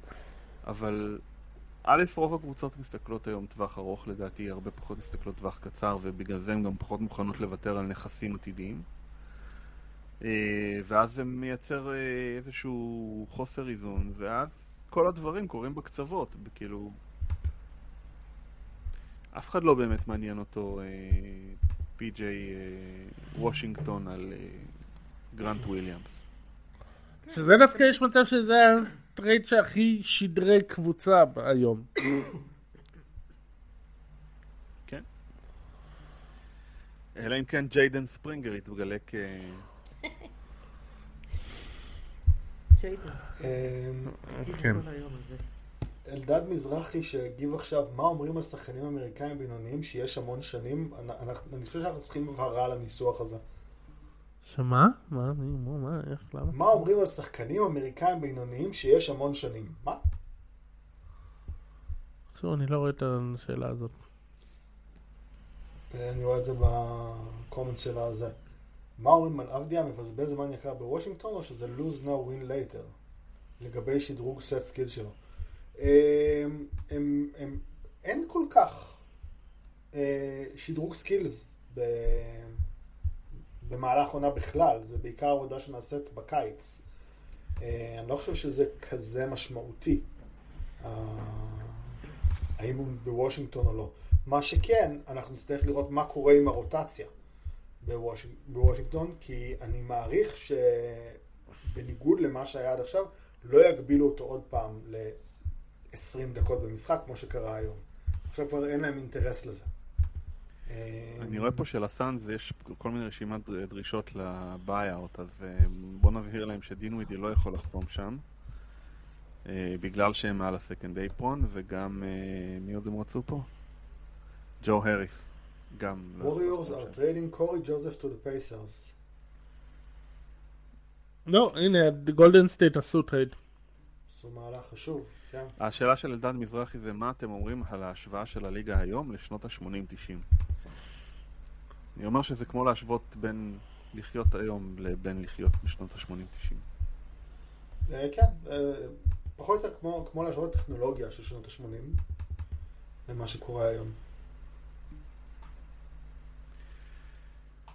אבל א', רוב הקבוצות מסתכלות היום טווח ארוך לדעתי, הרבה פחות מסתכלות טווח קצר, ובגלל זה הן גם פחות מוכנות לוותר על נכסים עתידיים. אה, ואז זה מייצר אה, איזשהו חוסר איזון, ואז כל הדברים קורים בקצוות, כאילו... אף אחד לא באמת מעניין אותו אה, פי.ג'יי וושינגטון על גרנט וויליאמס. שזה דווקא יש מצב שזה ה trade שהכי שדרג קבוצה היום. כן. אלא אם כן ג'יידן ספרינגר יתגלה כ... כן. כל היום הזה. אלדד מזרחי שהגיב עכשיו, מה אומרים על שחקנים אמריקאים בינוניים שיש המון שנים? אני, חושב שאנחנו צריכים הבהרה על הניסוח הזה. שמה? מה? מי? מה? מה? איך? למה? מה אומרים על שחקנים אמריקאים בינוניים שיש המון שנים? מה? שוב, אני לא רואה את השאלה הזאת. אה, אני רואה את זה בקומנט של הזה. מה אומרים על אבדיה מבזבז זמן יקר בוושינגטון או שזה lose now win later? לגבי שדרוג סט skill שלו. הם, הם, הם, אין כל כך אה, שדרוג skills במהלך עונה בכלל, זה בעיקר עבודה שנעשית בקיץ. אה, אני לא חושב שזה כזה משמעותי, אה, האם הוא בוושינגטון או לא. מה שכן, אנחנו נצטרך לראות מה קורה עם הרוטציה בוושינג, בוושינגטון, כי אני מעריך שבניגוד למה שהיה עד עכשיו, לא יגבילו אותו עוד פעם ל-20 דקות במשחק, כמו שקרה היום. עכשיו כבר אין להם אינטרס לזה. אני רואה פה שלסאנז יש כל מיני רשימת דרישות לביי-אוט, אז אה, בוא נבהיר להם שדין ווידי לא יכול לחתום שם, אה, בגלל שהם מעל הסקנד אייפרון, וגם, אה, מי עוד הם רצו פה? ג'ו הריס, גם. לא Warriors are trading קורי ג'וזף to the Pacers. לא, הנה, גולדן סטייט עשו טרייד. עשו מהלך חשוב, כן. השאלה של אלדד מזרחי זה מה אתם אומרים על ההשוואה של הליגה היום לשנות ה-80-90. אני אומר שזה כמו להשוות בין לחיות היום לבין לחיות בשנות ה-80-90. אה, כן, אה, פחות או יותר כמו להשוות טכנולוגיה של שנות ה-80 למה שקורה היום.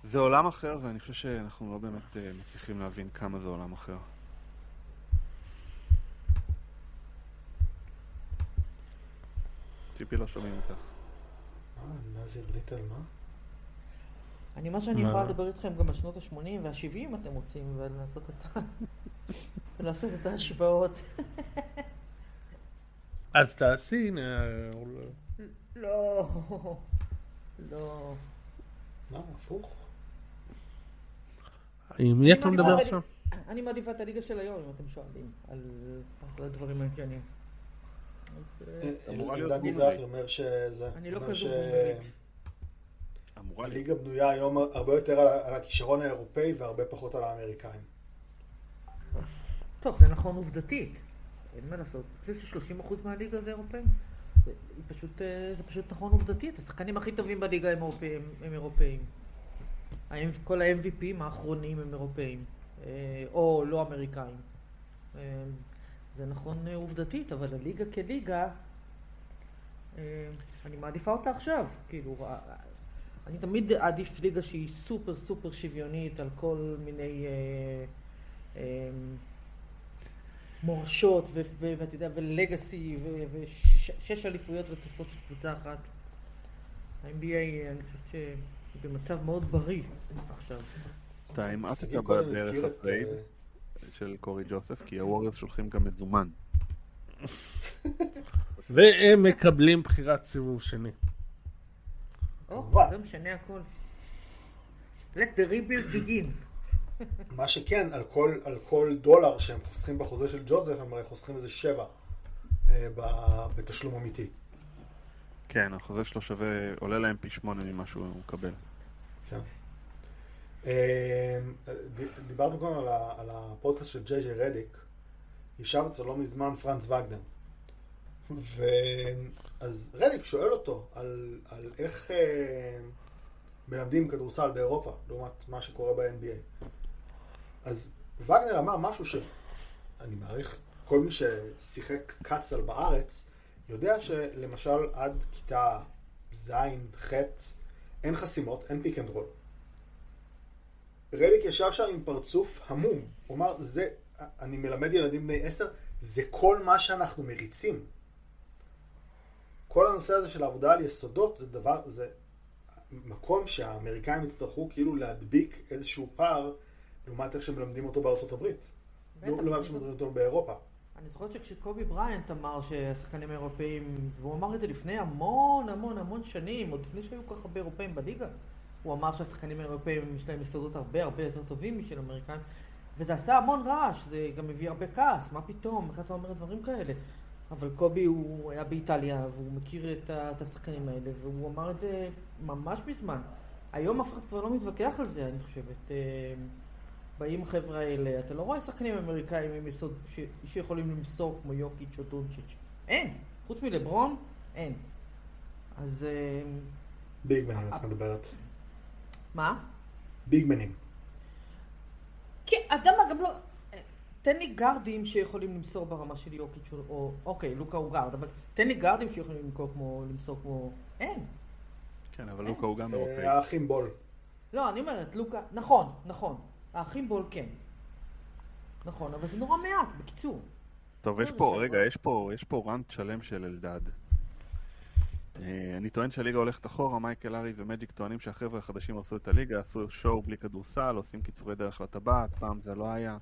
זה עולם אחר, ואני חושב שאנחנו לא באמת אה, מצליחים להבין כמה זה עולם אחר. ציפי לא שומעים אותך. מה, נזיר ליטל, מה? אני מה שאני? יכולה לדבר איתכם גם בשנות ה-80 וה-70 אם אתם רוצים, ולעשות את ה... ולעשות את ההשוואות. אז תעשי, הנה, לא, לא. מה, הפוך? עם מי אתה מדבר עכשיו? אני מעדיפה את הליגה של היום, אם אתם שואלים, על הדברים העניינים. אז, אה, אה, אמורה אלדד להיות מזרחי בומברית. אומר שזה... אני לא כזו. אמורה להיות. הליגה בנויה היום הרבה יותר על, הכישרון האירופאי והרבה פחות על האמריקאים. טוב, זה נכון עובדתית. אין מה לעשות. אני חושב ש-30% מהליגה זה אירופאים. זה היא פשוט, אה, זה פשוט נכון עובדתית. השחקנים הכי טובים בליגה הם אירופאים. הם אירופאים. כל ה-MVPים האחרונים הם אירופאים. אה, או לא אמריקאים. אה, זה נכון אה, עובדתית, אבל הליגה כליגה, אני מעדיפה אותה עכשיו. כאילו, אני תמיד אעדיף ליגה שהיא סופר סופר שוויונית על כל מיני... מורשות, ואתה יודע, ו legacy, ושש אליפויות רצופות של קבוצה אחת. ה-NBA, אני חושבת שהיא במצב מאוד בריא עכשיו. אתה המעטת בדרך. הטרייד של קורי ג'וסף, כי הווריורס שולחים גם מזומן. והם מקבלים בחירת סיבוב שני. זה משנה הכל. let the rebuild begin. מה שכן, על כל, על כל דולר שהם חוסכים בחוזה של ג'וזף, הם הרי חוסכים איזה שבע אה, ב- בתשלום אמיתי. כן, החוזה שלו שווה, עולה להם פי שמונה ממה שהוא מקבל. כן. ד- דיברנו קודם על, על הפודקאסט של ג'יי ג'יי רדיק. אצלו לא מזמן פרנץ וגנר. ואז רדיק שואל אותו על, על איך אה, מלמדים כדורסל באירופה, לעומת מה שקורה ב-NBA. אז וגנר אמר משהו שאני מעריך, כל מי ששיחק קט סל בארץ, יודע שלמשל עד כיתה ז', ח', אין חסימות, אין פיק אנד רול. רדיק ישב שם עם פרצוף המום. הוא אמר, זה, אני מלמד ילדים בני עשר, זה כל מה שאנחנו מריצים. כל הנושא הזה של העבודה על יסודות זה דבר, זה מקום שהאמריקאים יצטרכו כאילו להדביק איזשהו פער לעומת איך שמלמדים אותו בארצות הברית. לעומת איך שמלמדים אותו באירופה. אני זוכרת שכשקובי בריינט אמר שהשחקנים האירופאים, והוא אמר את זה לפני המון המון המון שנים, עוד לפני שהיו כל כך הרבה אירופאים בליגה, הוא אמר שהשחקנים האירופאים יש להם יסודות הרבה הרבה יותר טובים משל אמריקאים, וזה עשה המון רעש, זה גם הביא הרבה כעס, מה פתאום, איך אתה אומר דברים כאלה? אבל קובי הוא היה באיטליה, והוא מכיר את, את השחקנים האלה, והוא אמר את זה ממש מזמן. היום אף אחד כבר לא מתווכח על זה, אני חושבת. אה, באים החבר'ה האלה, אתה לא רואה שחקנים אמריקאים עם יסוד ש... שיכולים למסור כמו יוקיץ' או דונצ'יץ'. אין. חוץ מלברון, אין. אז אה, ביגמנים את מדברת. מה? ביגמנים. כן, אתה מה, גם לא... תן לי גארדים שיכולים למסור ברמה של יוקיץ' או... או... אוקיי, לוקה הוא גארד, אבל תן לי גארדים שיכולים למכור כמו... למסור כמו... אין. כן, אבל לוקה הוא גם אה, אירופאי. האחים בול. לא, אני אומרת, לוקה... נכון, נכון. האחים בול כן. נכון, אבל זה נורא מעט, בקיצור. טוב, יש לא, פה, רגע, יש פה, יש פה rant שלם של אלדד. אה, אני טוען שהליגה הולכת אחורה, מייקל ארי ומג'יק טוענים שהחבר'ה החדשים הרסו את הליגה, עשו שואו בלי כדורסל, עושים קיצורי דרך לטבעת, פעם זה לא היה.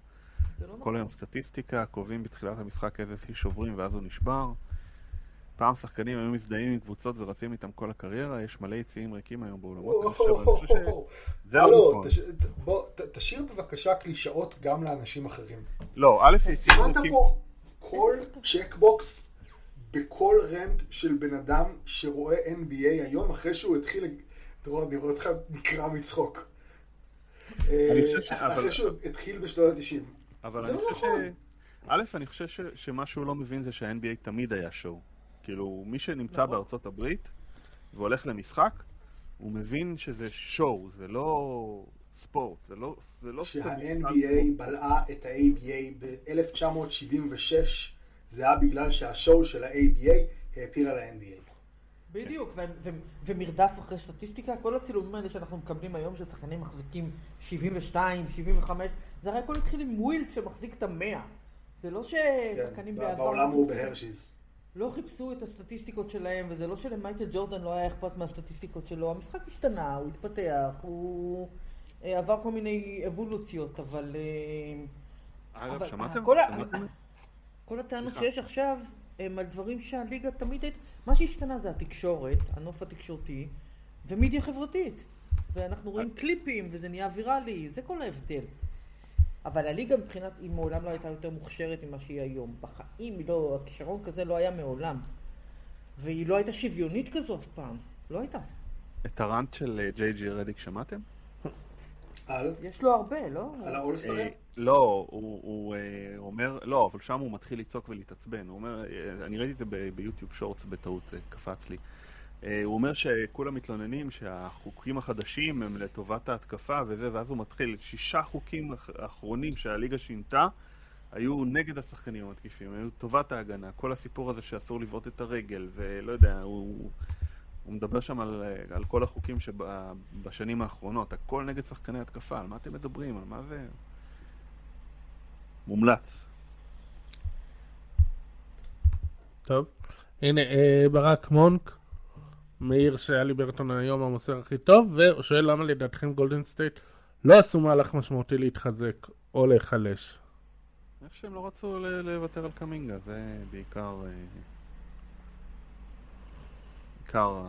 זה לא כל נכון. היום סטטיסטיקה, קובעים בתחילת המשחק איזה שיא שוברים ואז הוא נשבר. פעם שחקנים היו מזדהים עם קבוצות ורצים איתם כל הקריירה, יש מלא יציאים ריקים היום באולמות, אני חושב שזה לא הלו, נכון. בוא, תשאיר בבקשה קלישאות גם לאנשים אחרים. לא, א', יציאים סימנת ריקים, פה כל צ'קבוקס בכל רנט של בן אדם שרואה NBA היום אחרי שהוא התחיל... תראו, אני רואה אותך נקרע מצחוק. אה, ש- אחרי שהוא התחיל בשנות ה-90. אבל זה אני לא חושב ש... נכון. א', אני חושב ש... שמה שהוא לא מבין זה שה-NBA תמיד היה שואו. כאילו, מי שנמצא נכון. בארצות הברית והולך למשחק, הוא מבין שזה שואו, זה לא ספורט, זה לא... זה לא סתם כשה-NBA בלעה את ה-ABA ב-1976, זה היה בגלל שהשואו של ה-ABA העפיל על ה-NBA. בדיוק, ו- ו- ומרדף אחרי סטטיסטיקה, כל הצילומים האלה שאנחנו מקבלים היום של שחקנים מחזיקים 72, 75, זה הרי הכל התחיל עם ווילד שמחזיק את המאה. זה לא ששחקנים כן, בעבר בעולם הוא בהרשיז. לא חיפשו את הסטטיסטיקות שלהם, וזה לא שלמייקל ג'ורדן לא היה אכפת מהסטטיסטיקות שלו, המשחק השתנה, הוא התפתח, הוא אה, עבר כל מיני אבולוציות, אבל... אה, אגב, אבל שמעתם? כל שמעתם? כל הטענות. שיש עכשיו הם על דברים שהליגה תמיד. מה שהשתנה זה התקשורת, הנוף התקשורתי, ומדיה חברתית. ואנחנו רואים קליפים, וזה נהיה ויראלי, זה כל ההבדל. אבל הליגה מבחינת, היא מעולם לא הייתה יותר מוכשרת ממה שהיא היום. בחיים היא לא, הכישרון כזה לא היה מעולם. והיא לא הייתה שוויונית כזו אף פעם. לא הייתה. את הרנט של אה, ג'יי ג'י רדיק שמעתם? על? יש לו הרבה, לא? על האולסטרים? אה, לא, הוא, אה, אומר, לא, אבל שם הוא מתחיל לצעוק ולהתעצבן. הוא אומר, אני ראיתי את זה ביוטיוב שורטס בטעות, קפץ לי. אה, הוא אומר שכולם מתלוננים שהחוקים החדשים הם לטובת ההתקפה וזה, ואז הוא מתחיל, שישה חוקים אח- אחרונים שהליגה שינתה היו נגד השחקנים המתקיפים, היו טובת ההגנה. כל הסיפור הזה שאסור לבעוט את הרגל, ולא יודע, הוא... הוא מדבר שם על, על כל החוקים שבשנים האחרונות, הכל נגד שחקני התקפה, על מה אתם מדברים? על מה זה? מומלץ. טוב. הנה, אה, ברק מונק מעיר שהאליברטון היום המוסר הכי טוב, והוא שואל למה לדעתכם גולדן סטייט לא עשו מהלך משמעותי להתחזק או להיחלש. אני חושב שהם לא רצו לוותר על קמינגה, זה בעיקר... אה, בעיקר...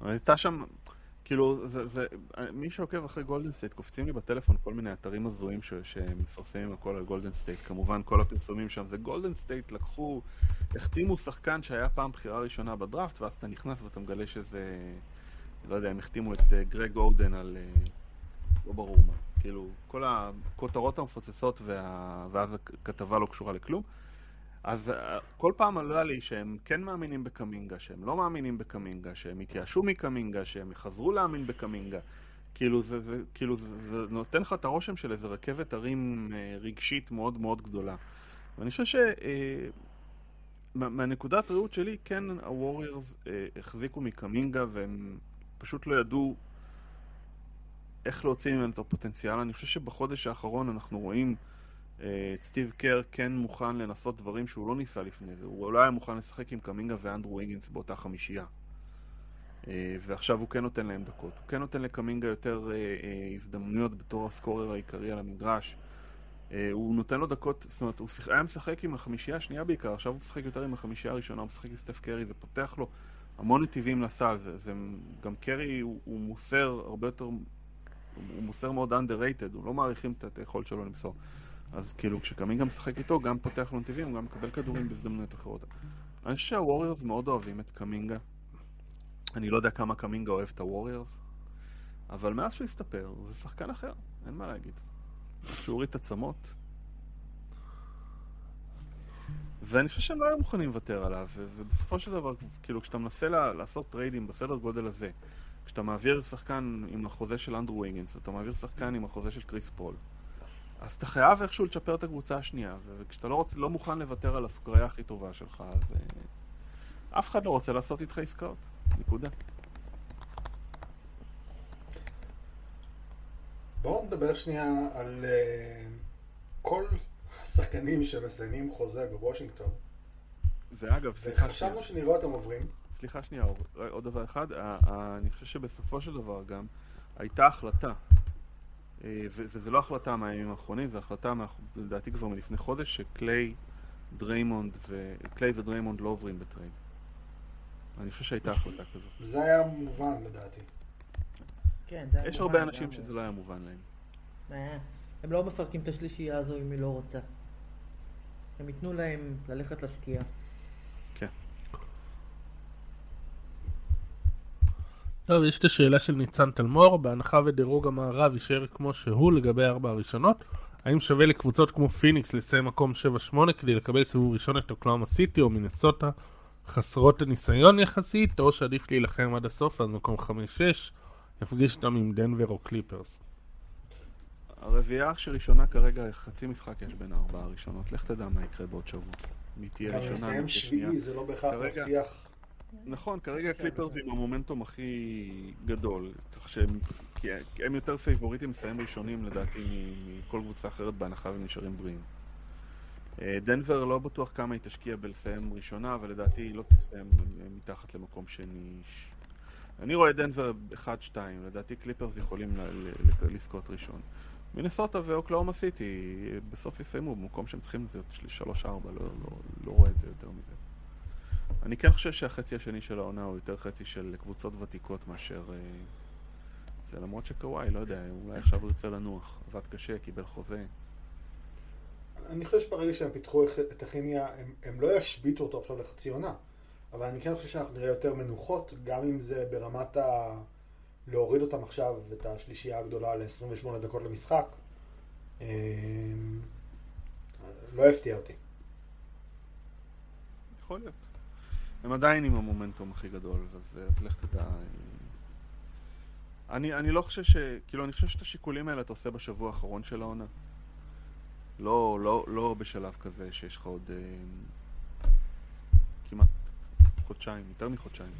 הייתה שם... כאילו, זה, זה, מי שעוקב אחרי גולדן סטייט, קופצים לי בטלפון כל מיני אתרים הזויים שמפרסמים הכל על גולדן סטייט. כמובן, כל הפרסומים שם זה גולדן סטייט, לקחו, החתימו שחקן שהיה פעם בחירה ראשונה בדראפט, ואז אתה נכנס ואתה מגלה שזה... לא יודע, הם החתימו את אה, גרג אודן על... אה, לא ברור מה. כאילו, כל הכותרות המפוצצות וה... ואז הכתבה לא קשורה לכלום. אז אה, כל פעם עלה לי שהם כן מאמינים בקמינגה, שהם לא מאמינים בקמינגה, שהם התייאשו מקמינגה, שהם יחזרו להאמין בקמינגה. כאילו זה, זה, כאילו זה, זה נותן לך את הרושם של איזה רכבת הרים אה, רגשית מאוד מאוד גדולה. ואני חושב ש... אה, מה- ראות שלי, כן הווריירס אה, החזיקו מקמינגה והם פשוט לא ידעו איך להוציא ממנו את הפוטנציאל. אני חושב שבחודש האחרון אנחנו רואים סטיב קר כן מוכן לנסות דברים שהוא לא ניסה לפני זה. הוא לא היה מוכן לשחק עם קמינגה ואנדרו ויגינס באותה חמישייה. אה, ועכשיו הוא כן נותן להם דקות. הוא כן נותן לקמינגה יותר אה, אה, הזדמנויות בתור הסקורר העיקרי על המגרש. אה, הוא נותן לו דקות, זאת אומרת, הוא היה משחק עם החמישייה השנייה בעיקר, עכשיו הוא משחק יותר עם החמישייה הראשונה, הוא משחק עם סטף קרי, זה פותח לו המון נתיבים לסל, זה, זה גם קרי הוא, הוא מוסר הרבה יותר, הוא מוסר מאוד underrated, הוא לא מעריכים את היכולת שלו למסור. אז כאילו כשקמינגה משחק איתו, גם פותח לו נתיבים, גם מקבל כדורים בהזדמנויות אחרות. אני חושב שהווריורס מאוד אוהבים את קמינגה. אני לא יודע כמה קמינגה אוהב את הווריורס, אבל מאז שהוא הסתפר, זה שחקן אחר, אין מה להגיד. שהוא הוריד את הצמות. ואני חושב שהם לא היו מוכנים לוותר עליו, ובסופו של דבר, כאילו, כשאתה מנסה לעשות טריידים בסדר גודל הזה, כשאתה מעביר שחקן עם החוזה של אנדרו וויגינס, אתה מעביר שחקן עם החוזה של כריס פול, אז אתה חייב איכשהו לצ'פר את הקבוצה השנייה, וכשאתה לא, רוצ... לא מוכן לוותר על הסוכריה הכי טובה שלך, אז אה, אף אחד לא רוצה לעשות איתך עסקאות. נקודה. בואו נדבר שנייה על uh, כל השחקנים שמסיימים חוזה בוושינגטון. ואגב, סליחה, וחשבנו שנראה אותם עוברים. סליחה שנייה, עוד דבר אחד, אני חושב שבסופו של דבר גם הייתה החלטה, וזו לא החלטה מהימים האחרונים, זו החלטה לדעתי כבר מלפני חודש, שקליי, דריימונד, ו... קליי ודריימונד לא עוברים בטרייד. אני חושב שהייתה החלטה כזאת. זה היה מובן לדעתי. כן, זה היה יש מובן הרבה אנשים. שזה לא היה מובן להם. אה, הם לא מפרקים את השלישייה הזו אם היא לא רוצה. הם ייתנו להם ללכת לשקיעה. טוב, יש את השאלה של ניצן תלמור, בהנחה ודירוג המערב יישאר כמו שהוא לגבי ארבע הראשונות, האם שווה לקבוצות כמו פיניקס לסיים מקום 7-8 כדי לקבל סיבוב ראשון את אוקלהומה סיטי או מינסוטה חסרות הניסיון יחסית, או שעדיף להילחם עד הסוף, עד מקום 5-6, יפגיש אותם עם דנבר או קליפרס. הרביעייה שראשונה כרגע, חצי משחק יש בין הארבעה הראשונות. לך תדע מה יקרה בעוד שבוע. מי תהיה גם ראשונה, מי לסיים תהיה שנייה. שביעי זה לא בהכרח מבטיח. נכון, כרגע קליפרס עם המומנטום הכי גדול, כך שהם כי הם יותר פייבוריטים לסיים ראשונים לדעתי מכל קבוצה אחרת בהנחה והם נשארים בריאים. אה, דנבר לא בטוח כמה היא תשקיע בלסיים ראשונה, אבל לדעתי היא לא תסיים מתחת למקום שני. אני רואה דנבר 1-2, לדעתי קליפרס יכולים לזכות ראשון. מינסוטה ואוקלהומה סיטי אה, בסוף יסיימו במקום שהם צריכים לזה 3-4, לא, לא, לא רואה את זה יותר מזה. אני כן חושב שהחצי השני של העונה הוא יותר חצי של קבוצות ותיקות מאשר... אה, זה למרות שקוואי, לא יודע, אולי עכשיו הוא ירצה לנוח. עבד קשה, קיבל חוזה. אני חושב שברגע שהם פיתחו את הכימיה, הם, הם לא ישביתו אותו עכשיו לחצי עונה. אבל אני כן חושב שאנחנו נראה יותר מנוחות, גם אם זה ברמת ה... להוריד אותם עכשיו, את השלישייה הגדולה ל-28 דקות למשחק. אמ, לא יפתיע אותי. יכול להיות. הם עדיין עם המומנטום הכי גדול, אז, אז לך תדע. אה, אני, אני לא חושב ש... כאילו, אני חושב שאת השיקולים האלה אתה עושה בשבוע האחרון של העונה. לא, לא, לא בשלב כזה שיש לך עוד אה, כמעט חודשיים, יותר מחודשיים.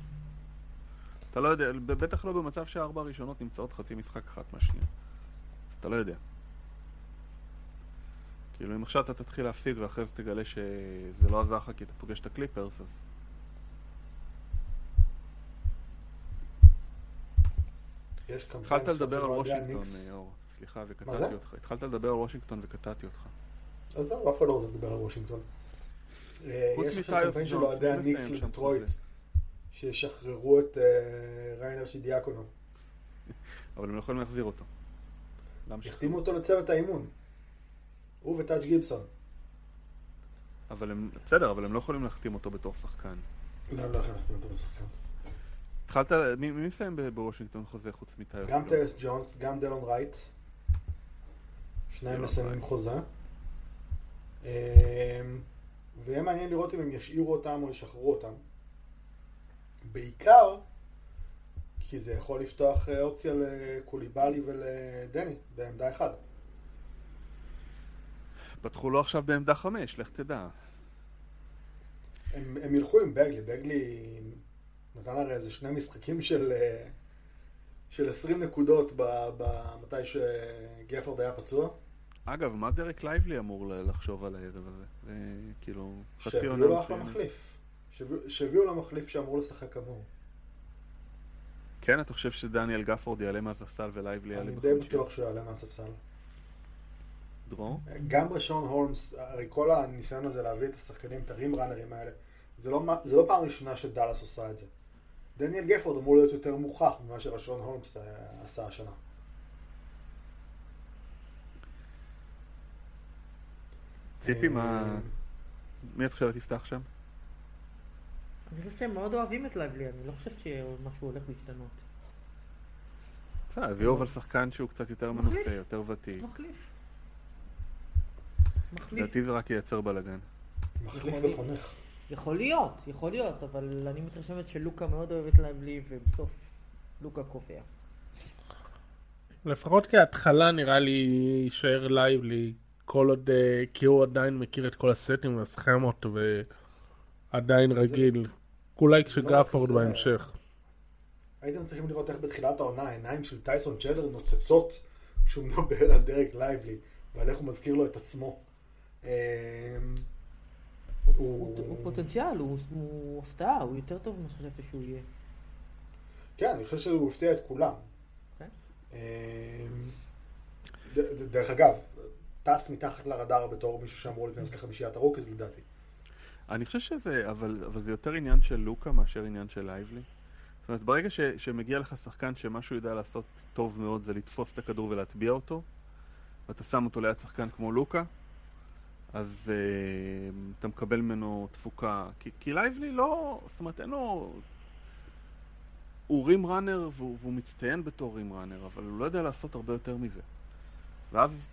אתה לא יודע, בטח לא במצב שהארבע הראשונות נמצאות חצי משחק אחת מהשנייה. אז אתה לא יודע. כאילו, אם עכשיו אתה תתחיל להפסיד ואחרי זה תגלה שזה לא עזר לך כי אתה פוגש את הקליפרס, אז... יש קמפיין התחלת לדבר על וושינגטון. אה, אור. סליחה? וקטעתי אותך. התחלת לדבר על וושינגטון וקטעתי אותך. אז זהו, אף אחד לא רוצה לדבר על וושינגטון. אה, יש עכשיו קמפיין של אוהדי הניקס לדטרויט, חוזה? שישחררו את אה, ריינר שידיאקונו. אבל הם לא יכולים להחזיר אותו. החתימו אותו לצוות האימון. הוא וטאג' גיבסון. אבל הם... בסדר, אבל הם לא יכולים להחתים אותו בתור שחקן. לא, הם לא יכולים להחתים אותו בשחקן. התחלת... מי מסיים בוושינגטון חוזה חוץ מטיוס גם? טייס ג'ונס, גם דלון רייט. דלון מסיימים. חוזה. אמ, ויהיה מעניין לראות אם הם ישאירו אותם או ישחררו אותם. בעיקר כי זה יכול לפתוח אה, אופציה לקוליבאלי ולדני בעמדה אחת. פתחו לו עכשיו בעמדה חמש, לך תדע. הם, הם ילכו עם בגלי, בגלי נתן הרי איזה שני משחקים של, אה, של 20 נקודות ב- ב- מתי שגפורד היה פצוע. אגב, מה דרק לייבלי אמור לחשוב על הערב הזה? זה כאילו... חצי שהביאו עונה לו אחלה. מחליף. שהביאו- שהביאו לו מחליף שאמור לשחק כמוהו. כן, אתה חושב שדניאל גפורד יעלה מהספסל ולייבלי יעלה אני די? בטוח שהוא יעלה מהספסל. דרור? גם בשון הולמס, הרי כל הניסיון הזה להביא את השחקנים, את הרים ראנרים האלה, זה לא, זה לא פעם ראשונה שדאלאס עושה את זה. דניאל גפורד אמור להיות יותר מוכח ממה שרשון הולמס אה, עשה השנה. ציפי, מה... אה, מי את חושבת יפתח שם? אני חושב שהם מאוד אוהבים את לייבלי, אני לא חושבת שמשהו הולך להשתנות. בסדר, הביאו אבל שחקן שהוא קצת יותר. מנוסה, יותר ותיק. מחליף. מחליף. לדעתי זה רק ייצר בלאגן. מחליף וחונך. יכול להיות, יכול להיות, אבל אני מתרשמת שלוקה מאוד אוהב את לייבלי, ובסוף לוקה קובע. לפחות כהתחלה נראה לי יישאר לייבלי כל עוד, אה, כי הוא עדיין מכיר את כל הסטים והסכמות ועדיין רגיל. אולי כשגפורד זה- בהמשך. הייתם צריכים לראות איך בתחילת העונה העיניים של טייסון צ'לר נוצצות כשהוא מדבר על דרק לייבלי ועל איך הוא מזכיר לו את עצמו. אה, הוא, הוא- הוא פוטנציאל, הוא, הוא הפתעה, הוא יותר טוב ממה שחשבתי שהוא יהיה. כן, אני חושב שהוא הפתיע את כולם. כן. ד- ד- דרך אגב, טס מתחת לרדאר בתור מישהו שאמור להיכנס לחמישיית הרוקיז לדעתי. אני חושב שזה, אבל, אבל זה יותר עניין של לוקה מאשר עניין של לייבלי. זאת אומרת, ברגע ש, שמגיע לך שחקן שמה שהוא יודע לעשות טוב מאוד זה לתפוס את הכדור ולהטביע אותו, ואתה שם אותו ליד שחקן כמו לוקה, אז uh, אתה מקבל ממנו תפוקה. כי, כי לייבלי לא, זאת אומרת, אין לו... הוא rim runner והוא, והוא מצטיין בתור rim runner, אבל הוא לא יודע לעשות הרבה יותר מזה. ואז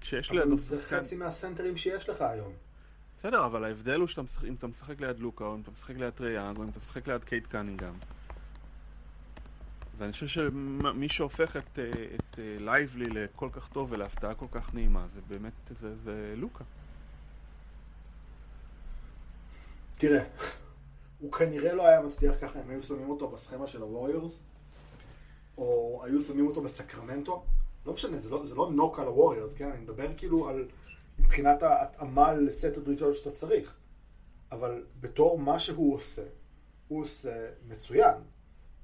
כשיש לידו אבל זה שחקן... חצי מהסנטרים שיש לך היום. בסדר, אבל ההבדל הוא שאתה משחק, אם אתה משחק ליד לוקה, או אם אתה משחק ליד טריי יאנג, או אם אתה משחק ליד קייד קנינגהם. ואני חושב שמי שהופך את, אה, את אה, לייבלי לכל כך טוב ולהפתעה כל כך נעימה, זה באמת, זה, זה לוקה. תראה, הוא כנראה לא היה מצליח ככה אם היו שמים אותו בסכמה של הווריורס, או היו שמים אותו בסקרמנטו. לא משנה, זה לא, זה לא נוק על הווריורס, כן? אני מדבר כאילו על מבחינת ההתאמה לסט הדרישות שאתה צריך. אבל בתור מה שהוא עושה, הוא עושה מצוין.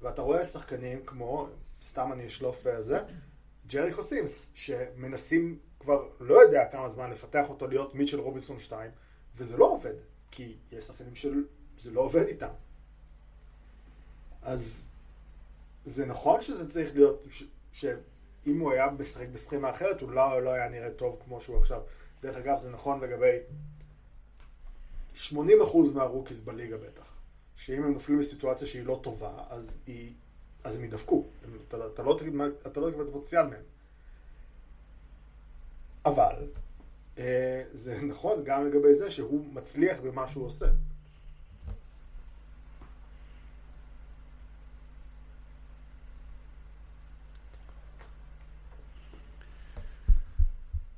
ואתה רואה שחקנים כמו, סתם אני אשלוף אה, זה, ג'ריקו סימס, שמנסים כבר לא יודע כמה זמן לפתח אותו להיות מיטשל רובינסון 2, וזה לא עובד, כי יש שחקנים שזה לא עובד איתם. אז זה נכון שזה צריך להיות, שאם הוא היה משחק בסכימה אחרת, הוא לא, לא היה נראה טוב כמו שהוא עכשיו. דרך אגב, זה נכון לגבי 80% מהרוקיז בליגה בטח. שאם הם נופלים בסיטואציה שהיא לא טובה, אז, היא, אז הם ידפקו. אתה, אתה, לא, תקבל את הפוטנציאל מהם. אבל זה נכון גם לגבי זה שהוא מצליח במה שהוא עושה.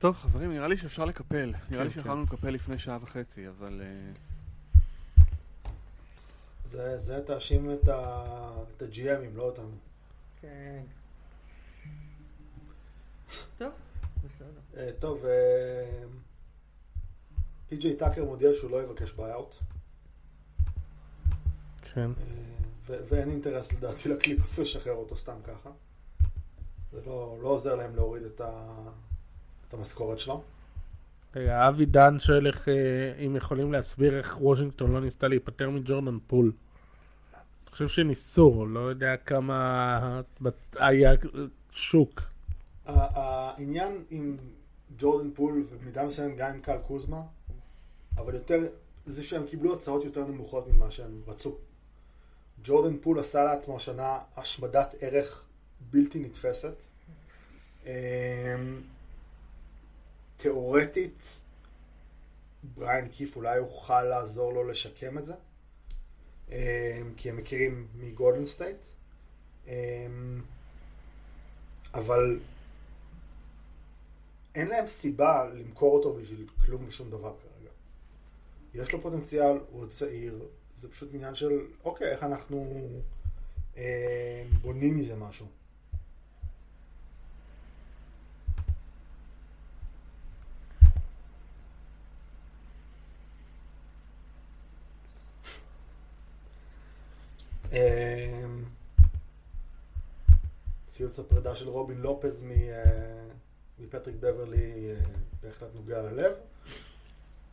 טוב, חברים, נראה לי שאפשר לקפל. נראה לי כן. שיכולנו לקפל לפני שעה וחצי, אבל... אה, זה, זה תאשים את, ה, את ה-GM ים, לא אותנו. כן. טוב. אה, טוב, אה, פי.ג'יי טאקר מודיע שהוא לא יבקש buyout, כן. אה, ואין אינטרס לדעתי לקליפס לשחרר אותו סתם ככה. זה לא, לא עוזר להם להוריד את, ה, את המשכורת שלו. אה, אבי דן שואל איך, אה, אם יכולים להסביר איך וושינגטון לא ניסתה להיפטר מג'ורדן פול. אני חושב שניסו, לא יודע כמה היה שוק. העניין עם ג'ורדן פול ובמידה מסוימת גם עם קייל קוזמה, אבל יותר זה שהם קיבלו הצעות יותר נמוכות ממה שהם רצו. ג'ורדן פול עשה לעצמו השנה השמדת ערך בלתי נתפסת. אמ, תיאורטית, בריאן קיף אולי יוכל לעזור לו לשקם את זה, אמ, כי הם מכירים מגולדן סטייט. אמ, אבל אין להם סיבה למכור אותו בשביל כלום ושום דבר כרגע. יש לו פוטנציאל, הוא עוד צעיר, זה פשוט עניין של, אוקיי, איך אנחנו אה, בונים מזה משהו. אה, ציוץ הפרידה של רובין לופז מ- אה, מפטריק בברלי אה, בהחלט נוגע ללב.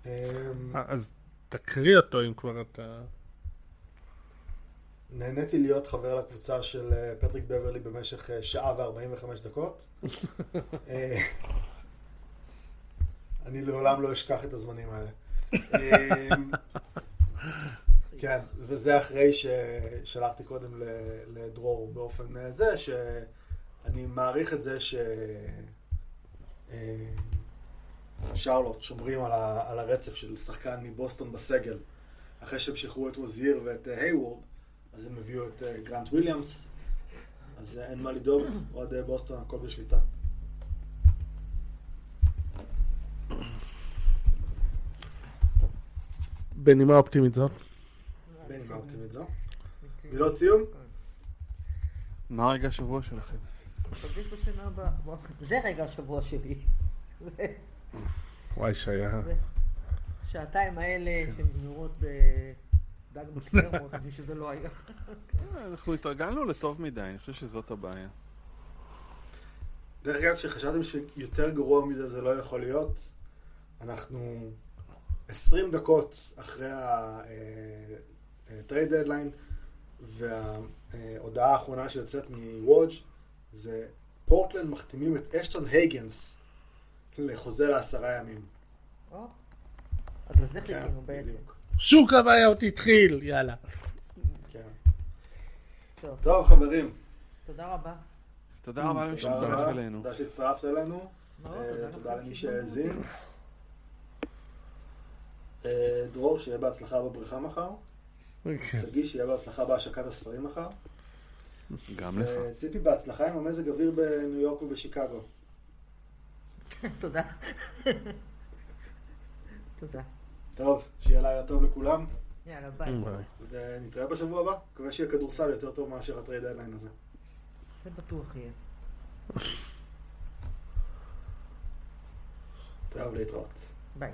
אמ, אה, אז תקריא אותו אם כבר אתה... נהניתי להיות חבר לקבוצה של אה, פטריק בברלי במשך שעה ו-45 דקות. אני לעולם לא אשכח את הזמנים האלה. אה, כן, וזה אחרי ששלחתי קודם לדרור באופן זה, שאני מעריך את זה ש... אה, שרלוט שומרים על, ה, על הרצף של שחקן מבוסטון בסגל. אחרי שהם שחררו את רוזייר ואת אה, הייוורד, אז הם הביאו את אה, גרנט וויליאמס, אז אה, אין מה לדאוג, אוהדי בוסטון הכל בשליטה. בנימה אופטימית זאת. בנימה אופטימית זו. מילות סיום? מה רגע השבוע שלכם? ניפגש בשנה הבאה. זה רגע השבוע שלי. וואי שהיה. השעתיים האלה שנגמרות בדג מקלרמוט, מי שזה לא היה. אה, אנחנו התרגלנו לטוב מדי, אני חושב שזאת הבעיה. דרך אגב, כשחשבתם שיותר גרוע מזה זה לא יכול להיות, אנחנו 20 דקות אחרי ה-trade deadline, וההודעה האחרונה שיוצאת מוודג' זה פורטלנד מחתימים את אשטון הייגנס לחוזה לעשרה ימים. או, אז לזה כן, חיכינו בעצם. בדיוק. שוק הבעיות התחיל, יאללה. כן. טוב, טוב, חברים. תודה רבה. תודה רבה למי תודה שהצטרף. אלינו. תודה שהצטרפת אלינו. אה, תודה לכם למי שהאזין. אה, דרור, שיהיה בהצלחה בבריכה מחר. כן. שגיא, שיהיה בהצלחה בהשקת הספרים מחר. גם לך. ציפי, בהצלחה עם המזג אוויר בניו יורק ובשיקגו. תודה. תודה. טוב, שיהיה לילה טוב לכולם, יאללה, ביי. ביי. ונתראה בשבוע הבא. מקווה שיהיה כדורסל יותר טוב מאשר ה trade deadline הזה. זה בטוח יהיה. טוב, להתראות. ביי.